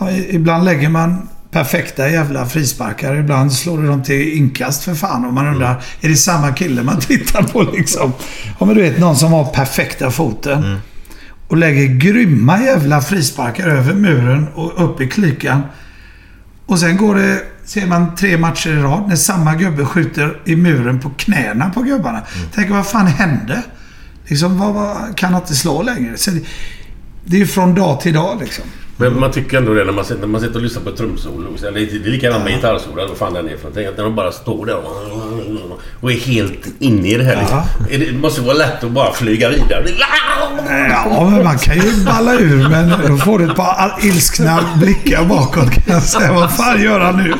Ja, ibland lägger man perfekta jävla frisparkar. Ibland slår du dem till inkast för fan. Och man undrar, är det samma kille man tittar på liksom? Ja, men du vet någon som har perfekta foten. Och lägger grymma jävla frisparkar över muren och upp i klykan. Och sen går det, ser man tre matcher i rad när samma gubbe skjuter i muren på knäna på gubbarna. Tänker vad fan hände? Liksom, vad, vad, kan han inte slå längre? Så det, det är ju från dag till dag liksom. Men man tycker ändå det när man, sitter- när man sitter och lyssnar på trumsolo. Det är likadant med gitarrsolo eller vad fan den är för någonting. Att när de bara står där och, är helt inne i det här. Liksom. Är Det måste vara lätt att bara flyga vidare. Ja, men man kan ju balla ur men då får du ett par ilskna blickar bakåt kan jag säga. Vad fan gör han nu?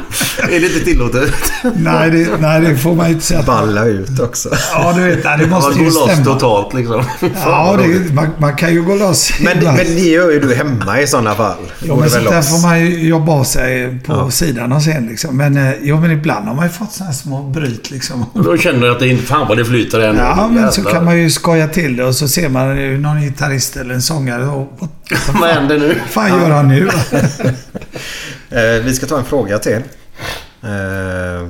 Är det inte tillåtet? Nej, det, nej, det får man ju inte säga. Balla ut också. Ja, du vet. Det måste man ju går loss stämma. totalt liksom. Ja, det, man, man kan ju gå loss Men, men det gör ju du hemma i sådana fall. Ja, Går men sånt där får man ju jobba av sig på sidan och sen liksom. Men, eh, jo, men ibland har man ju fått här små bryt liksom. Då känner du att det inte... Fan vad det flyter nu. Ja, men så Jävlar. kan man ju skoja till det och så ser man ju någon gitarrist eller en sångare och... Vad Vad händer nu? fan gör han nu? Eh, vi ska ta en fråga till. Eh,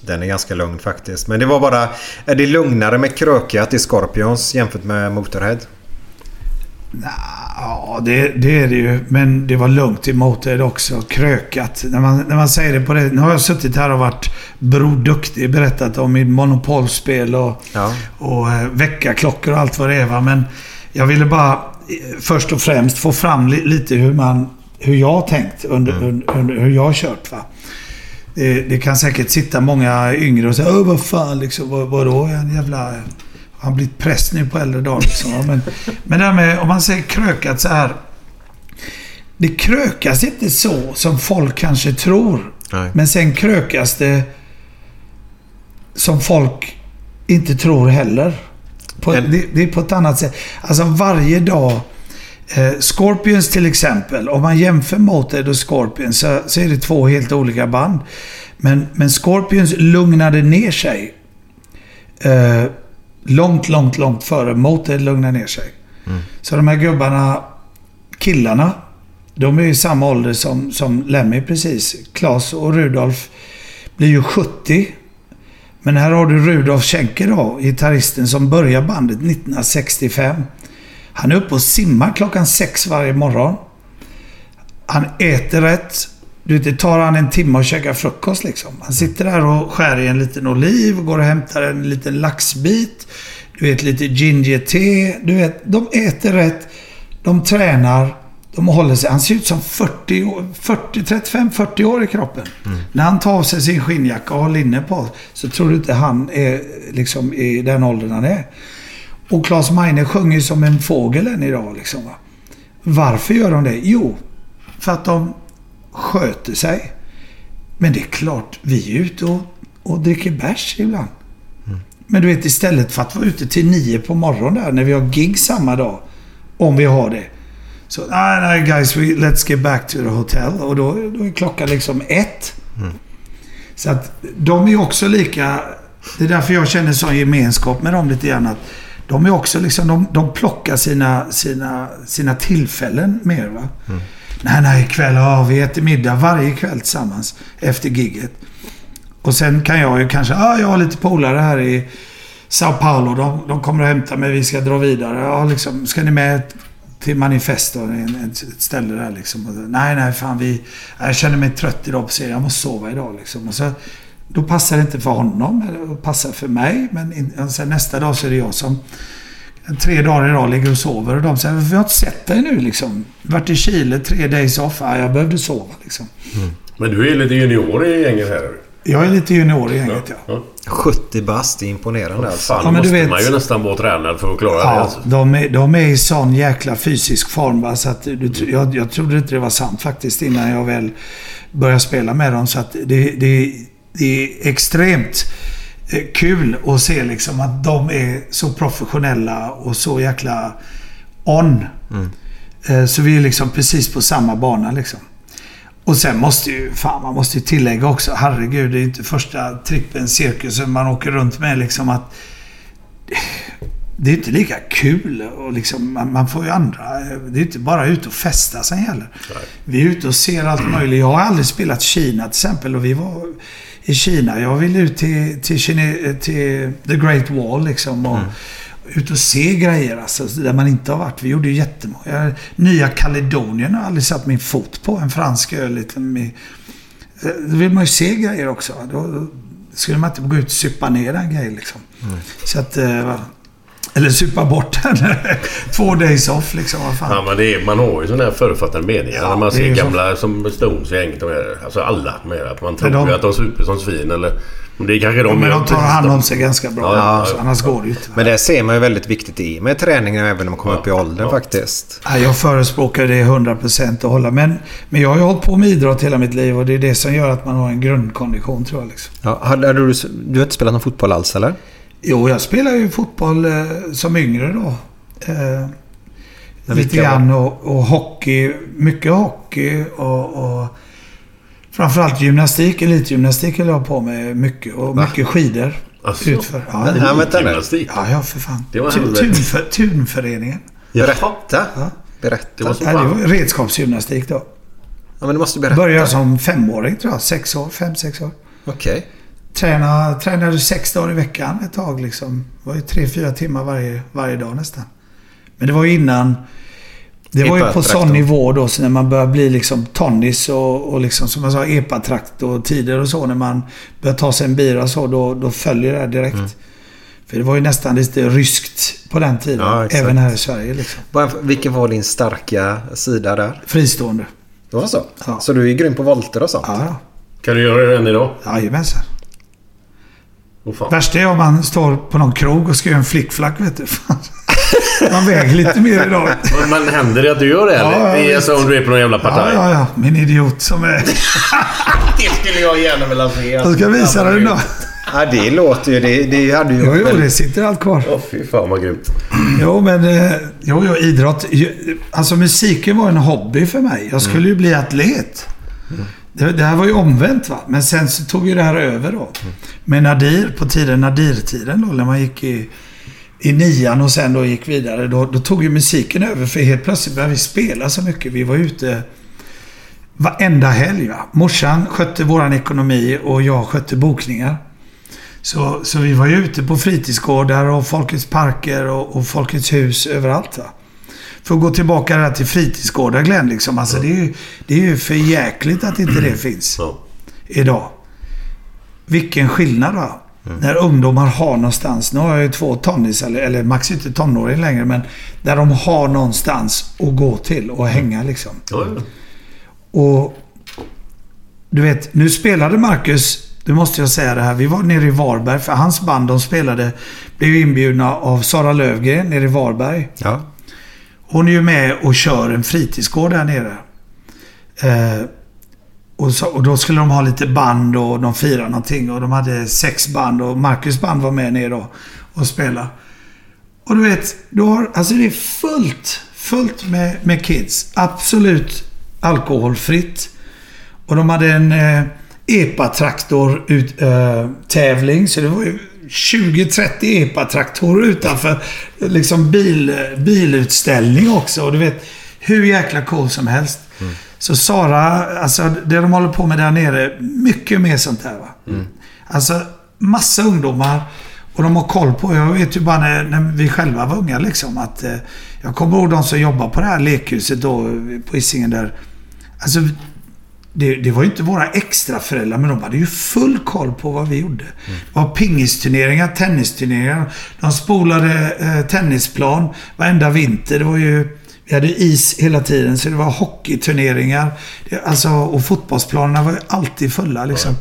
den är ganska lugn faktiskt. Men det var bara... Är det lugnare med krökat i Scorpions jämfört med Motorhead? Ja, det, det är det ju. Men det var lugnt i Motörhead också. Krökat. När man, när man säger det på det. Nu har jag suttit här och varit Bror Duktig. Berättat om mitt monopolspel och, Ja. och eh, väckarklockor och allt vad det är. Va? Men jag ville bara... eh, först och främst få fram li, lite hur man hur jag har tänkt under, Mm. under, under hur jag har kört. Va? Det, det kan säkert sitta många yngre och säga Åh, vad fan liksom, vad, vadå? En jävla... Han blivit präst nu på äldre dagar liksom? Men, men det här med, om man säger krökat så här. Det krökas inte så som folk kanske tror. Nej. Men sen krökas det som folk inte tror heller. På, det, det är på ett annat sätt. Alltså varje dag. Eh, Scorpions till exempel. Om man jämför Motörhead och Scorpions så, så är det två helt olika band. Men, men Scorpions lugnade ner sig. Eh, långt, långt, långt före Motörhead lugnar ner sig. Så de här gubbarna, killarna, de är i samma ålder som, som Lemmy precis. Klas och Rudolf blir ju 70. Men här har du Rudolf Schenker då, gitarristen som börjar bandet 1965. Han är uppe och simmar klockan sex varje morgon. Han äter rätt. Du vet, det tar han en timme att käka frukost liksom. Han sitter där och skär i en liten oliv och går och hämtar en liten laxbit. Du vet, lite ginger-te. Du vet, de äter rätt. De tränar. De håller sig. Han ser ut som 40, år- 40 35-40 år i kroppen. När han tar av sig sin skinnjacka och har linne på så tror du inte han är liksom i den åldern han är. Och Claes Meine sjunger som en fågel än idag. Liksom, va? Varför gör de det? Jo, för att de sköter sig. Men det är klart, vi är ute och, och dricker bärs ibland. Men du vet, istället för att vara ute till nio på morgonen där när vi har gig samma dag. Om vi har det. Så, nej, nej guys, we, let's get back to the hotel. Och då, då är klockan liksom ett. Så att de är också lika... Det är därför jag känner sån gemenskap med dem lite grann. Att de är också liksom, de, de plockar sina, sina, sina tillfällen mer va. Nej, nej, ikväll, har vi äter middag varje kväll tillsammans efter gigget. Och sen kan jag ju kanske, ja, jag har lite polare här i Sao Paulo. De, de kommer och hämta mig, vi ska dra vidare. Ja, liksom, ska ni med till Manifesto, ett ställe där liksom. Och, nej, nej, fan vi... Jag känner mig trött idag på serien. Jag måste sova idag liksom. Och så, då passar det inte för honom, eller det passar för mig. Men in, sen nästa dag så är det jag som tre dagar i rad ligger och sover. Och de säger, vi har inte sett dig nu liksom. Varit i Chile, tre days off. Ja, jag behövde sova liksom. Men du är lite junior i gänget här. Jag är lite junior i gänget, ja. 70 bast, det är imponerande alltså. Fan, Ja, men du måste vet- man ju nästan vara tränad för att klara det. Ja, Alltså. de är, de är i sån jäkla fysisk form. Va? Så att du, jag, jag trodde inte det var sant faktiskt innan jag väl började spela med dem. Så att det, det, det är extremt kul att se liksom att de är så professionella och så jäkla on. Eh, Så vi är liksom precis på samma bana liksom. Och sen måste ju, fan man måste ju tillägga också, herregud, det är inte första trippen, cirkusen man åker runt med liksom att det är inte lika kul och liksom, man, man får ju andra... Det är inte bara ut och festa sen heller. Vi är ute och ser allt möjligt. Jag har aldrig spelat Kina till exempel och vi var i Kina. Jag ville ut till, till, Kine, till The Great Wall liksom och ut och se grejer alltså, där man inte har varit. Vi gjorde ju jättemånga. Nya Kaledonien har jag aldrig satt min fot på. En fransk ö liksom. i- Då vill man ju se grejer också. Då skulle man inte gå ut och supa ner den grejen liksom. Så att... Eller supa bort den. Två days off liksom. Vad fan. Ja, men det är, man har ju sådana här förutfattade meningar när man ser ju så. gamla som Stones gänget. är- Alltså alla med att man tror Men de- ju att de super som svin eller... Men det är kanske de Ja, men de tar hand om sig ganska bra. Ja, så ja. Annars går det ju inte. Men det ser man ju väldigt viktigt i med träningen även när man kommer upp i åldern faktiskt. Ja, Jag förespråkar det 100% att hålla. Men, men jag har ju hållit på med idrott hela mitt liv och det är det som gör att man har en grundkondition tror jag. Liksom. Ja, hade hade du, du har inte spelat någon fotboll alls eller? Jo, jag spelar ju fotboll eh, som yngre då. Eh, lite vilka grann och, och hockey. Mycket hockey och, och framförallt gymnastik. Elitgymnastik höll jag på med mycket. Och Va? mycket skidor. Alltså, utför. ja, vänta nu. Gymnastik? Ja, ja för fan. Det var Tu- helvete. tunför, tunföreningen. Berätta. Ja. Berätta. Det var så Ja, det fan. var redskapsgymnastik då. Ja, men du måste berätta. Började som femåring tror jag. Sex år. Fem, sex år. Okej. Träna, tränade sex dagar i veckan ett tag liksom. Det var ju tre, fyra timmar varje, varje dag nästan. Men det var ju innan... Det var ju på sån nivå då, så när man börjar bli liksom tonnis och, och liksom som jag sa epatrakt och tider och så. När man börjar ta sig en bira så, då, då följer det här direkt. För det var ju nästan lite ryskt på den tiden. Ja, även här i Sverige liksom. Vilken var din starka sida där? Fristående. Det var så? Så du är grym på volter och sånt? Ja, Kan du göra det än idag? Jajamensan. Oh, fan. Värsta är om man står på någon krog och ska göra en flickflack, vet du. Man väger lite mer idag. Men, men händer det att du gör det eller? Ja, ja, det är som om du är på någon jävla Ja, partaj? ja, ja. Min idiot som är... Det skulle jag gärna vilja se. Jag ska visa dig då. Ja, det låter ju... Det, det hade ju... Jo, jo, det sitter allt kvar. Åh, fy fan vad grymt. Jo, men eh, jo, jo, idrott. Alltså musiken var en hobby för mig. Jag skulle ju bli atlet. Det, det här var ju omvänt va. Men sen så tog ju det här över då. Med Nadir, på tiden Nadir-tiden då, när man gick i, i nian och sen då gick vidare. Då, då tog ju musiken över för helt plötsligt började vi spela så mycket. Vi var ute varenda helg. Va? Morsan skötte våran ekonomi och jag skötte bokningar. Så, så vi var ju ute på fritidsgårdar och Folkets parker och, och Folkets hus överallt. Va? För att gå tillbaka där till fritidsgårdar Glenn, liksom. Alltså, det, är ju, det är ju för jäkligt att inte det finns idag. Vilken skillnad va? När ungdomar har någonstans. Nu har jag ju två tonnis, eller, eller Max är inte tonåring längre, men där de har någonstans att gå till och hänga liksom. Ja, ja. Och du vet, nu spelade Marcus, nu måste jag säga det här. Vi var nere i Varberg, för hans band de spelade blev inbjudna av Sara Lövgren nere i Varberg. Ja. Hon är ju med och kör en fritidsgård där nere. Eh, och, så, och då skulle de ha lite band och de firade någonting. Och de hade sex band och Marcus band var med nere då och spelade. Och du vet, då har, alltså det är fullt, fullt med, med kids. Absolut alkoholfritt. Och de hade en eh, EPA-traktor ut, eh, tävling. Så det var ju 20-30 EPA-traktorer utanför liksom bil, bilutställning också. Och du vet, hur jäkla cool som helst. Så Sara, alltså det de håller på med där nere, mycket mer sånt där va. Alltså massa ungdomar. Och de har koll på, jag vet ju bara när, när vi själva var unga liksom att... Eh, jag kommer ihåg de som jobbar på det här lekhuset då på Hisingen där. Alltså det, det var ju inte våra extra föräldrar men de hade ju full koll på vad vi gjorde. Det var pingisturneringar, tennisturneringar. De spolade eh, tennisplan varenda vinter. Det var ju... Vi hade is hela tiden så det var hockeyturneringar. Det, alltså, och fotbollsplanerna var ju alltid fulla liksom.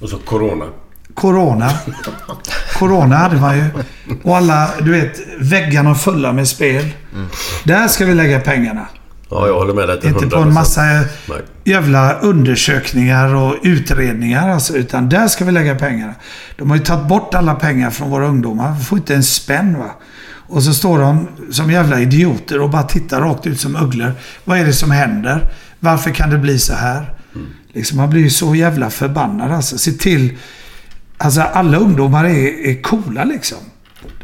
Och så Corona. Corona. Corona hade man ju. Och alla, du vet, väggarna fulla med spel. Där ska vi lägga pengarna. Ja, jag håller med dig till Inte på 100%. en massa Nej. jävla undersökningar och utredningar alltså. Utan där ska vi lägga pengarna. De har ju tagit bort alla pengar från våra ungdomar. Vi får inte en spänn va. Och så står de som jävla idioter och bara tittar rakt ut som ugglor. Vad är det som händer? Varför kan det bli så här? Liksom, man blir ju så jävla förbannad alltså. Se till... Alltså alla ungdomar är, är coola liksom.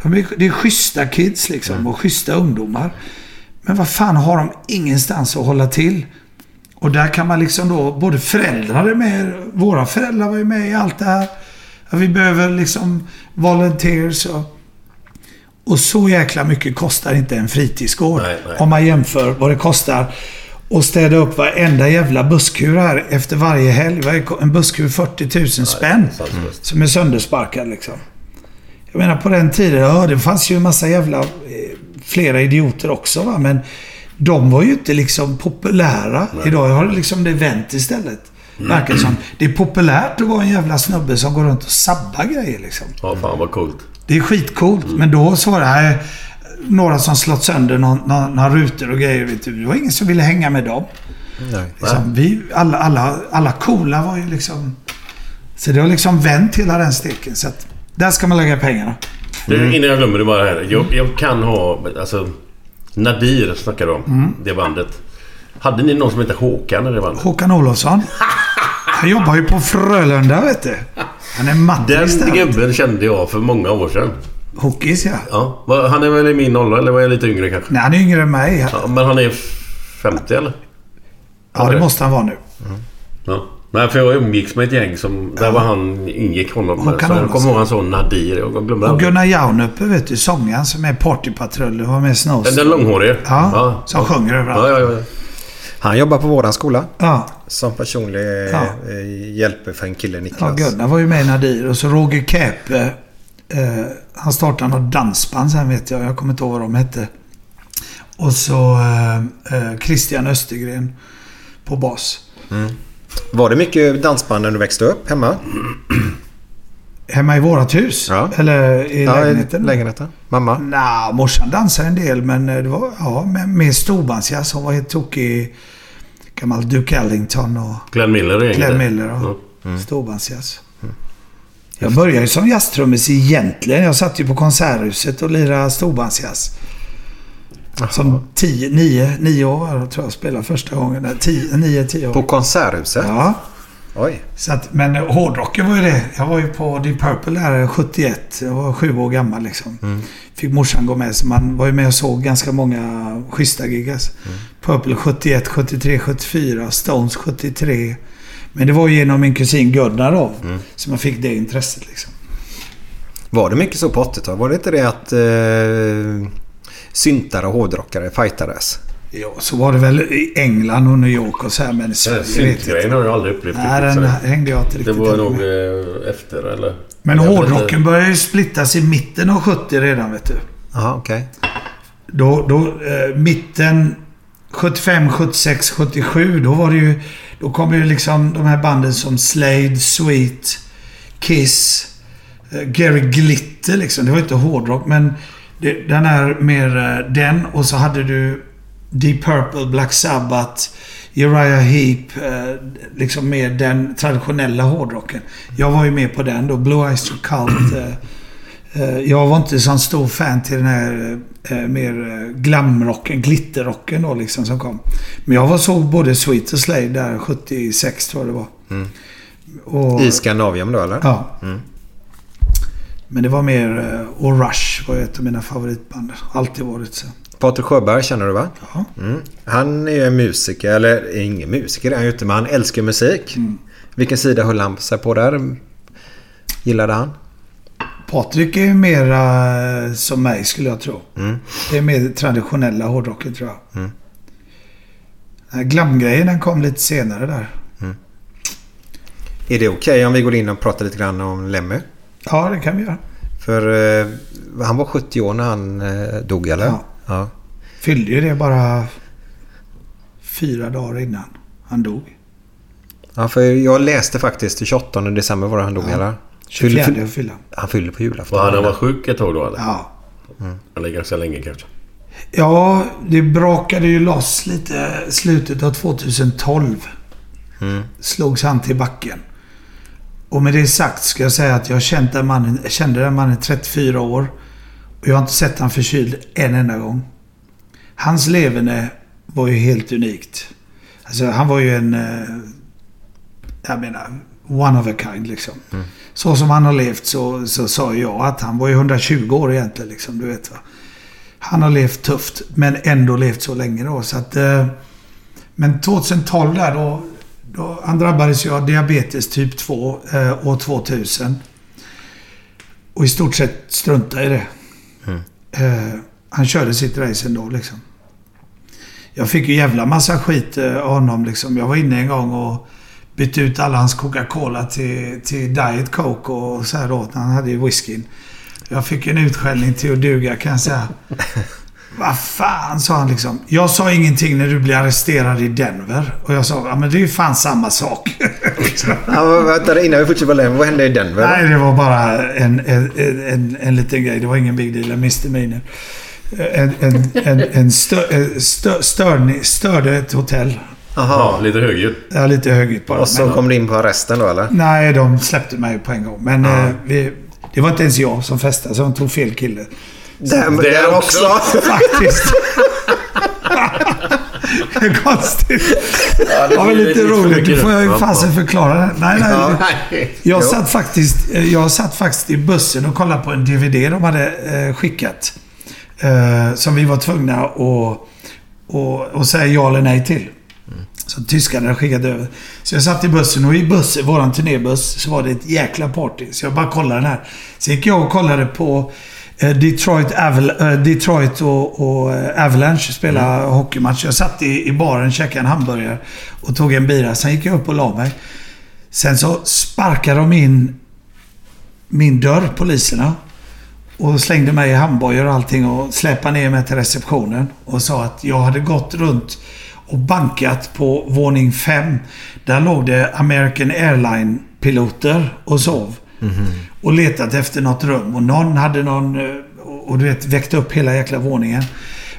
De är, det är schyssta kids liksom och schyssta ungdomar. Men vad fan har de ingenstans att hålla till? Och där kan man liksom då, både föräldrar är med, våra föräldrar var ju med i allt det här. Vi behöver liksom volunteers och... Och så jäkla mycket kostar inte en fritidsgård. Om man jämför vad det kostar att städa upp varenda jävla busskur här efter varje helg. En busskur 40 000 spänn. Som är söndersparkad liksom. Jag menar på den tiden, ja det fanns ju en massa jävla... Flera idioter också va, men... De var ju inte liksom populära. Idag har liksom det vänt istället. Verkar det som. Det är populärt att vara en jävla snubbe som går runt och sabbar grejer liksom. Ja, fan vad coolt. Det är skitcoolt. Men då så var det här några som slått sönder någon, några rutor och grejer. Vet du. Det var ingen som ville hänga med dem. Nej. Liksom, vi, alla, alla, alla coola var ju liksom... Så det har liksom vänt hela den steken. Så att där ska man lägga pengarna. Du, innan jag glömmer det bara här. Jag, jag kan ha... Alltså, Nadir snackar om. Mm. Det bandet. Hade ni någon som hette Håkan i det bandet? Håkan Olofsson. Han jobbar ju på Frölunda vet du. Han är mattis Den gubben kände jag för många år sedan. Hockeys ja. Ja. Han är väl i min ålder eller var jag lite yngre kanske? Nej, han är yngre än mig. Ja, men han är 50 eller? Ja, det måste han vara nu. Ja. Nej, för jag umgicks med ett gäng som... Där var han... Ingick honom. Håkan så jag kommer ihåg han sa Nadir. Jag glömde Och. Gunnar Jaunuppe vet du, sångaren som är partypatrullen. Var med i Snowstorm. Den, den långhårige? Ja, som sjunger överallt. Ja, ja, ja. Han jobbar på våran skola. Ja. Som personlig Ja. eh, hjälp för en kille, Ja, Niklas. Gunnar var ju med i Nadir. Och så Roger Käpe Eh, han startade något dansband sen vet jag. Jag kommer inte ihåg vad de hette. Och så eh, eh, Christian Östergren på bas. Mm. Var det mycket dansband när du växte upp hemma? Hemma i vårat hus? Ja. Eller i Ja, i lägenheten? lägenheten. Mamma? Nja, morsan dansade en del men eh, det var ja, med, med storbandsjazz. Hon var helt tokig. Gammal Duke Ellington och Glenn Miller är Glenn. Miller och Mm. storbandsjazz. Jag började ju som jazztrummis egentligen. Jag satt ju på Konserthuset och lirade storbandsjazz. Som 10, 9, 9 år tror jag spelade första gången. 10, 9, 10 år. På Konserthuset? Ja. Oj. Så att, men hårdrocken var ju det. Jag var ju på Deep Purple där 71. Jag var sju år gammal liksom. Mm. Fick morsan gå med. Så man var ju med och såg ganska många schyssta gig. Alltså. Mm. Purple 71, 73, 74. Stones 73. Men det var ju genom min kusin Gunnar då. Mm. Som jag fick det intresset liksom. Var det mycket så på 80-talet? Var det inte det att eh, syntare och hårdrockare fightades? Ja, så var det väl i England och New York och så här. Men i Sverige Syntgrejen har jag aldrig upplevt Nej, riktigt, den så. hängde jag inte Det riktigt var med. nog eh, efter eller? Men Jag vet inte. hårdrocken började ju splittas i mitten av 70 redan vet du. Jaha, okej. Då, då eh, mitten 75, 76, 77. Då var det ju... Då kom ju liksom de här banden som Slade, Sweet, Kiss, eh, Gary Glitter liksom. Det var inte hårdrock men det, den är mer eh, den och så hade du Deep Purple, Black Sabbath, Uriah Heep. Eh, liksom mer den traditionella hårdrocken. Jag var ju med på den då. Blue Eyes Cult. Eh, Jag var inte så stor fan till den här eh, mer glamrocken, glitterrocken då liksom som kom. Men jag var såg både Sweet och Slade där 76 tror jag det var. Mm. Och, I Skandinavien då eller? Ja. Mm. Men det var mer... eh, Och Rush var ett av mina favoritband. Alltid varit så. Patrik Sjöberg känner du va? Ja. Mm. Han är ju en musiker, eller ingen musiker är han ju inte, men han älskar musik. Mm. Vilken sida höll han sig på där? Gillade han? Patrik är ju mera eh, som mig skulle jag tro. Mm. Det är mer traditionella hårdrocken tror jag. Mm. Glamgrejen den kom lite senare där. Är det okej om vi går in och pratar lite grann om Lemmy? Ja, det kan vi göra. För eh, han var 70 år när han eh, dog eller? Ja. ja. Fyllde ju det bara fyra dagar innan han dog. Ja, för jag läste faktiskt den 28 december var det han dog Ja. eller? 24 Fyll- fyllde han. Han fyllde på julafton. Var han var sjuk ett tag då eller? Ja. Eller ganska länge kanske? Ja, det brakade ju loss lite slutet av 2012. Mm. Slogs han till backen. Och med det sagt ska jag säga att jag känt den mannen, kände den mannen i 34 år. Och jag har inte sett han förkyld en enda gång. Hans leverne var ju helt unikt. Alltså han var ju en... eh, Jag menar, one of a kind liksom. Mm. Så som han har levt så, så sa jag att han var ju 120 år egentligen liksom. Du vet va. Han har levt tufft men ändå levt så länge då. Så att, eh, men 2012 där då, då... Han drabbades ju av diabetes typ 2 eh, år 2000. Och i stort sett struntade i det. Mm. Eh, han körde sitt race ändå liksom. Jag fick ju jävla massa skit eh, av honom liksom. Jag var inne en gång och bytte ut alla hans Coca-Cola till, till Diet Coke och så här då. Han hade ju whiskyn. Jag fick en utskällning till att duga kan jag säga. Vad fan, sa han liksom. Jag sa ingenting när du blev arresterad i Denver. Och jag sa, ja men det är ju fan samma sak. Ja, men vänta, innan vi fortsätter på Lemmy, vad hände i Denver? Nej, det var bara en, en, en, en liten grej. Det var ingen big deal. En misdemeanor. En, en, en, en stö, en stö, störning, störde ett hotell. Ja, lite högljutt. Ja, lite högljutt bara. Och så Men- kom du in på arresten då eller? Nej, de släppte mig på en gång. Men eh, vi, det var inte ens jag som festade, så de tog fel kille. Där, Så- där också. Faktiskt. Konstigt. Ja, det var lite roligt. Du får jag ju nu. fasen förklara det. Nej, nej. Ja, det- nej. Jag satt, faktiskt, eh, jag satt faktiskt i bussen och kollade på en DVD de hade eh, skickat. Eh, som vi var tvungna att och, och säga ja eller nej till. Så tyskarna hade skickat över. Så jag satt i bussen och i bussen, våran turnébuss, så var det ett jäkla party. Så jag bara kollade den här. Så gick jag och kollade på Detroit, Aval- eh, Detroit och, och eh, Avalanche spela hockeymatch. Jag satt i, i baren, käkade en hamburgare och tog en bira. Sen gick jag upp och la mig. Sen så sparkade de in min dörr, poliserna. och slängde mig i handbojor och allting och släpade ner mig till receptionen. Och sa att jag hade gått runt och bankat på våning 5. Där låg det American Airline-piloter och sov. Och letat efter något rum. Och någon hade någon... eh, Och du vet, väckte upp hela jäkla våningen.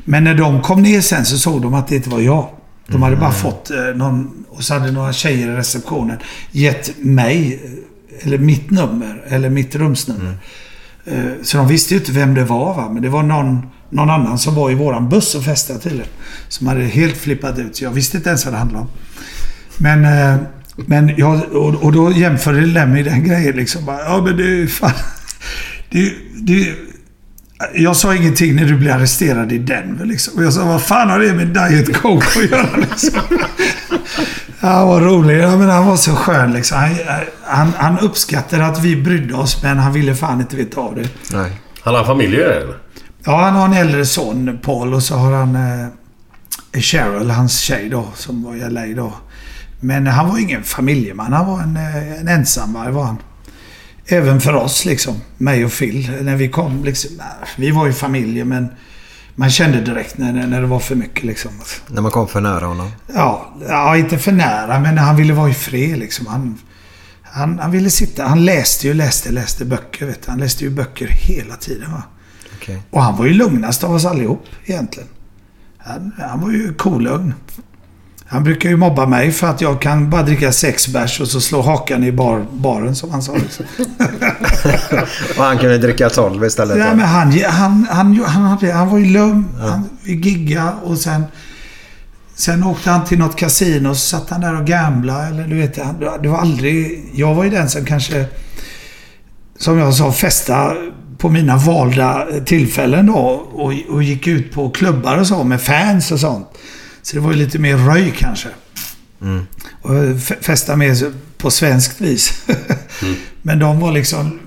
Men när de kom ner sen så såg de att det inte var jag. De hade bara fått eh, någon... Och så hade några tjejer i receptionen gett mig, eh, eller mitt nummer, eller mitt rumsnummer. Eh, Så de visste ju inte vem det var va. Men det var någon, någon annan som var i våran buss och festade tydligen. Som hade helt flippat ut. Så jag visste inte ens vad det handlade om. Men, men jag, och, och då jämförde Lemmy den grejen liksom. Bara, ja men det är fan... Det, det, jag sa ingenting när du blev arresterad i Denver liksom. Och jag sa, vad fan har det med Diet Coke att göra liksom? Han var rolig. Ja, men han var så skön liksom. Han, han, han uppskattade att vi brydde oss, men han ville fan inte veta av det. Nej. Han har familj eller? Ja, han har en äldre son, Paul, och så har han eh, Cheryl, hans tjej då, som var i LA då. Men han var ingen familjeman. Han var en, eh, en ensamvarg var han. Även för oss liksom. Mig och Phil. När vi kom liksom. nej, Vi var ju familjer men man kände direkt när, när det var för mycket liksom. När man kom för nära honom. Ja, ja, inte för nära men han ville vara i fred liksom. Han, han, han ville sitta. Han läste ju, läste, läste böcker. Vet du. Han läste ju böcker hela tiden. Va? Okej. Och han var ju lugnast av oss allihop egentligen. Han, han var ju kolugn. Han brukar ju mobba mig för att jag kan bara dricka sex bärs och så slå hakan i bar, baren som han sa. Liksom. Och han kunde dricka 12 istället. Nej, då. men han, han, han, han, han var ju lugn. Han, vi giggade och sen... Sen åkte han till något kasino och så satt han där och gamblade. Eller du vet, han, det var aldrig... Jag var ju den som kanske... Som jag sa, festa på mina valda tillfällen då. Och, och gick ut på klubbar och så med fans och sånt. Så det var ju lite mer röj kanske. Mm. Och f- festa mer på svenskt vis. Men de var liksom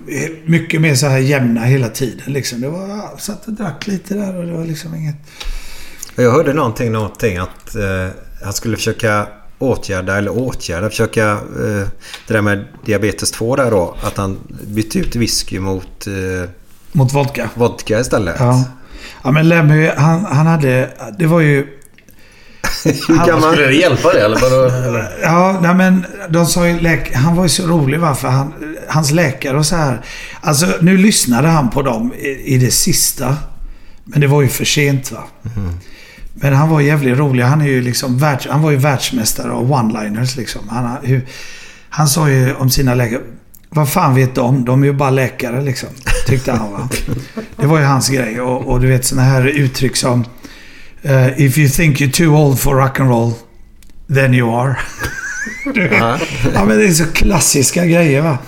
mycket mer så här jämna hela tiden. Liksom. Det var, satt och drack lite där och det var liksom inget... Jag hörde någonting, någonting att eh, han skulle försöka åtgärda, eller åtgärda, försöka eh, det där med diabetes 2 där då. Att han bytte ut whisky mot eh, Mot vodka. vodka istället. Ja. Ja men Lemmy, han, han hade... Det var ju... kan man- Skulle det hjälpa det eller? Ja, nej men de sa ju läk- Han var ju så rolig va, för han, hans läkare och så här. Alltså nu lyssnade han på dem i, i det sista. Men det var ju för sent va. Men han var jävligt rolig. Han, är ju liksom världs, han var ju världsmästare av one-liners liksom. Han, hur, han sa ju om sina läkare. Vad fan vet de? De är ju bara läkare liksom. Tyckte han va. Det var ju hans grej. Och, och du vet såna här uttryck som eh, If you think you're too old for rock and roll Then you are. Ja, men det är så klassiska grejer va.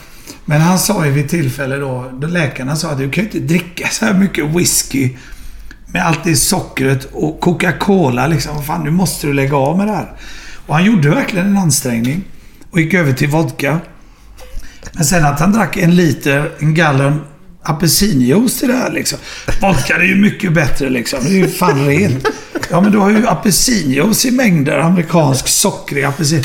Men han sa ju vid tillfälle då, då läkarna sa att du kan ju inte dricka så här mycket whisky med allt det sockret och Coca-Cola liksom. Fan, nu måste du lägga av med det här. Och han gjorde verkligen en ansträngning och gick över till vodka. Men sen att han drack en liter, en gallon apelsinjuice till det här liksom. Vodka det är ju mycket bättre liksom. Det är ju fan rent. Ja men du har ju apelsinjuice i mängder. Amerikansk sockrig apelsin.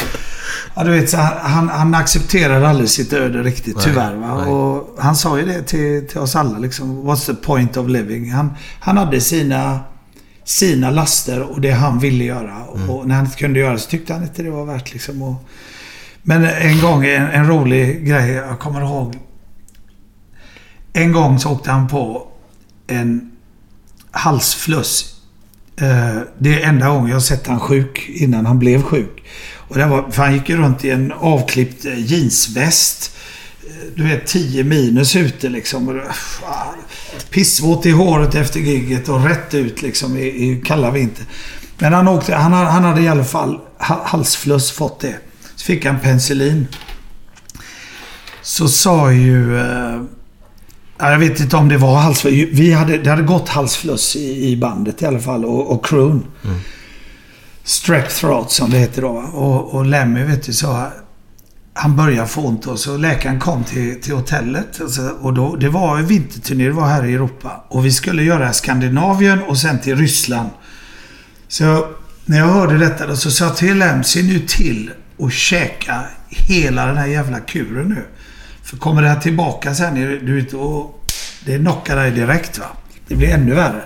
Ja du vet, så han, han, accepterar aldrig sitt öde riktigt Nej, tyvärr. Va? nej. Och han sa ju det till, till oss alla liksom. What's the point of living? Han, han hade sina, sina laster och det han ville göra. Och när han inte kunde göra så tyckte han inte det var värt liksom. Och, men en gång, en, en rolig grej. Jag kommer ihåg. En gång så åkte han på en halsfluss. Eh, det är enda gången jag har sett han sjuk innan han blev sjuk. Och det var, för han gick ju runt i en avklippt eh, jeansväst. Eh, du vet 10 minus ute liksom. Pissvåt i håret efter gigget och rätt ut liksom i, i kalla vinter. Men han, åkte, han, han hade i alla fall halsfluss fått det. Så fick han penicillin. Så sa ju... Ja, jag vet inte om det var halsfluss. Vi hade, det hade gått halsfluss i, i bandet i alla fall. Och, och croon. Strep throat som det heter då. Och, och Lemmy vet du så... Han började få ont och så läkaren kom till, till hotellet. Och, så, och då, det var en vinterturné, det var här i Europa. Och vi skulle göra Skandinavien och sen till Ryssland. Så när jag hörde detta då så sa jag till Lem, se nu till och käka hela den här jävla kuren nu. För kommer det här tillbaka sen, är du vet, och Det knockar dig direkt va. Det blir ännu värre.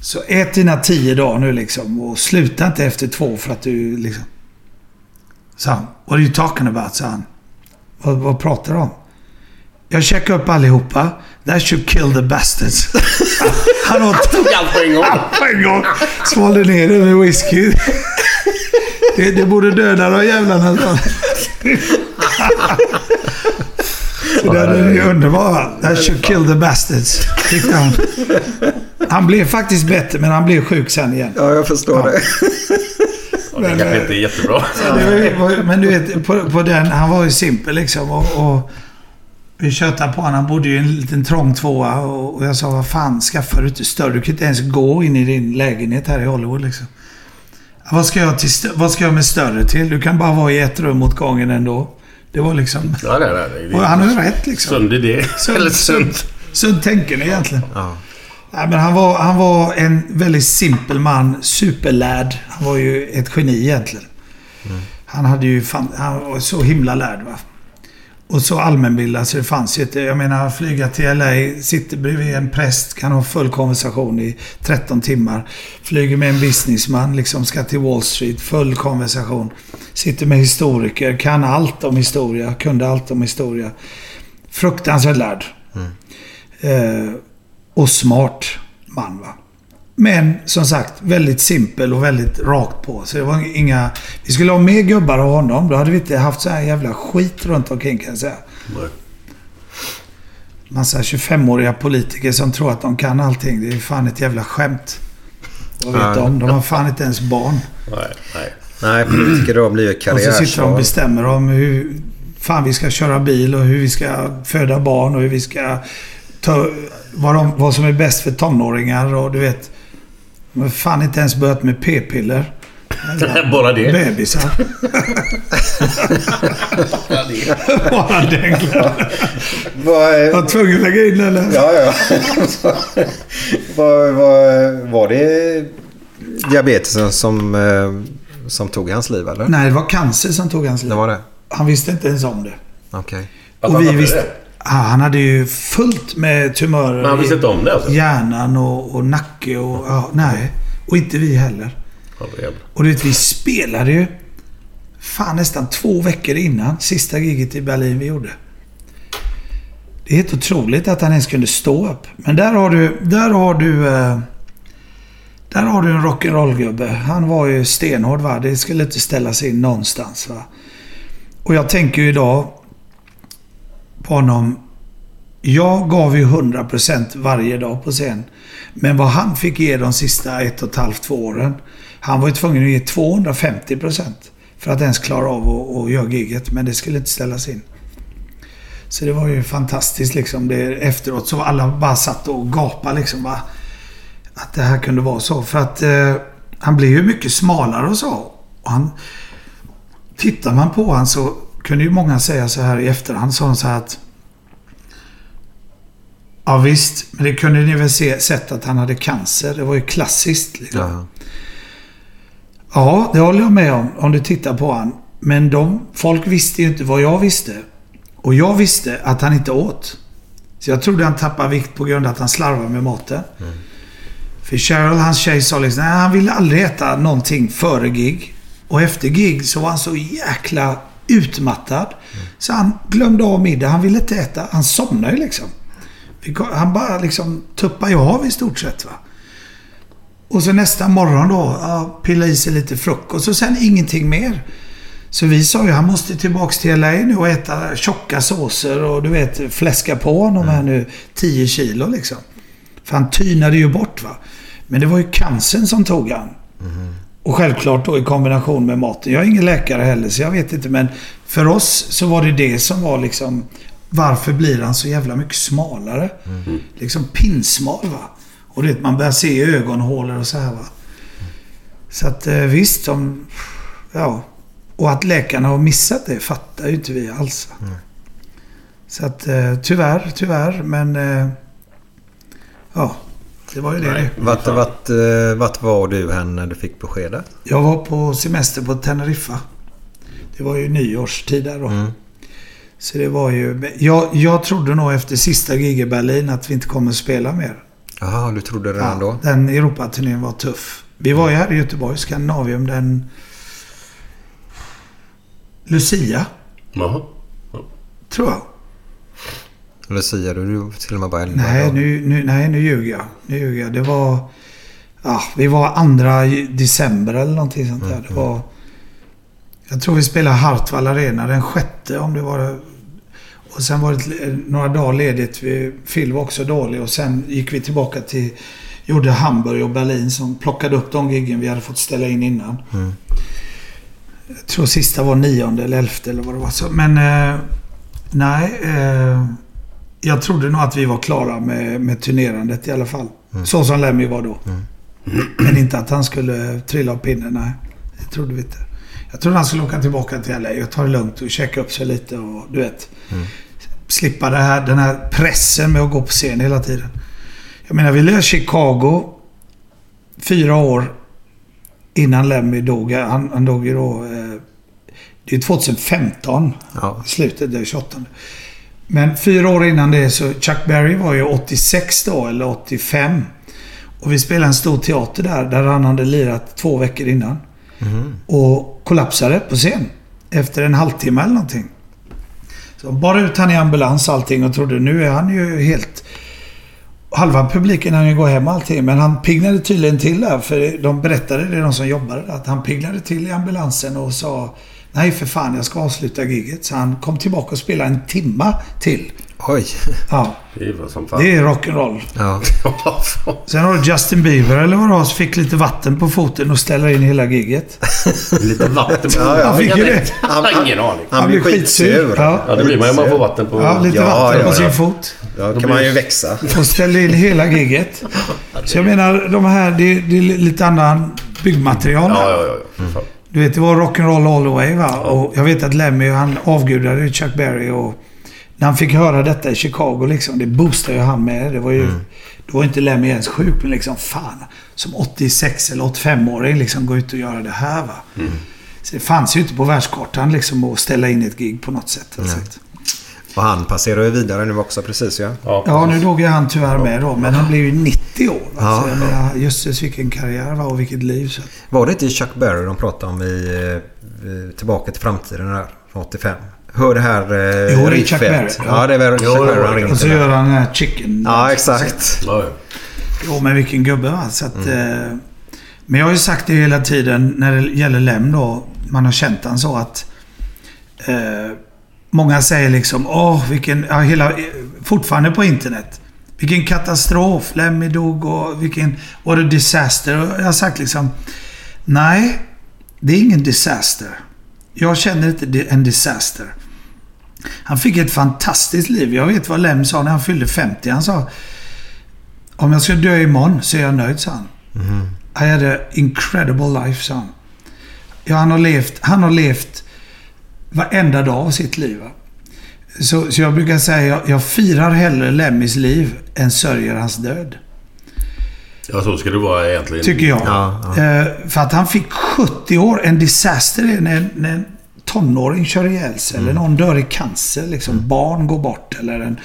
Så ät dina tio dagar nu liksom och sluta inte efter två för att du liksom... Så han, what are you talking about? sa han. Vad, vad pratar du om? Jag checkar upp allihopa. That should kill the bastards. han åt... Allt på en gång. Allt på en gång. Svalde ner det med whisky. det, det borde döda de jävlarna. Så den är ju underbar. va? That should kill the bastards. Han. Han blev faktiskt bättre, men han blev sjuk sen igen. Ja, jag förstår det. Ja, det kanske inte är jättebra. Ja, var ju- Men du vet, på, på den, han var ju simpel liksom. Och, och vi tjötade på honom. Han bodde ju i en liten trång tvåa. Och, och jag sa, vad fan, skaffar du inte större? Du kan inte ens gå in i din lägenhet här i Hollywood liksom. "Ja, Vad ska, jag till, vad ska jag med större till? Du kan bara vara i ett rum åt gången ändå. Det var liksom... Ja, det. det Och han har ju rätt liksom. Sund idé. Eller sunt. Sunt tänkande egentligen. Nej, men han, var, han var en väldigt simpel man. Superlärd. Han var ju ett geni egentligen. Han hade ju fan, han var så himla lärd va. Och så allmänbildad så det fanns ju inte. Jag menar flyga till LA, sitter bredvid en präst, kan ha full konversation i 13 timmar. Flyger med en businessman, liksom ska till Wall Street, full konversation. Sitter med historiker, kan allt om historia, kunde allt om historia. Fruktansvärt lärd. Eh, och smart man va. Men som sagt, väldigt simpel och väldigt rakt på. Så det var inga... Vi skulle ha mer gubbar av honom. Då hade vi inte haft så här jävla skit runt omkring kan jag säga. Massa 25-åriga politiker som tror att de kan allting. Det är fan ett jävla skämt. Vad vet de? De har fan inte ens barn. Nej, nej. Nej, politiker då blir ju Och så sitter de och bestämmer om hur fan vi ska köra bil och hur vi ska föda barn och hur vi ska ta... Vad, de, vad som är bäst för tonåringar och du vet... De har fan inte ens börjat med p-piller. Bara det. Bebisar. Bara den Vad är- Jag var tvungen att lägga in den. Ja, ja. var, var, var det diabetesen som, eh, som tog hans liv eller? Nej, det var cancer som tog hans liv. Det var det? Han visste inte ens om det. Okej. Och vi visste... Ja, han hade ju fullt med tumörer. Men han visste inte om det alltså? Hjärnan och, och nacke och... Ja, nej. Och inte vi heller. Och du vet, vi spelade ju... Fan, nästan två veckor innan sista giget i Berlin vi gjorde. Det är helt otroligt att han ens kunde stå upp. Men där har du... Där har du... Eh, där har du en rock'n'roll-gubbe. Han var ju stenhård va. Det skulle inte ställa sig in någonstans va. Och jag tänker ju idag på honom. Jag gav ju 100% varje dag på scen. Men vad han fick ge de sista ett och ett halvt, två åren. Han var ju tvungen att ge 250% för att ens klara av att, att göra giget. Men det skulle inte ställas in. Så det var ju fantastiskt liksom. Det, efteråt så alla bara satt och gapade liksom. Bara, att det här kunde vara så. För att eh, han blev ju mycket smalare och så. Och han, tittar man på honom så kunde ju många säga så här i efterhand. Sa han så här att Ja visst, men det kunde ni väl se, sett att han hade cancer. Det var ju klassiskt. Liksom. Ja. Ja, det håller jag med om. Om du tittar på han. Men de, folk visste ju inte vad jag visste. Och jag visste att han inte åt. Så jag trodde han tappade vikt på grund av att han slarvade med maten. För Cheryl, hans tjej, sa liksom nej, han ville aldrig äta någonting före gig. Och efter gig så var han så jäkla utmattad. Så han glömde av middag. Han ville inte äta. Han somnade ju liksom. Han bara liksom tuppade ju av i stort sett. va. Och så nästa morgon då, ja, pilla i sig lite frukost och sen ingenting mer. Så vi sa ju han måste tillbaks till LA nu och äta tjocka såser och du vet fläska på honom här nu 10 kilo liksom. För han tynade ju bort va. Men det var ju cancern som tog han. Mm-hmm. Och självklart då i kombination med maten. Jag är ingen läkare heller så jag vet inte men för oss så var det det som var liksom varför blir han så jävla mycket smalare? Liksom pinsmal va. Och det man börjar se ögonhålor och så här va. Så att eh, visst, de, ja. Och att läkarna har missat det fattar ju inte vi alls. va. Så att eh, tyvärr, tyvärr men eh, ja. Det var ju det. det. Vart, vart, eh, vart var du hän när du fick beskedet? Jag var på semester på Teneriffa. Det var ju nyårstid där då. Mm. Så det var ju... Jag, jag trodde nog efter sista gig i Berlin att vi inte kommer att spela mer. Jaha, du trodde redan då? Den Europaturnén var tuff. Vi var ju här i Göteborg, Skandinavium, den... Lucia, Jaha. tror jag. Lucia, du du till och med bara 11 Nej, nu, nu, nej, nu ljuger jag. Nu ljuger jag. Det var... Ja, vi var andra december eller någonting sånt där. Det var... Jag tror vi spelade Hartwall Arena den sjätte om det var... Och sen var det några dagar ledigt. Vi, Phil var också dålig och sen gick vi tillbaka till... Gjorde Hamburg och Berlin som plockade upp de giggen vi hade fått ställa in innan. Mm. Jag tror sista var nionde eller elfte eller vad det var. Så, men eh, nej. Eh, jag trodde nog att vi var klara med, med turnerandet i alla fall. Så som Lemmy var då. Men inte att han skulle trilla av pinnen. Nej, det trodde vi inte. Jag trodde han skulle åka tillbaka till LA och ta det lugnt och checka upp sig lite och du vet. Slippa det här, den här pressen med att gå på scen hela tiden. Jag menar, vi lirade Chicago fyra år innan Lemmy dog. Han, han dog ju då... Eh, det är 2015. I slutet, det är 28. Men fyra år innan det så... Chuck Berry var ju 86 då, eller 85. Och vi spelade en stor teater där, där han hade lirat två veckor innan. Och kollapsade på scen. Efter en halvtimme eller någonting. Så bara ut han i ambulans allting och trodde nu är han ju helt... Halva publiken hann ju gå hem allting. Men han piggnade tydligen till där. För de berättade det, de som jobbade där. Att han piggnade till i ambulansen och sa Nej för fan, jag ska avsluta giget. Så han kom tillbaka och spelade en timma till. Oj. Ja. Det var som fan. Det är rock'n'roll. Ja. Sen har du Justin Bieber eller vad det var som fick lite vatten på foten och ställer in hela giget. Lite vatten på Ja, ja. Han fick ju det. Han, Ingen aning. Han blir skitsur. Ja. Ja, det blir man ju om man får vatten på... Ja, lite vatten på sin fot. Ja, då kan man ju växa. Och ställde in hela giget. Så jag menar, de här, det, det är lite annan byggmaterial. Ja, ja, ja. ja. Du vet, det var rock'n'roll all the way va. Och jag vet att Lemmy, han avgudade Chuck Berry och... När han fick höra detta i Chicago liksom, det boostade ju han med. Det var ju... Då var inte Lemmy ens sjuk, men liksom fan. Som 86 eller 85-åring liksom gå ut och göra det här va. Så det fanns ju inte på världskartan liksom att ställa in ett gig på något sätt. Alltså. Och han passerar ju vidare nu också precis ja. Ja, nu dog ju han tyvärr med då. Men han blev ju 90 år. Va? Ja. Så menar, jösses vilken karriär va? och vilket liv. Så. Var det inte Chuck Berry de pratade om i eh, Tillbaka till framtiden där från 85? Hör det här eh, Jo, det är. Chuck Berry. Ja, det är väl Jo, Chuck Berry han Och ringer så till. gör han den här chicken. Ja, exakt. Jo, men vilken gubbe va. Så att, eh, men jag har ju sagt det hela tiden när det gäller Lem då. Man har känt han så att... Eh, många säger liksom åh vilken... Ja, hela, fortfarande på internet. Vilken katastrof. Lemmy dog och vilken... What a disaster. Och jag har sagt liksom... Nej, det är ingen disaster. Jag känner inte en disaster. Han fick ett fantastiskt liv. Jag vet vad Lem sa när han fyllde 50. Han sa om jag ska dö imorgon så är jag nöjd, sa han. I had a incredible life, sa han. Ja, han har levt, han har levt varenda dag av sitt liv. Så, så jag brukar säga jag, jag firar hellre Lemmys liv än sörjer hans död. Ja, så ska det vara egentligen. Tycker jag. Eh, för att han fick 70 år. En disaster är när, när en tonåring kör ihjäl sig. Eller någon dör i cancer. Liksom. Barn går bort. Eller en,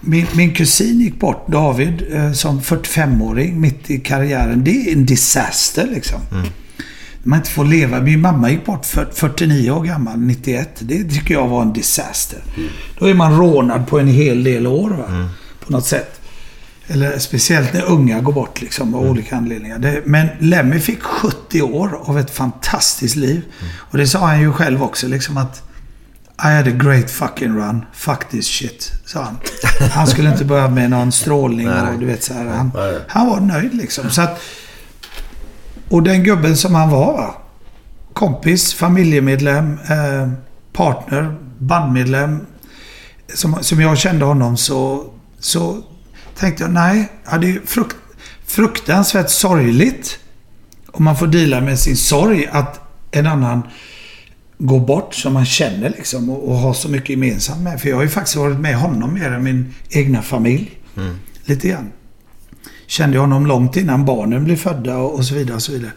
min, min kusin gick bort, David, eh, som 45-åring mitt i karriären. Det är en disaster liksom. Man inte får leva. Min mamma gick bort för 49 år gammal, 91. Det tycker jag var en disaster. Då är man rånad på en hel del år va? På något sätt. Eller speciellt när unga går bort liksom av olika anledningar. Det, men Lemmy fick 70 år av ett fantastiskt liv. Och det sa han ju själv också liksom att I had a great fucking run. Fuck this shit, sa han. Han skulle inte börja med någon strålning och du vet så här. Han, han var nöjd liksom. Så att, och den gubben som han var, va? kompis, familjemedlem, eh, partner, bandmedlem. Som, som jag kände honom så, så tänkte jag, nej, ja, det är frukt, fruktansvärt sorgligt. Om man får dela med sin sorg att en annan går bort som man känner liksom och, och har så mycket gemensamt med. För jag har ju faktiskt varit med honom mer än min egna familj. Lite grann. Kände jag honom långt innan barnen blev födda och, så vidare. Och så vidare.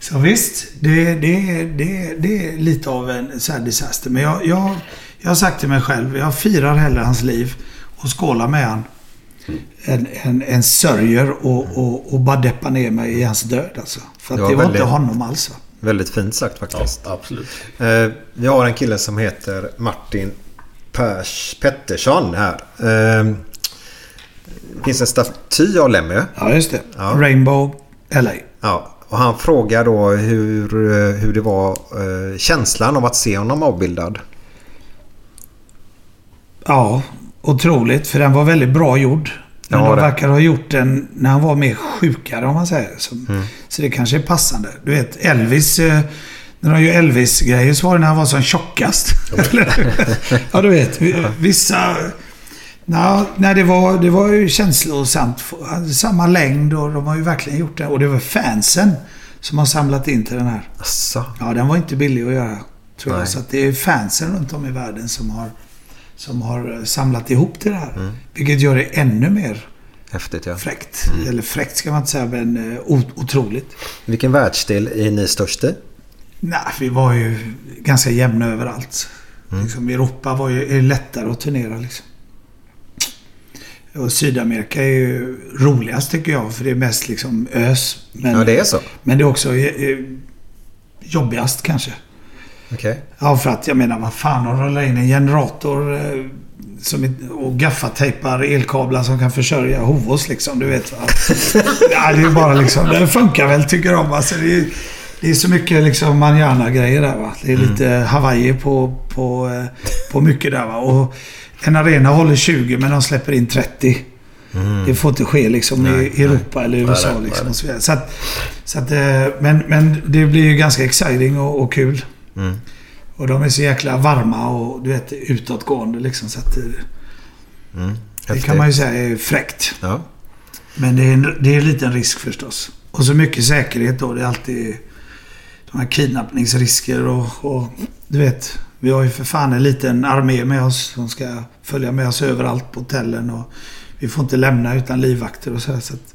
Så visst, det, det, det, det är lite av en så här disaster. Men jag, jag, Jag har sagt till mig själv, jag firar hellre hans liv och skålar med han. Än, än, än sörjer och, och, och bara deppar ner mig i hans död alltså. För att Ja, det var väldigt- inte honom alls va? Väldigt fint sagt faktiskt. Ja, absolut. Eh, vi har en kille som heter Martin Pers Pettersson här. Eh, det finns en staty av Lemmy. Ja, just det. Rainbow LA. Ja, och han frågar då hur, eh, hur det var eh, känslan av att se honom avbildad. Ja, otroligt. För den var väldigt bra gjord. Men Ja, de verkar ha gjort den när han var mer sjukare om man säger. Så, Mm. så det kanske är passande. Du vet Elvis. eh, När de gör Elvis-grejer så var det när han var som tjockast. ja, du vet. vi- Vissa... Nå, nej, det var, det var ju känslosamt. Samma längd och de har ju verkligen gjort det. Och det var fansen som har samlat in till den här. Asså. Ja, den var inte billig att göra. Tror jag. Så att det är fansen runt om i världen som har, som har samlat ihop till det här. Mm. Vilket gör det ännu mer Häftigt ja. fräckt. Eller fräckt ska man inte säga, men eh, otroligt. Vilken världsdel är ni störst i? Nej, vi var ju ganska jämna överallt. Mm. Liksom, Europa var ju lättare att turnera liksom. Och Sydamerika är ju roligast tycker jag, för det är mest liksom ös. Men, Ja, det är så? Men det är också eh, jobbigast kanske. Okej. Ja, för att jag menar, vad fan, att rulla in en generator eh, som, och gaffatejpar elkablar som kan försörja Hovås liksom. Du vet va? ja, det är bara liksom, det funkar väl tycker de. Alltså, det, är, det är så mycket liksom manjana-grejer där va. Det är lite Hawaii på, på, eh, på mycket där va. Och en arena håller 20 men de släpper in 30. Det får inte ske liksom Nej, i Europa eller i USA. Nej, nej, liksom, nej. och så vidare. Så att, så att, eh, men, men det blir ju ganska exciting och, och kul. Mm. Och de är så jäkla varma och du vet utåtgående liksom. Så att, eh, Mm. det kan man ju säga är fräckt. Ja. Men det är, en, det är en liten risk förstås. Och så mycket säkerhet då. Det är alltid de här kidnappningsrisker och, och du vet. Vi har ju för fan en liten armé med oss som ska följa med oss överallt på hotellen. Och vi får inte lämna utan livvakter och så här. Så att,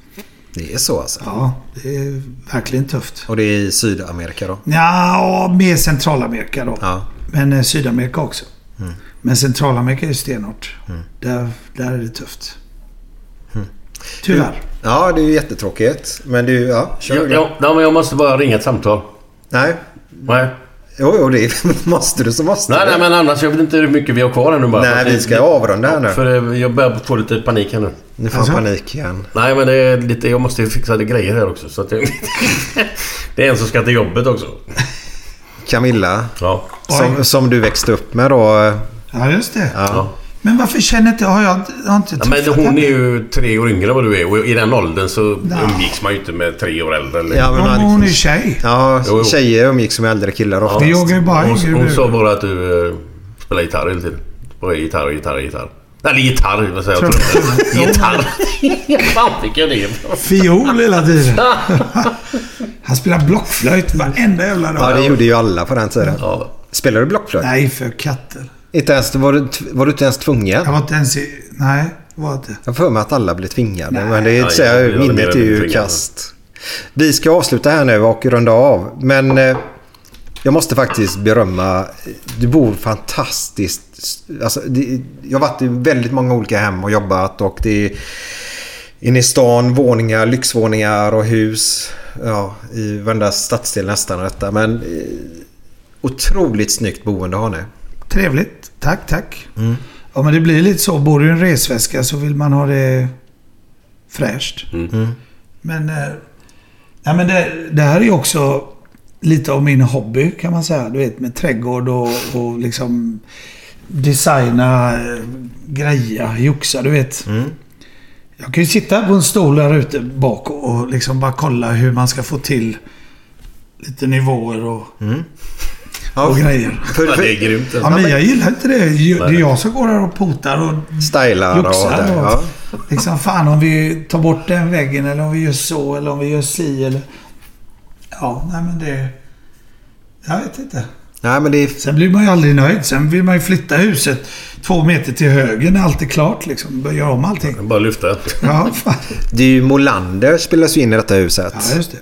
Det är så alltså? ja, det är verkligen tufft. Och det är i Sydamerika då? Ja, mer Centralamerika då. Ja. Men eh, Sydamerika också. Mm. Men Centralamerika är ju stenhårt. Mm. Där, där är det tufft. Mm. Tyvärr. Ja, det är ju jättetråkigt. Men du, ja, kör Ja, ja, men jag måste bara ringa ett samtal. Nej. Nej. Jo, jo, det måste du så måste Nej, du. nej, men annars. Jag vet inte hur mycket vi har kvar här nu bara. Nej, vi ska avrunda här nu. För eh, jag börjar få lite panik här nu. Nu får han panik igen. Nej, men det är lite... Jag måste fixa lite grejer här också. Så att jag, det är en som ska till jobbet också. Camilla. Ja. Som, som du växte upp med då. Ja, just det. Ja. Men varför känner inte... Har jag, jag har inte Ja, men hon henne? är ju tre år yngre än vad du är och i den åldern så Ja. umgicks man ju inte med tre år äldre. Eller? Ja, men Hon, hon är tjej. Ja, Jo, jo. tjejer umgicks med äldre killar ofta. Vi jagar ju bara Hon, hon sa bara att du uh, spelar gitarr hela tiden. Och gitarr, gitarr, gitarr. Eller gitarr, vad säger jag? Gitarr. Fan fick jag det? Fiol hela tiden. Han spelar blockflöjt varenda jävla dag. Ja, det gjorde ju alla på den tiden. Ja. Spelar du blockflöjt? Nej, för katter. Inte ens, var, du, var du inte ens tvungen? Jag var inte ens i... Nej, var inte. Jag har för mig att alla blev tvingade. Nej. men det är Ja, inte så ja, här, det är mer minnet är ju kast. Vi ska avsluta här nu och runda av. Men eh, jag måste faktiskt berömma. Du bor fantastiskt. Alltså, det, jag har varit i väldigt många olika hem och jobbat och det är inne i stan, våningar, lyxvåningar och hus. Ja, i varenda stadsdel nästan detta. Men eh, otroligt snyggt boende har ni. Trevligt. Tack, tack. Mm. Ja, men det blir lite så. Bor du i en resväska så vill man ha det fräscht. Mm. Men, eh, nej, men det, det här är ju också lite av min hobby kan man säga. Du vet med trädgård och, och liksom designa eh, greja, joxa, du vet. Mm. Jag kan ju sitta på en stol där ute bak och, och liksom bara kolla hur man ska få till lite nivåer och, Mm. Och grejer. För, Ja, för, det är grymt. Ja, men jag gillar inte det. Det är jag som går här och potar och stylar och joxar. där. Och, Ja. Liksom fan om vi tar bort den väggen eller om vi gör så eller om vi gör si eller... Ja, nej men det... Jag vet inte. Nej, men det är Sen blir man ju aldrig nöjd. Sen vill man ju flytta huset två meter till höger när allt är klart liksom. Börja om allting. Bara lyfta. Ja, fan. Det är ju Molander spelas ju in i detta huset. Ja, just det.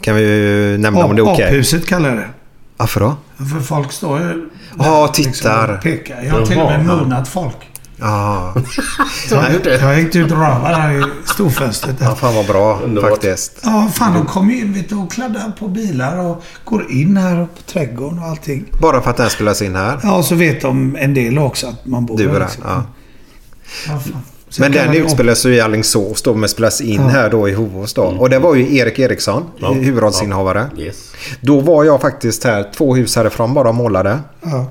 Kan vi ju nämna om det är okej. Aphuset kallar jag det. Varför då? För folk står ju... Ja, liksom tittar. och pekar. Jag har till och med monat folk. Ja. Jag, jag har hängt ut rövar här i storfönstret. Ja, fan vad bra faktiskt. Ja, fan de kommer ju in vet du, och kladdar på bilar och går in här på trädgården och allting. Bara för att den spelas in här. Ja, och så vet de en del också att man bor Du är här. liksom. Ja. Ja, fan. Så Men den utspelas ju i Alingsås då, men spelas in Ja. här då i Hovås då. Och det var ju Erik Eriksson, Ja. huvudrollsinnehavare. Yes. Då var jag faktiskt här, två hus härifrån bara och målade. Ja.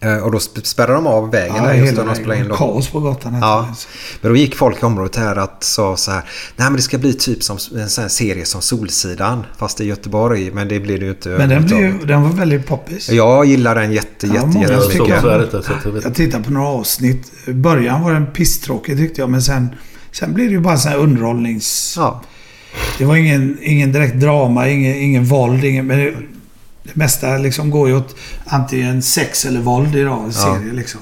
Eh, Och då sp- spärrade de av vägen Ja, där just när de spelade in. Kaos på gatan. Ja. Men då gick folk i området här att sa så här. Nej men det ska bli typ som en sån här serie som Solsidan. Fast i Göteborg. Men det blir det ju inte. Men den, blev, den var väldigt poppis. Jag gillar den jätte, jätte, många jättemycket. tycker Jag tittade på några avsnitt. I början var den pisstråkig tyckte jag. Men sen, sen blev det ju bara sån här underhållnings... Det var ingen, ingen direkt drama, ingen, ingen våld. Ingen, men det, mesta liksom går ju åt antingen sex eller våld idag. En Ja. serie liksom.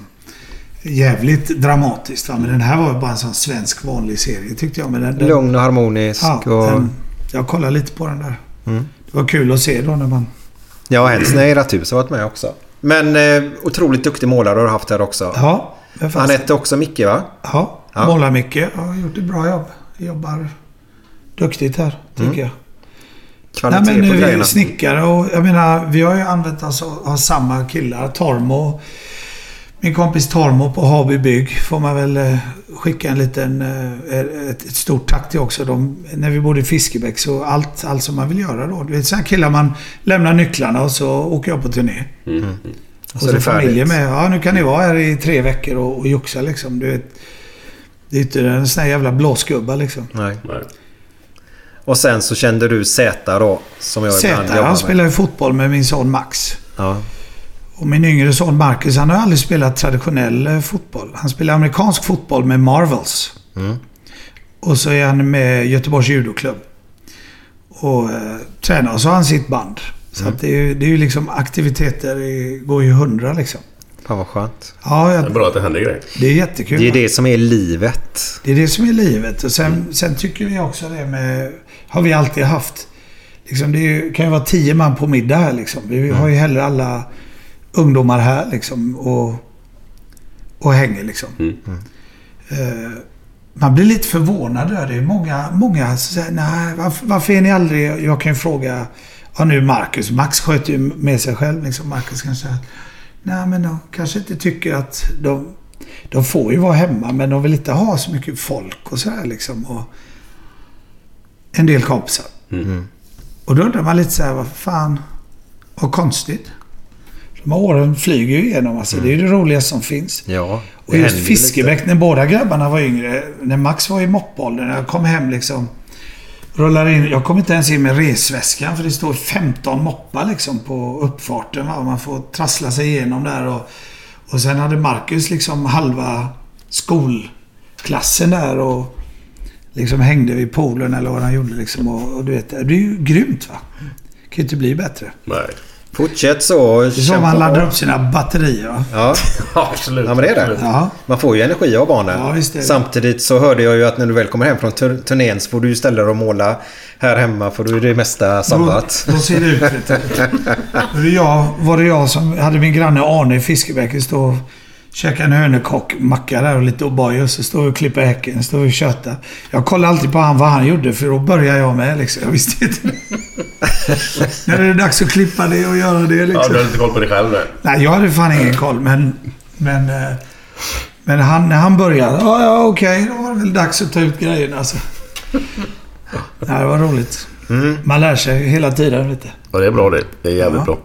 Jävligt dramatiskt va. Men den här var ju bara en sån svensk vanlig serie tyckte jag. Men den, den, Lugn och harmonisk. Ja, och... den, jag kollade lite på den där. Mm. Det var kul att se då när man... Ja, Hälsne i Ratthus har varit med också. Men eh, otroligt duktig målare har du haft här också. Ja, Han hette också Micke va? Ja, Ja. målar mycket. Jag har gjort ett bra jobb. Jobbar duktigt här, tycker Mm. jag. Kvalitet Nej, men på vi är grejerna. snickare och jag menar, vi har ju använt oss av, av samma killar. Tormo. Min kompis Tormo på Haby Bygg får man väl eh, skicka en liten... Eh, ett, ett stort tack till också. De, när vi bodde i Fiskebäck så allt, allt som man vill göra då. Du vet sådana killar man lämnar nycklarna och så åker jag på turné. Mm. Och Så så, är det familjen med. Ja, nu kan ni vara här i tre veckor och, och joxa liksom. Du vet, det är inte en sån här jävla blåsgubbar liksom. Nej. Och sen så kände du Zäta då. Som jag ibland Zäta, jobbar han med. spelar ju fotboll med min son Max. Ja. Och min yngre son Marcus, han har aldrig spelat traditionell eh, fotboll. Han spelar amerikansk fotboll med Marvels. Mm. Och så är han med Göteborgs judoklubb. Och eh, tränar. Och så har han sitt band. Så Mm. att det, är, ju- det är ju liksom aktiviteter. Det går ju hundra liksom. Fan vad skönt. Ja, jag, Det är bra att det händer grejer. det är jättekul. Det är det som är livet. Det är det som är livet. Och sen, sen tycker vi också det med... Har vi alltid haft. Liksom det ju- kan ju vara tio man på middag här liksom. Vi har ju hellre alla ungdomar här liksom. Och, och hänger liksom. Eh, man blir lite förvånad över det. Många, många säger nej, varför, varför är ni aldrig... Jag kan ju fråga... Ja, nu Marcus. Max sköter ju med sig själv liksom. Marcus kan säga nej, men de kanske inte tycker att de... De får ju vara hemma, men de vill inte ha så mycket folk och sådär liksom. Och en del kompisar. Mm. Och då undrar man lite så här, vad fan... Vad konstigt. De här åren flyger ju igenom. Alltså. Det är ju det roligaste som finns. Ja. Och just Fiskebäck, när båda grabbarna var yngre. När Max var i moppåldern. Jag kom hem liksom. Rullar in. Jag kom inte ens in med resväskan. För det står 15 moppar liksom på uppfarten. Va? Man får trassla sig igenom där. Och, och sen hade Marcus liksom halva skolklassen där. Och liksom hängde vid poolen eller vad han gjorde liksom. Och, och du vet, det är ju grymt va. Det kan ju inte bli bättre. Nej. Fortsätt så. Det är så man laddar upp sina batterier va. Ja. Absolut. ja, men det är det. Ja. Man får ju energi av barnen. Ja, visst är det. Samtidigt så hörde jag ju att när du väl kommer hem från tur- turnén så får du ju ställa dig och måla här hemma för då är det mesta sabbat. Då, då ser det ut. Då är det jag, var det jag som hade min granne Arne i Fiskebäck stå och käka en hörnekock-macka där och lite O'boy och så står vi och klipper häcken. Står och köttar. Jag kollar alltid på han vad han gjorde för då börjar jag med liksom. Jag visste inte. När är det dags att klippa det och göra det Ja, liksom. du har inte koll på dig själv där. Nej, jag hade fan ingen koll men... Men, eh, men han, när han började. Ja, ja okej. Då var det väl dags att ta ut grejerna alltså. Nej, det var roligt. Man lär sig hela tiden lite. Ja, det är bra det. Det är jävligt Ja. bra.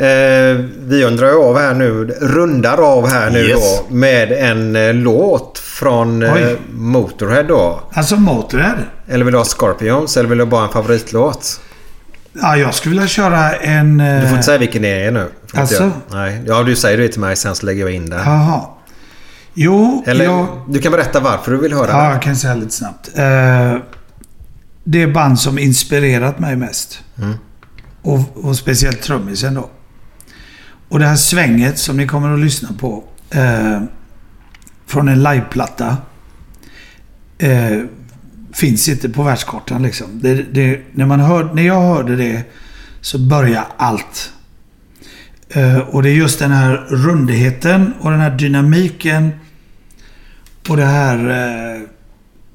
Eh, vi undrar av här nu, rundar av här nu Yes. då med en eh, låt från eh. Motorhead då. Alltså Motörhead. Eller vill du ha Scorpions eller vill du bara ha en favoritlåt? Ja, jag skulle vilja köra en... Du får eh, inte säga vilken det är nu. Alltså? jag. Nej. Ja, du säger det till mig sen så lägger jag in den. Jaha. Jo, Eller jag... du kan berätta varför du vill höra Ja, den. jag kan säga lite snabbt. Eh, det är band som inspirerat mig mest. Mm. Och, och speciellt trummisen då. Och det här svänget som ni kommer att lyssna på. Eh, från en liveplatta. Eh, finns inte på världskartan liksom. Det, det, när, man hör, när jag hörde det så börjar allt Eh, och det är just den här rundheten och den här dynamiken. Och det här eh,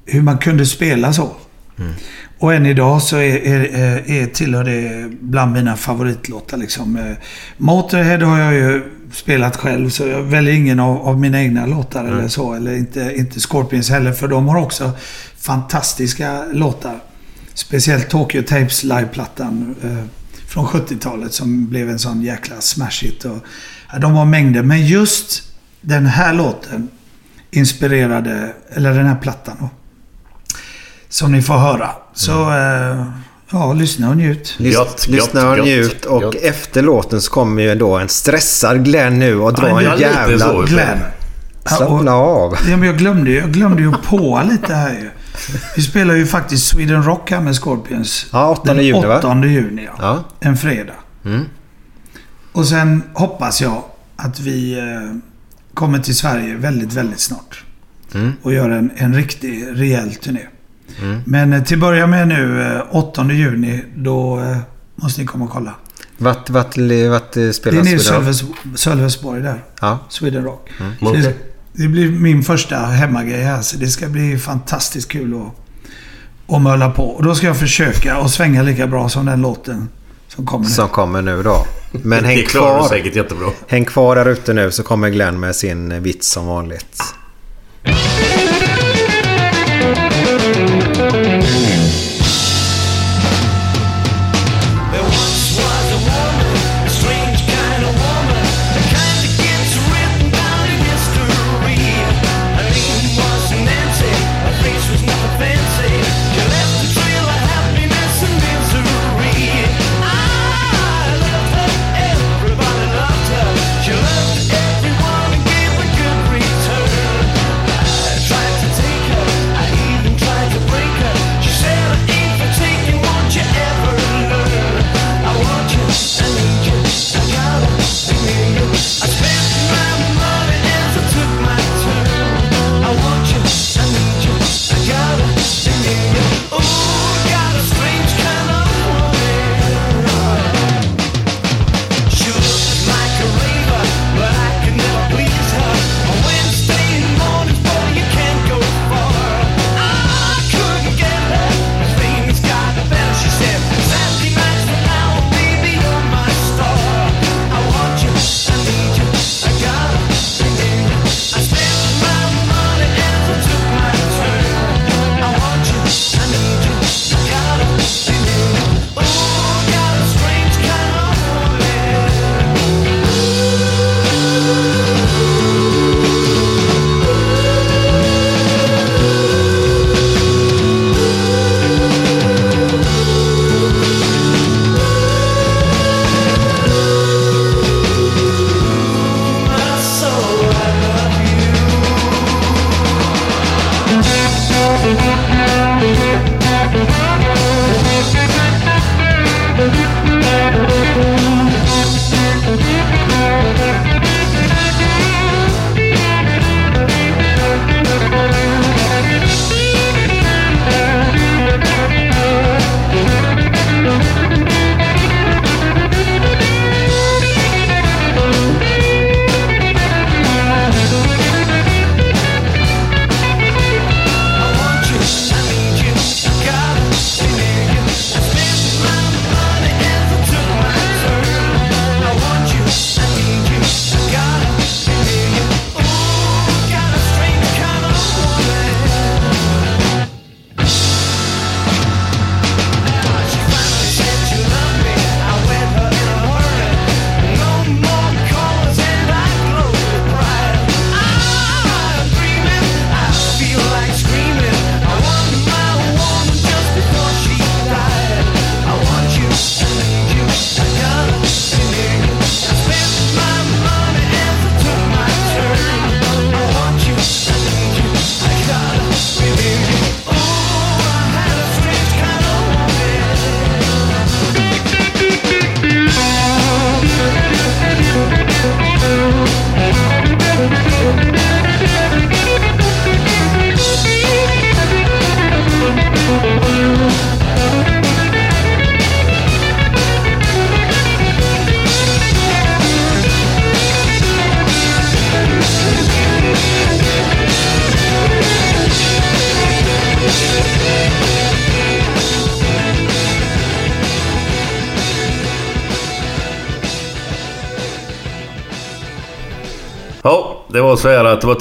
hur man kunde spela så. Mm. Och än idag så är, är, är, tillhör det bland mina favoritlåtar. Liksom. Eh, Motorhead har jag ju spelat själv så jag väljer ingen av, av mina egna låtar Mm. eller så. Eller inte, inte Scorpions heller för de har också fantastiska låtar. Speciellt Tokyo Tapes liveplattan eh, från 70-talet som blev en sån jäkla smash hit. Och, ja, de har mängder. Men just den här låten inspirerade, eller den här plattan då, som ni får höra. Så Mm. eh, ja, lyssna och njut. Lys- lyssna och njut. Och efter låten så kommer ju då en stressad Glenn nu och drar Ja, en jävla... så, Glenn. Slappna av. Ja, men jag glömde ju jag glömde ju att påa lite här ju. Vi spelar ju faktiskt Sweden Rock här med Scorpions. Ja, 8 den juni va? 8 juni, ja. Ja. En fredag. Mm. Och sen hoppas jag att vi eh, kommer till Sverige väldigt, väldigt snart. Mm. Och gör en, en riktig, rejäl turné. Mm. Men eh, till att börja med nu, eh, 8 juni, då eh, måste ni komma och kolla. Vart, vart, vart Det spelas är nere i Sweden Rock? Sölves- Sölvesborg där. Ja. Sweden Rock. Mm. Så Det, det blir min första hemmagrej här, så det ska bli fantastiskt kul att, att mölla på. Och då ska jag försöka att svänga lika bra som den låten som kommer nu. Som kommer nu då. Men Det häng klarar du kvar. säkert jättebra. Häng kvar där ute nu så kommer Glenn med sin vits som vanligt.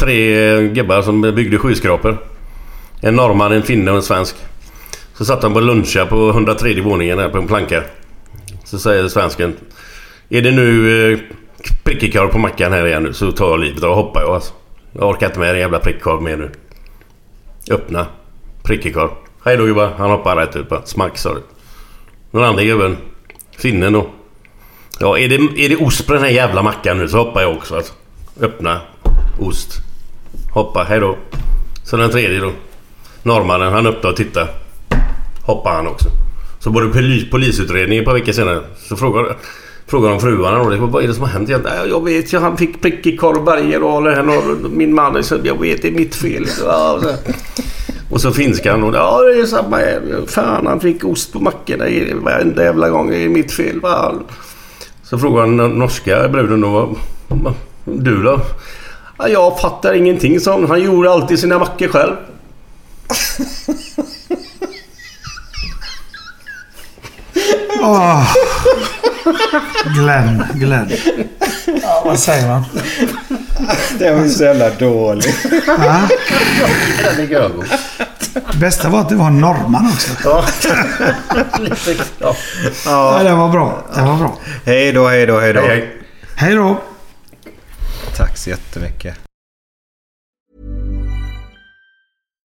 Tre eh, gubbar som byggde skyskrapor. En norrman, en finne och en svensk. Så satt de på luncha på 103 våningen här på en planka. Så säger svensken. Är det nu eh, prickig korv på mackan här igen nu så tar jag livet och hoppar jag alltså. Jag orkar inte med den jävla prickkorv mer nu. Öppna. Prickig korv. Hej då gubbar. Han hoppar rätt ut bara. Smack sa det. Den andra gubben. Finnen då. Ja, är det, är det ost på den här jävla mackan nu så hoppar jag också alltså. Öppna. Ost. Hoppa. Hej då. Så den tredje då. Norrmannen. Han öppnade och tittar. Hoppar han också. Så både polis, polisutredningen ett par veckor senare så frågar, frågar de fruarna då. Liksom, vad är det som har hänt egentligen? Jag vet ju. Han fick prickig korv varje dag. Min man. Så jag vet det är mitt fel. Ja, så. Och så finskan då. Ja det är samma här. Fan han fick ost på mackorna varenda jävla gång. Det är mitt fel. Så frågar han den norska bruden då. Du då? Ja, jag fattar ingenting sa hon. Han gjorde alltid sina mackor själv. Åh. Glenn, Glenn. Ja, vad säger man? Det var ju så jävla dåligt. Är görgod. Bästa var att det var en norrman också. Ja. Ja. Ja, det var bra. Det var bra. Hej då, hej då, hej då. Hej då. Tack så jättemycket.